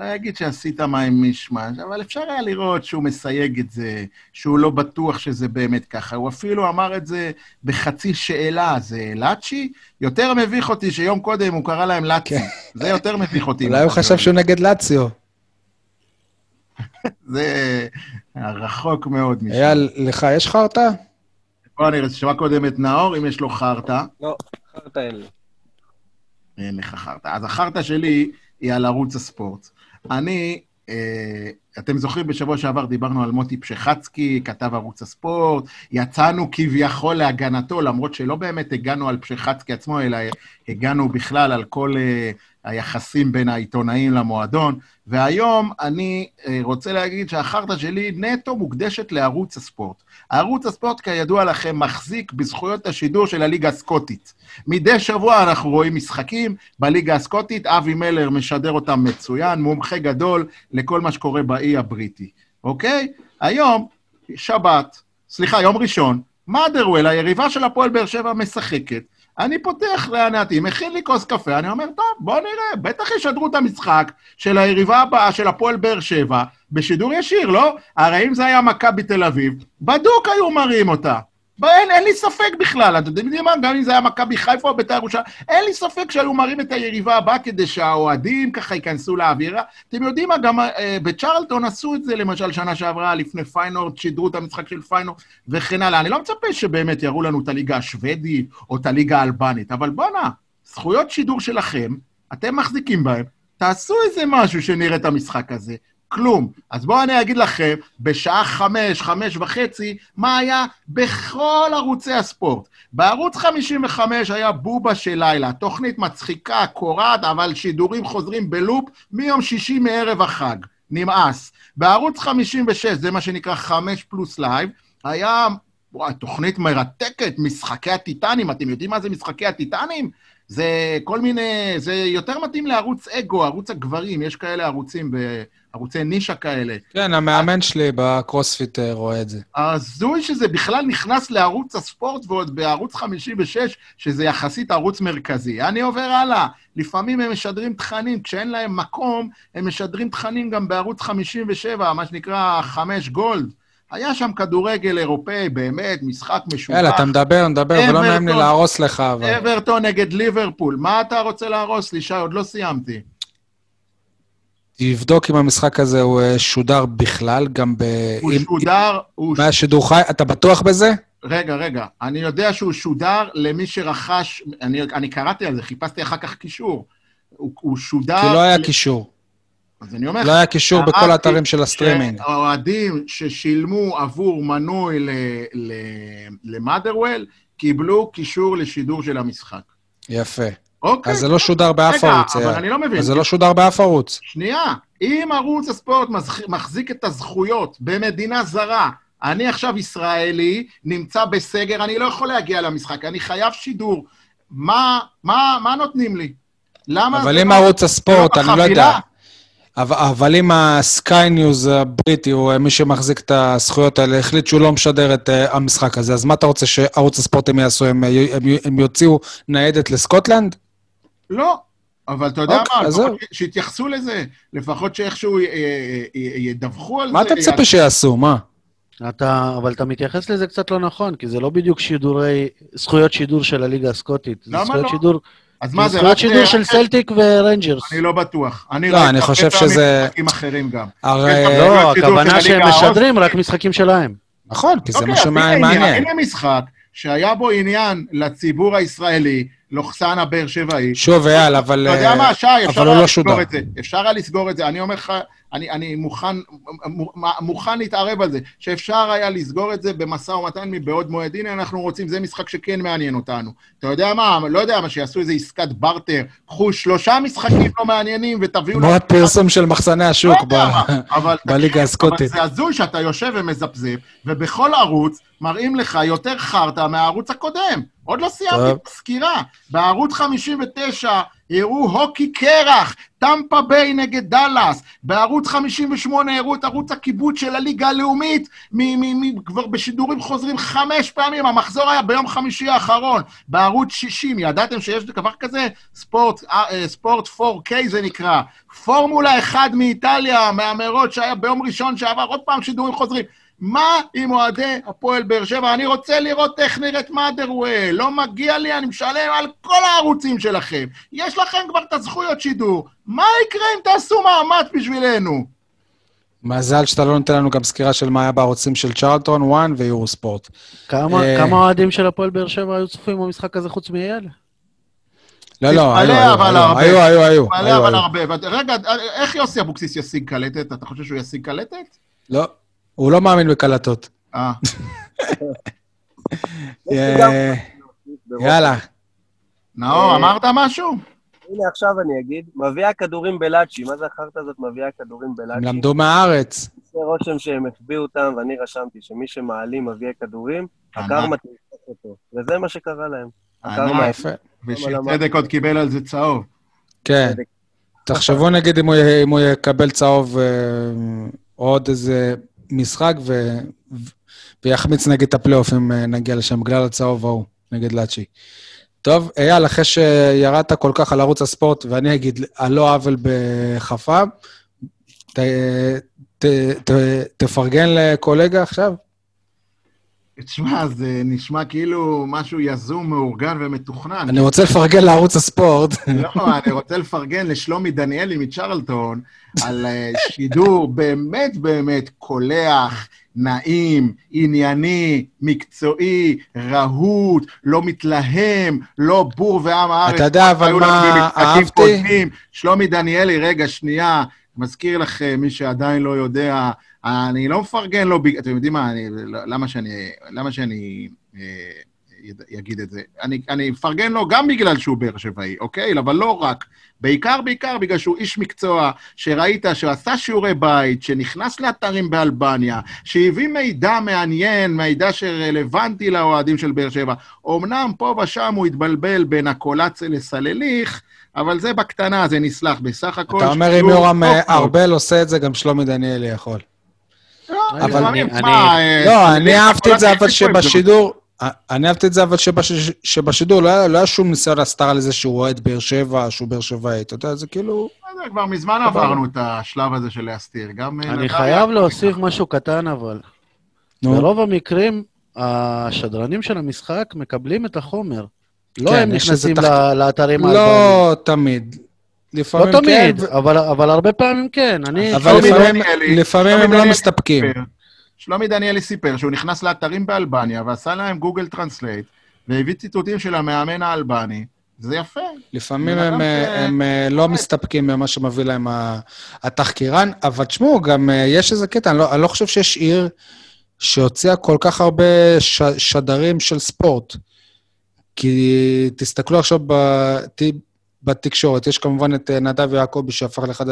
Speaker 3: אגיד שעשית מהם מישמש, אבל אפשר היה לראות שהוא מסייג את זה, שהוא לא בטוח שזה באמת ככה. הוא אפילו אמר את זה בחצי שאלה, זה לאצ'י? יותר מביך אותי שיום קודם הוא קרא להם לאצי.
Speaker 1: כן.
Speaker 3: זה יותר מביך אותי.
Speaker 1: אולי הוא חשב שהוא נגד לאציו.
Speaker 3: זה רחוק מאוד משם.
Speaker 1: אייל, לך יש חרטא?
Speaker 3: בוא נראה, תשמע קודם את נאור, אם יש לו חרטא.
Speaker 4: לא, חרטא אין לי.
Speaker 3: אין לך חרטא. אז החרטא שלי היא על ערוץ הספורט. אני, אה, אתם זוכרים, בשבוע שעבר דיברנו על מוטי פשחצקי, כתב ערוץ הספורט, יצאנו כביכול להגנתו, למרות שלא באמת הגענו על פשחצקי עצמו, אלא הגענו בכלל על כל אה, היחסים בין העיתונאים למועדון. והיום אני אה, רוצה להגיד שהחרטא שלי נטו מוקדשת לערוץ הספורט. ערוץ הספורט, כידוע לכם, מחזיק בזכויות השידור של הליגה הסקוטית. מדי שבוע אנחנו רואים משחקים בליגה הסקוטית, אבי מלר משדר אותם מצוין, מומחה גדול לכל מה שקורה באי הבריטי, אוקיי? היום, שבת, סליחה, יום ראשון, מאדרוול, היריבה של הפועל באר שבע, משחקת. אני פותח להנאתי, מכין לי כוס קפה, אני אומר, טוב, בוא נראה, בטח ישדרו את המשחק של היריבה הבאה של הפועל באר שבע בשידור ישיר, לא? הרי אם זה היה מכבי תל אביב, בדוק היו מראים אותה. אין, אין לי ספק בכלל, אתם יודעים מה? גם אם זה היה מכבי חיפה או בית"ר ירושלים, אין לי ספק שהיו מראים את היריבה הבאה כדי שהאוהדים ככה ייכנסו לאווירה. אתם יודעים מה? גם אה, בצ'רלטון עשו את זה, למשל, שנה שעברה, לפני פיינורד, שידרו את המשחק של פיינורד וכן הלאה. אני לא מצפה שבאמת יראו לנו את הליגה השוודית או את הליגה האלבנית, אבל בואנה, זכויות שידור שלכם, אתם מחזיקים בהם, תעשו איזה משהו שנראה את המשחק הזה. כלום. אז בואו אני אגיד לכם, בשעה חמש, חמש וחצי, מה היה בכל ערוצי הספורט. בערוץ 55 היה בובה של לילה, תוכנית מצחיקה, קורעת, אבל שידורים חוזרים בלופ מיום שישי מערב החג. נמאס. בערוץ 56, זה מה שנקרא 5 פלוס לייב, היה וואי, תוכנית מרתקת, משחקי הטיטנים, אתם יודעים מה זה משחקי הטיטנים? זה כל מיני, זה יותר מתאים לערוץ אגו, ערוץ הגברים, יש כאלה ערוצים, ערוצי נישה כאלה.
Speaker 1: כן, המאמן שלי בקרוספיט אה, רואה את זה.
Speaker 3: הזוי שזה בכלל נכנס לערוץ הספורט ועוד בערוץ 56, שזה יחסית ערוץ מרכזי. אני עובר הלאה. לפעמים הם משדרים תכנים, כשאין להם מקום, הם משדרים תכנים גם בערוץ 57, מה שנקרא 5 גולד. היה שם כדורגל אירופאי, באמת, משחק משובח.
Speaker 1: יאללה, אתה מדבר, מדבר, ולא נעים לי. להרוס לך, אבל...
Speaker 3: אברטון נגד ליברפול. מה אתה רוצה להרוס לי, שי? עוד לא סיימתי.
Speaker 1: תבדוק אם המשחק הזה הוא אה, שודר בכלל, גם ב...
Speaker 3: הוא
Speaker 1: אם-
Speaker 3: שודר, הוא...
Speaker 1: אם היה שידור חי, אתה בטוח בזה?
Speaker 3: רגע, רגע. אני יודע שהוא שודר למי שרכש... אני, אני קראתי על זה, חיפשתי אחר כך קישור. הוא, הוא שודר...
Speaker 1: כי לא היה קישור.
Speaker 3: אז אני אומר
Speaker 1: לא היה קישור בכל האתרים של הסטרימינג.
Speaker 3: שאוהדים ששילמו עבור מנוי למאדרוול, קיבלו קישור לשידור של המשחק.
Speaker 1: יפה.
Speaker 3: אוקיי.
Speaker 1: אז זה לא שודר באף
Speaker 3: רגע,
Speaker 1: ערוץ.
Speaker 3: אבל
Speaker 1: אה,
Speaker 3: אני לא מבין.
Speaker 1: אז זה לא שודר באף ערוץ.
Speaker 3: שנייה, אם ערוץ הספורט מחזיק- את הזכויות במדינה זרה, אני עכשיו ישראלי, נמצא בסגר, אני לא יכול להגיע למשחק, אני חייב שידור. מה, מה, מה נותנים לי? למה
Speaker 1: אבל אם
Speaker 3: לא-
Speaker 1: ערוץ הספורט,
Speaker 3: זה
Speaker 1: אני לא? יודע. אבל, אבל אם הסקיי ניוז הבריטי, הוא אה, מי שמחזיק את הזכויות האלה, החליט שהוא לא משדר את אה, המשחק הזה, אז מה אתה רוצה שערוץ הספורט הם יעשו? הם, הם, הם יוציאו ניידת לסקוטלנד?
Speaker 3: לא. אבל אתה יודע
Speaker 1: אוקיי,
Speaker 3: מה, ש- שיתייחסו לזה, לפחות שאיכשהו אה, אה, אה, ידווחו על זה.
Speaker 1: מה אתה מצפה שיעשו? מה?
Speaker 2: אתה, אבל אתה מתייחס לזה קצת לא נכון, כי זה לא בדיוק שידורי, זכויות שידור של הליגה הסקוטית. זה
Speaker 3: למה
Speaker 2: זכויות
Speaker 3: לא?
Speaker 2: שידור,
Speaker 3: אז מה זה,
Speaker 2: זכויות. שידור של סלטיק ורנג'רס.
Speaker 3: אני לא בטוח. אני
Speaker 1: לא,
Speaker 3: ראיתי
Speaker 1: אני חושב שזה-
Speaker 3: משחקים אחרים גם.
Speaker 1: הרי...
Speaker 3: גם-
Speaker 2: לא,
Speaker 3: שידור
Speaker 2: הכוונה שהם
Speaker 3: הליגה
Speaker 2: משדרים רק משחקים שלהם.
Speaker 1: נכון, כי זה
Speaker 3: אוקיי,
Speaker 1: מה
Speaker 3: אז הנה משחק שהיה בו עניין לציבור הישראלי, לוכסן הבאר שבעי.
Speaker 1: שוב, אייל, אבל...
Speaker 3: אתה יודע
Speaker 1: אה,
Speaker 3: מה, שי, אפשר היה
Speaker 1: לא
Speaker 3: לסגור. את זה. אפשר היה לסגור את זה. אני אומר לך, אני, אני מוכן, מוכן להתערב על זה, שאפשר היה לסגור את זה במשא ומתן מבעוד מועד. הנה, אנחנו רוצים, זה משחק שכן מעניין אותנו. אתה יודע מה, לא יודע מה, שיעשו איזה עסקת בארטר, קחו שלושה משחקים לא מעניינים ותביאו...
Speaker 1: כמו הפרסום של מחסני השוק
Speaker 3: לא
Speaker 1: בליגה הסקוטית.
Speaker 3: אבל זה הזוי שאתה יושב ומזפזפ, ובכל ערוץ מראים לך יותר חרטא מהערוץ הקודם. עוד לא סיימתי. את הסקירה. בערוץ 59 הראו הוקי קרח, טמפה ביי נגד דאלאס. בערוץ 58 הראו את ערוץ הכיבוד של הליגה הלאומית, כבר בשידורים חוזרים חמש פעמים, המחזור היה ביום חמישי האחרון. בערוץ 60, ידעתם שיש דבר כזה? ספורט, אה, אה, ספורט 4K זה נקרא. פורמולה 1 מאיטליה, מהמרוץ שהיה ביום ראשון שעבר, עוד פעם שידורים חוזרים. מה עם אוהדי הפועל באר שבע? אני רוצה לראות איך נראית מאדרוול. לא מגיע לי, אני משלם על כל הערוצים שלכם. יש לכם כבר את הזכויות שידור. מה יקרה אם תעשו מאמץ בשבילנו?
Speaker 1: מזל שאתה לא נותן לנו גם סקירה של מה היה בערוצים של צ'רלטון 1 ויורו ספורט.
Speaker 2: כמה
Speaker 1: אה.
Speaker 2: כמה אוהדים של הפועל באר שבע היו צופים במשחק הזה חוץ מאייל?
Speaker 1: לא, לא, היו, היו, היו. היו, היו, היו,
Speaker 3: מלא אבל. הרבה. רגע, איך יוסי אבוקסיס ישיג קלטת? אתה חושב שהוא ישיג קלטת?
Speaker 1: לא, הוא לא מאמין בקלטות.
Speaker 3: אה.
Speaker 1: אה, יאללה.
Speaker 3: נאור, אמרת משהו?
Speaker 4: הנה, עכשיו אני אגיד, מביאה כדורים בלאצ'י. מה זה החרטא הזאת מביאה כדורים
Speaker 1: הם
Speaker 4: בלאצ'י?
Speaker 1: למדו מהארץ.
Speaker 4: עושה רושם שהם החביאו אותם, ואני רשמתי שמי שמעלים מביאה כדורים. הקרמה תלחץ אותו. וזה מה שקרה להם. הקרמה
Speaker 1: יפה.
Speaker 3: ושיר צדק עוד קיבל על זה צהוב.
Speaker 1: כן. תחשבו נגיד אם הוא י- אם הוא יקבל צהוב אה, עוד איזה משחק ו- ויחמיץ נגיד את הפלייאוף אם אה, נגיע לשם, בגלל הצהוב ההוא, נגד לאצ'י. טוב, אייל, אחרי שירדת כל כך על ערוץ הספורט, ואני אגיד על לא עוול בכפם, ת, ת, ת, תפרגן לקולגה עכשיו?
Speaker 3: תשמע, זה נשמע כאילו משהו יזום, מאורגן ומתוכנן.
Speaker 1: אני רוצה לפרגן לערוץ הספורט.
Speaker 3: לא, אני רוצה לפרגן לשלומי דניאלי מצ'רלטון על אה, שידור באמת באמת קולח, נעים, ענייני, מקצועי, רהוט, לא מתלהם, לא בור ועם הארץ.
Speaker 1: אתה יודע, אבל מה אהבתי?
Speaker 3: קודמים. שלומי דניאלי, רגע, שנייה, מזכיר לכם, מי שעדיין לא יודע, אני לא מפרגן לו, אתם יודעים מה, אני, למה שאני, למה שאני אה, יד- יגיד את זה. אני, אני מפרגן לו גם בגלל שהוא באר שבעי, אוקיי? אבל לא רק. בעיקר, בעיקר בגלל שהוא איש מקצוע, שראית שעשה שיעורי בית, שנכנס לאתרים באלבניה, שהביא מידע מעניין, מידע שרלוונטי לאוהדים של באר שבע. אמנם פה ושם הוא התבלבל בין הקולציה לסלליך, אבל זה בקטנה, זה נסלח. בסך הכל...
Speaker 1: אתה אומר, אם יורם אה. ארבל עושה את זה, גם שלומי דניאלי יכול.
Speaker 3: לא,
Speaker 2: אבל אני-
Speaker 3: אה,
Speaker 1: לא,
Speaker 3: סלליך
Speaker 1: אני אהבתי את זה, אבל
Speaker 3: זה.
Speaker 1: שבשידור... אני אהבתי את זה, אבל שבש- שבשידור לא היה- לא שום ניסיון הסתרה לזה שהוא אוהד באר שבע, שהוא באר שבעי. אתה יודע, זה כאילו...
Speaker 3: בסדר, כבר מזמן עברנו את השלב הזה של להסתיר. גם... אה,
Speaker 2: אני חייב להוסיף. משהו קטן, אבל. ברוב המקרים, השדרנים של המשחק מקבלים את החומר. לא
Speaker 1: כן,
Speaker 2: הם נכנסים לאתרים האלבניים.
Speaker 1: לא תמיד. לפעמים
Speaker 2: לא
Speaker 1: כן,
Speaker 2: תמיד,
Speaker 1: ו-
Speaker 2: אבל אבל הרבה פעמים כן. אני...
Speaker 1: אבל לפעמים-
Speaker 3: דניאלי-
Speaker 1: לפעמים הם לא מסתפקים.
Speaker 3: סיפר- שלומי דניאלי סיפר שהוא נכנס לאתרים באלבניה ועשה להם Google Translate, והביא ציטוטים של המאמן האלבני. זה יפה.
Speaker 1: לפעמים הם,
Speaker 3: אדם
Speaker 1: אה,
Speaker 3: ש-
Speaker 1: הם אה, לא מסתפקים במה שמביא להם התחקירן, אבל תשמעו, גם אה, יש איזה קטע, אני לא, אני לא חושב שיש עיר שהוציאה כל כך הרבה ש, שדרים של ספורט. כי תסתכלו עכשיו בת, בתקשורת, יש כמובן את אה, נדב יעקבי שהפך לאחד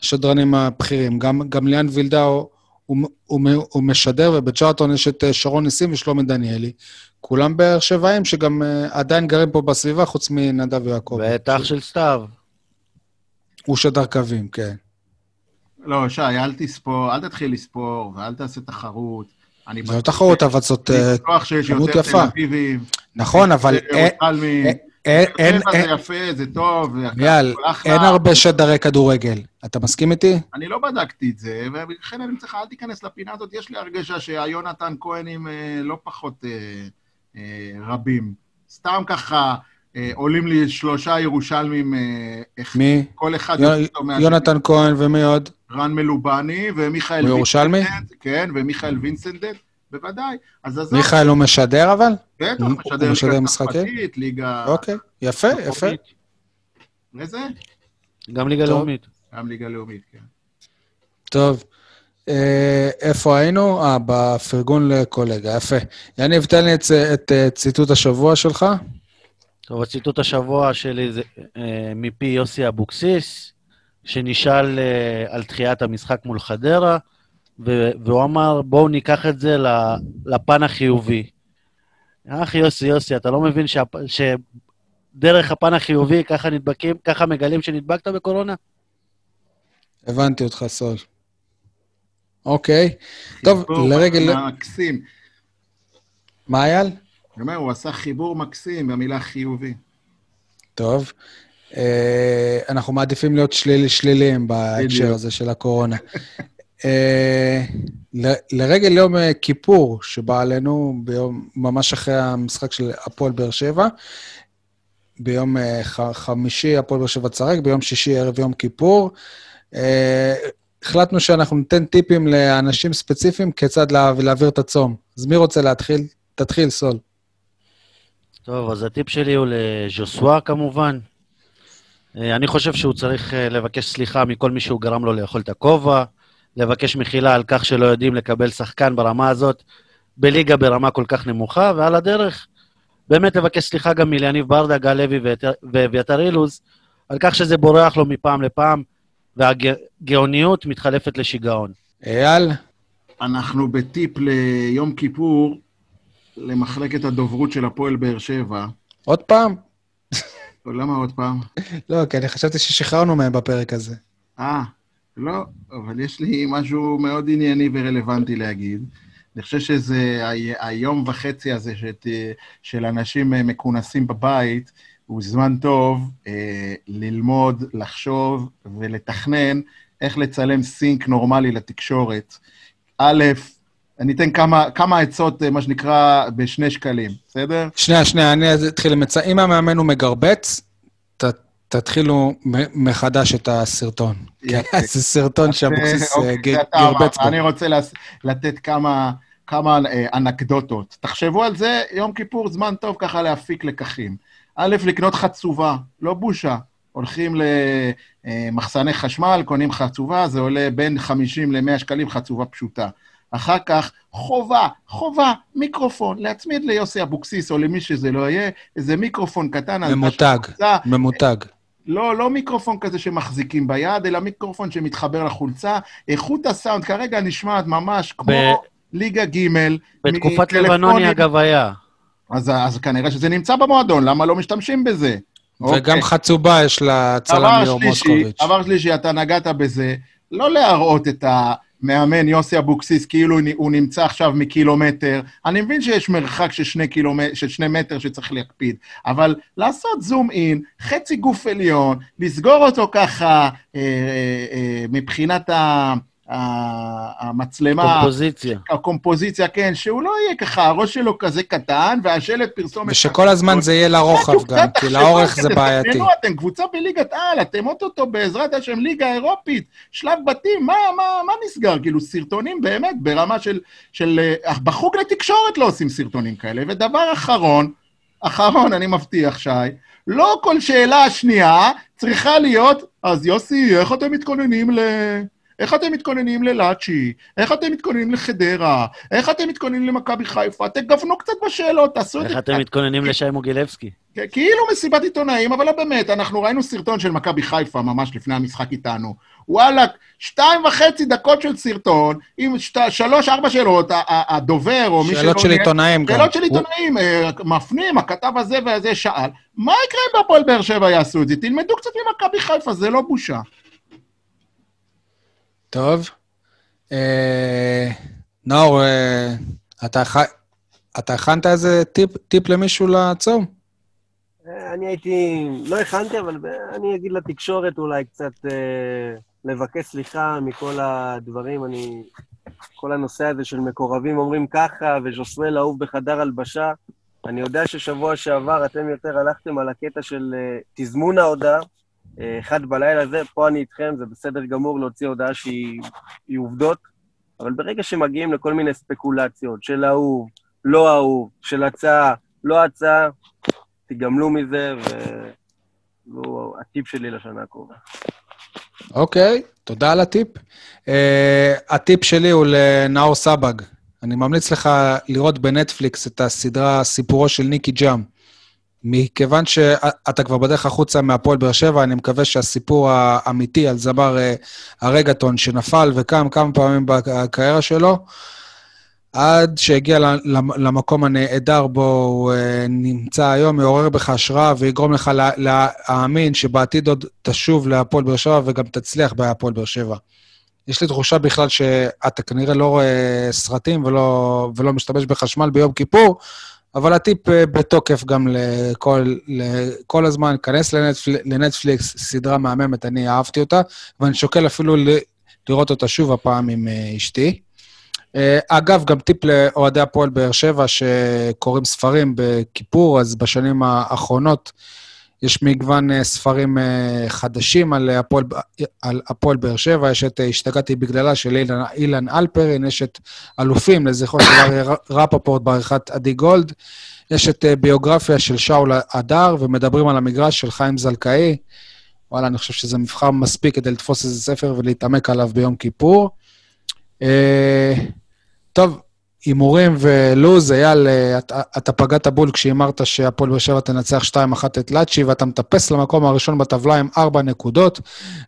Speaker 1: השדרנים הבכירים, גם, גם ליאן וילדאו הוא, הוא, הוא משדר, ובצ'ארטון יש את אה, שרון ניסים ושלומי דניאלי. כולם באר שבעים שגם uh, עדיין גרים פה בסביבה, חוץ מנדב יעקב.
Speaker 2: ואת אח של סתיו.
Speaker 1: הוא שדר קווים, כן.
Speaker 3: לא, שי, אל תספור, אל תתחיל לספור, ואל תעשה תחרות. אני
Speaker 1: זו לא תחרות, אבל זאת...
Speaker 3: אני
Speaker 1: אה,
Speaker 3: בטוח שיש
Speaker 1: כמות
Speaker 3: יותר
Speaker 1: יפה.
Speaker 3: תל אביבים.
Speaker 1: נכון, אבל אין-. אין-
Speaker 3: זה יפה, זה טוב,
Speaker 1: אייל. אין הרבה שדרי כדורגל. אתה מסכים איתי?
Speaker 3: אני לא בדקתי את זה, ולכן אני צריך, אל תיכנס לפינה הזאת. יש לי הרגשה שהיונתן כהנים אה, לא פחות אה, אה, רבים. סתם ככה עולים לי שלושה ירושלמים,
Speaker 1: מי?
Speaker 3: כל אחד.
Speaker 1: יונתן כהן ומי עוד?
Speaker 3: רן מלובני ומיכאל
Speaker 1: הוא ירושלמי?
Speaker 3: וינסנדט, כן, ומיכאל וינסנדט, בוודאי. אז עזוב,
Speaker 1: מיכאל הוא משדר אבל?
Speaker 3: בטח,
Speaker 1: הוא-
Speaker 3: משדר
Speaker 1: הוא משדר משחקים?
Speaker 3: ליגה...
Speaker 1: אוקיי, יפה, יפה.
Speaker 3: איזה?
Speaker 2: גם ליגה. לאומית.
Speaker 3: גם ליגה לאומית, כן.
Speaker 1: טוב. אה, איפה היינו? אה, בפרגון לקולגה, יפה. יניב, תן לי את, את אה, ציטוט השבוע שלך.
Speaker 2: טוב, הציטוט השבוע שלי זה אה, מפי יוסי אבוקסיס, שנשאל אה, על דחיית המשחק מול חדרה, והוא אמר, בואו ניקח את זה לפן החיובי. אח יוסי, יוסי, אתה לא מבין שהפ... שדרך הפן החיובי ככה נדבקים, ככה מגלים שנדבקת בקורונה?
Speaker 1: הבנתי אותך, סול. אוקיי. טוב,
Speaker 3: חיבור
Speaker 1: לרגל...
Speaker 3: מקסים.
Speaker 1: מה, אייל?
Speaker 3: אני אומר, הוא עשה חיבור מקסים במילה חיובי.
Speaker 1: טוב. אה, אנחנו מעדיפים להיות שלילי שליליים בהקשר. הזה של הקורונה. אה, לרגל יום אה, כיפור שבא עלינו, ביום, ממש אחרי המשחק של הפועל באר שבע, ביום אה, חמישי הפועל באר שבע צחק, ביום שישי ערב יום כיפור. החלטנו שאנחנו ניתן טיפים לאנשים ספציפיים כיצד לה- להעביר את הצום. אז מי רוצה להתחיל? תתחיל, סול.
Speaker 2: טוב, אז הטיפ שלי הוא לז'וסווה כמובן. אני חושב שהוא צריך לבקש סליחה מכל מי שהוא גרם לו לאכול את הכובע, לבקש מחילה על כך שלא יודעים לקבל שחקן ברמה הזאת, בליגה ברמה כל כך נמוכה, ועל הדרך, באמת לבקש סליחה גם מליניב ברדה, גל לוי ואביתר אילוז, על כך שזה בורח לו מפעם לפעם, והגאוניות מתחלפת לשיגעון.
Speaker 1: אייל?
Speaker 3: אנחנו בטיפ ליום כיפור, למחלקת הדוברות של הפועל באר שבע.
Speaker 1: עוד פעם?
Speaker 3: למה עוד פעם?
Speaker 1: לא, כי אני חשבתי ששחררנו מהם בפרק הזה.
Speaker 3: אה, לא, אבל יש לי משהו מאוד ענייני ורלוונטי להגיד. אני חושב שזה היום וחצי הזה שת, של אנשים אה, מכונסים בבית, הוא זמן טוב אה, ללמוד, לחשוב ולתכנן איך לצלם סינק נורמלי לתקשורת. א', אני אתן כמה, כמה עצות, אה, מה שנקרא, בשני שקלים, בסדר?
Speaker 1: שנייה, שנייה, אני אתחיל למצ... אם המאמן הוא מגרבץ, ת, תתחילו מחדש את הסרטון.
Speaker 3: יפה.
Speaker 1: זה סרטון שאבוקסיס אה, גרבץ. בו.
Speaker 3: אני רוצה לתת כמה, אה, אנקדוטות. תחשבו על זה, יום כיפור זמן טוב ככה להפיק לקחים. א', לקנות חצובה, לא בושה. הולכים למחסני חשמל, קונים חצובה, זה עולה בין 50 ל-100 שקלים חצובה פשוטה. אחר כך חובה, חובה, מיקרופון, להצמיד ליוסי אבוקסיס או למי שזה לא יהיה, איזה מיקרופון קטן.
Speaker 1: ממותג. ממותג.
Speaker 3: לא, לא מיקרופון כזה שמחזיקים ביד, אלא מיקרופון שמתחבר לחולצה. איכות הסאונד כרגע נשמעת ממש כמו
Speaker 2: ב-
Speaker 3: ליגה ג'
Speaker 2: בתקופת. לבנוני, אגב, היה.
Speaker 3: אז, אז כנראה שזה נמצא במועדון, למה לא משתמשים בזה?
Speaker 1: וגם
Speaker 3: אוקיי.
Speaker 1: חצובה יש לצלם
Speaker 3: דבר
Speaker 1: ליאור מוסקוביץ'.
Speaker 3: דבר שלישי, אתה נגעת בזה, לא להראות את המאמן יוסי אבוקסיס כאילו הוא נמצא עכשיו מקילומטר. אני מבין שיש מרחק של שני, קילומט... של שני מטר שצריך להקפיד, אבל לעשות זום אין, חצי גוף עליון, לסגור אותו ככה אה, אה, אה, מבחינת ה... ה- המצלמה,
Speaker 2: קומפוזיציה.
Speaker 3: הקומפוזיציה, כן, שהוא לא יהיה ככה, הראש שלו כזה קטן, והשלט פרסומת...
Speaker 1: ושכל הזמן זה יהיה לרוחב גם, כי לאורך זה בעייתי.
Speaker 3: אתם קבוצה בליגת על, אתם אוטוטו בעזרת השם ליגה אירופית, שלב בתים, מה, מה, מה נסגר? כאילו, סרטונים באמת ברמה של... של אה, בחוג לתקשורת לא עושים סרטונים כאלה. ודבר אחרון, אחרון, אני מבטיח, שי, לא כל שאלה שנייה צריכה להיות, אז יוסי, איך אתם מתכוננים ל... איך אתם מתכוננים ללאצ'י? איך אתם מתכוננים לחדרה? איך אתם מתכוננים למכבי חיפה? תגוונו קצת בשאלות, תעשו את
Speaker 2: איך
Speaker 3: זה
Speaker 2: אתם מתכוננים לשי מוגילבסקי?
Speaker 3: כאילו מסיבת עיתונאים, אבל לא באמת, אנחנו ראינו סרטון של מכבי חיפה ממש לפני המשחק איתנו. וואלה, שתיים וחצי דקות של סרטון, עם שת, שלוש, ארבע שאלות, הדובר או מי שלא...
Speaker 1: שאלות של עיתונאים גם.
Speaker 3: שאלות של עיתונאים, אה, מפנים, הכתב הזה והזה שאל, מה יקרה אם בהפועל באר שבע יעשו את זה? תלמדו קצת ממכבי חיפה, זה לא בושה.
Speaker 1: טוב. אה, נאור, אה, אתה אתה הכנת איזה טיפ- טיפ למישהו לצום?
Speaker 4: אה, אני הייתי, לא הכנתי, אבל אני אגיד לתקשורת אולי קצת אה, לבקש סליחה מכל הדברים. אני... כל הנושא הזה של מקורבים אומרים ככה, וז'וסרל אהוב בחדר הלבשה. אני יודע ששבוע שעבר אתם יותר הלכתם על הקטע של אה, תזמון ההודעה, אחד בלילה זה, פה אני איתכם, זה בסדר גמור להוציא הודעה שהיא היא עובדות, אבל ברגע שמגיעים לכל מיני ספקולציות של אהוב, לא אהוב, של הצעה, לא הצעה, תיגמלו מזה, והוא הטיפ שלי לשנה הקרובה.
Speaker 1: אוקיי, תודה על הטיפ. אה, הטיפ שלי הוא לנאור סבג. אני ממליץ לך לראות בנטפליקס את הסדרה סיפורו של ניקי ג'אם. מכיוון שאתה כבר בדרך החוצה מהפועל באר שבע, אני מקווה שהסיפור האמיתי על זמר אה, הרגטון שנפל וקם כמה פעמים בקריירה שלו, עד שהגיע למקום הנהדר בו הוא אה, נמצא היום, יעורר בך השראה ויגרום לך לה- להאמין שבעתיד עוד תשוב להפועל באר שבע וגם תצליח בהפועל באר שבע. יש לי תחושה בכלל שאתה כנראה לא רואה סרטים ולא, ולא משתמש בחשמל ביום כיפור, אבל הטיפ אה, בתוקף גם לכל, לכל הזמן, כנס לנטפל, לנטפליקס, סדרה מהממת, אני אהבתי אותה, ואני שוקל אפילו לראות אותה שוב הפעם עם אה, אשתי. אה, אגב, גם טיפ לאוהדי הפועל באר שבע שקוראים ספרים בכיפור, אז בשנים האחרונות יש מגוון אה, ספרים אה, חדשים על הפועל, על הפועל באר שבע, יש את אה, השתגעתי בגללה של אילן, אילן אלפרין, יש את אלופים לזכרו של רפפורט בעריכת עדי גולד, יש את אה, ביוגרפיה של שאול הדר, ומדברים על המגרש של חיים זלקאי. וואלה, אני חושב שזה מבחר מספיק כדי לתפוס איזה ספר ולהתעמק עליו ביום כיפור. אה, טוב, הימורים ולוז, אייל, אה, אתה, אתה פגעת בול כשהימרת שהפועל באר שבע תנצח 2-1 את לאצ'י, ואתה מטפס למקום הראשון בטבלה עם 4 נקודות.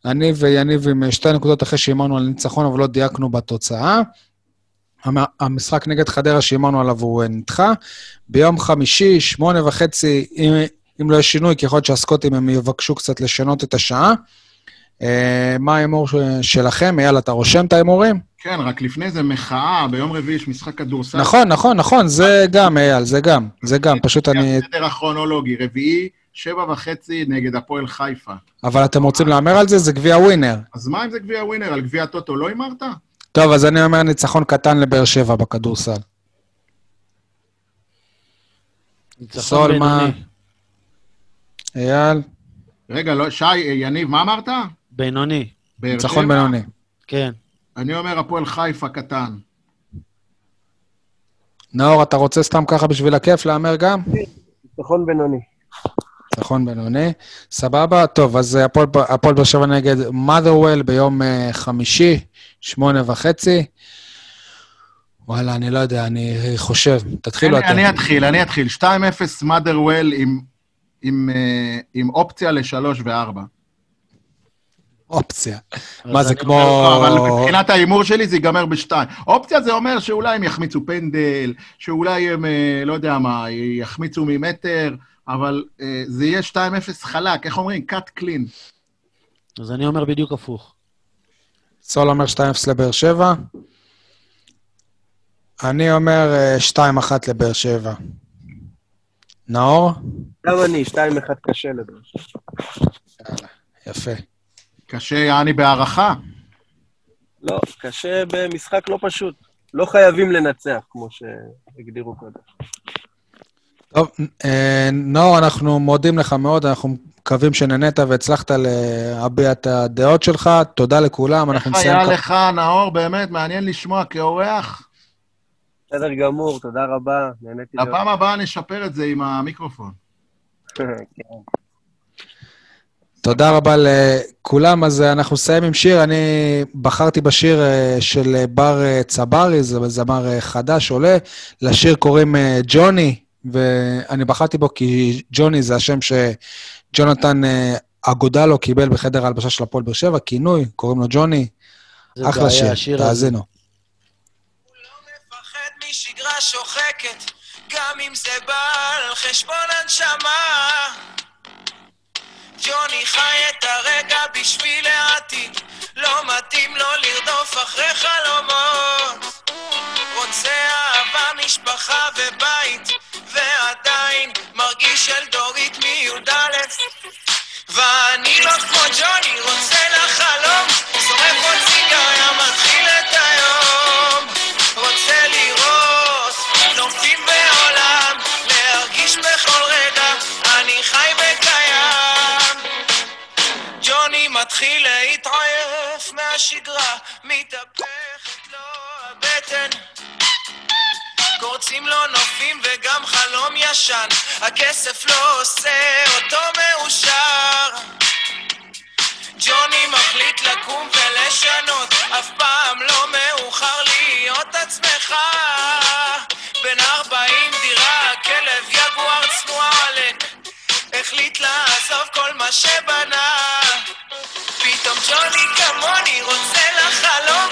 Speaker 1: אני ויניב עם 2 נקודות אחרי שהימרנו על ניצחון, אבל לא דייקנו בתוצאה. המ- המשחק נגד חדרה שהימרנו עליו הוא אה, נדחה. ביום חמישי, שמונה וחצי, אם, אם לא יש שינוי, כי יכול להיות שהסקוטים הם יבקשו קצת לשנות את השעה. אה, מה ההימור שלכם? אייל, אתה רושם את ההימורים?
Speaker 3: כן, רק לפני זה מחאה, ביום רביעי יש משחק כדורסל.
Speaker 1: נכון, נכון, נכון, זה גם, אייל, זה גם, זה גם, פשוט אני...
Speaker 3: הסדר הכרונולוגי, רביעי, שבע וחצי נגד הפועל חיפה.
Speaker 1: אבל אתם רוצים להמר על זה? זה גביע ווינר.
Speaker 3: אז מה אם זה גביע ווינר? על גביע הטוטו לא הימרת?
Speaker 1: טוב, אז אני אומר ניצחון קטן לבאר שבע בכדורסל.
Speaker 2: ניצחון
Speaker 1: סול, מה?
Speaker 2: בינוני.
Speaker 1: אייל,
Speaker 3: רגע, לא, שי, יניב, מה אמרת?
Speaker 2: בינוני,
Speaker 1: ניצחון? בינוני.
Speaker 2: כן.
Speaker 3: אני אומר הפועל חיפה קטן.
Speaker 1: נאור, אתה רוצה סתם ככה בשביל הכיף להמר גם?
Speaker 4: ניצחון בינוני.
Speaker 1: ניצחון בינוני. סבבה? טוב, אז הפועל באר שבע נגד motherwell ביום אה, חמישי, שמונה וחצי. וואלה, אני לא יודע, אני חושב. תתחילו
Speaker 3: אני-
Speaker 1: אתם.
Speaker 3: אני אתחיל, אני אתחיל. 2-0 מאדרוול עם- עם, אה, עם אופציה לשלוש וארבע.
Speaker 1: אופציה. מה, זה כמו...
Speaker 3: לא, אבל מבחינת ההימור שלי זה ייגמר בשתיים. אופציה זה אומר שאולי הם יחמיצו פנדל, שאולי הם, אה, לא יודע מה, יחמיצו ממטר, אבל אה, זה יהיה 2-0 חלק, איך אומרים? cut clean.
Speaker 2: אז אני אומר בדיוק הפוך.
Speaker 1: סול אומר 2-0 לבאר שבע. אני אומר אה, 2-1 לבאר שבע. נאור?
Speaker 4: גם אני, 2-1 קשה לדבר.
Speaker 1: יפה.
Speaker 3: קשה, יעני בהערכה.
Speaker 4: לא, קשה במשחק לא פשוט. לא חייבים לנצח, כמו שהגדירו קודם.
Speaker 1: טוב, אה, נאור, אנחנו מודים לך מאוד, אנחנו מקווים שנהנית והצלחת להביע את הדעות שלך. תודה לכולם, אנחנו
Speaker 3: איך
Speaker 1: נסיים...
Speaker 3: היה
Speaker 1: כ-
Speaker 3: לך, נאור? באמת, מעניין לשמוע כאורח.
Speaker 4: בסדר גמור, תודה רבה, נהניתי.
Speaker 3: לפעם הבאה נשפר את זה עם המיקרופון.
Speaker 4: כן.
Speaker 1: תודה רבה לכולם. אז אה, אנחנו נסיים עם שיר. אני בחרתי בשיר אה, של אה, בר צברי, זה זמר חדש, עולה. לשיר קוראים ג'וני, ואני בחרתי בו כי ג'וני זה השם שג'ונתן אגודלו קיבל בחדר ההלבשה של הפועל באר שבע, כינוי, קוראים לו ג'וני. אחלה שיר. תאזינו.
Speaker 7: הוא לא מפחד משגרה שוחקת, גם אם זה בא על חשבון הנשמה. ג'וני חי את הרגע בשביל העתיד, לא מתאים לו לרדוף אחרי חלומות. רוצה אהבה, משפחה ובית, ועדיין מרגיש אלדורית מי"א. ואני לא כמו ג'וני, רוצה לחלום, שורף עוד סיגריה, מתחיל מתחיל להתעייף מהשגרה, מתהפכת לו הבטן. קורצים לו נופים וגם חלום ישן, הכסף לא עושה אותו מאושר. ג'וני מחליט לקום ולשנות, אף פעם לא מאוחר להיות עצמך. בן ארבעים דירה, כלב יגואר צנוע עלק, החליט לעזוב כל מה שבנה. פתאום ג'וני כמוני רוצה לחלום,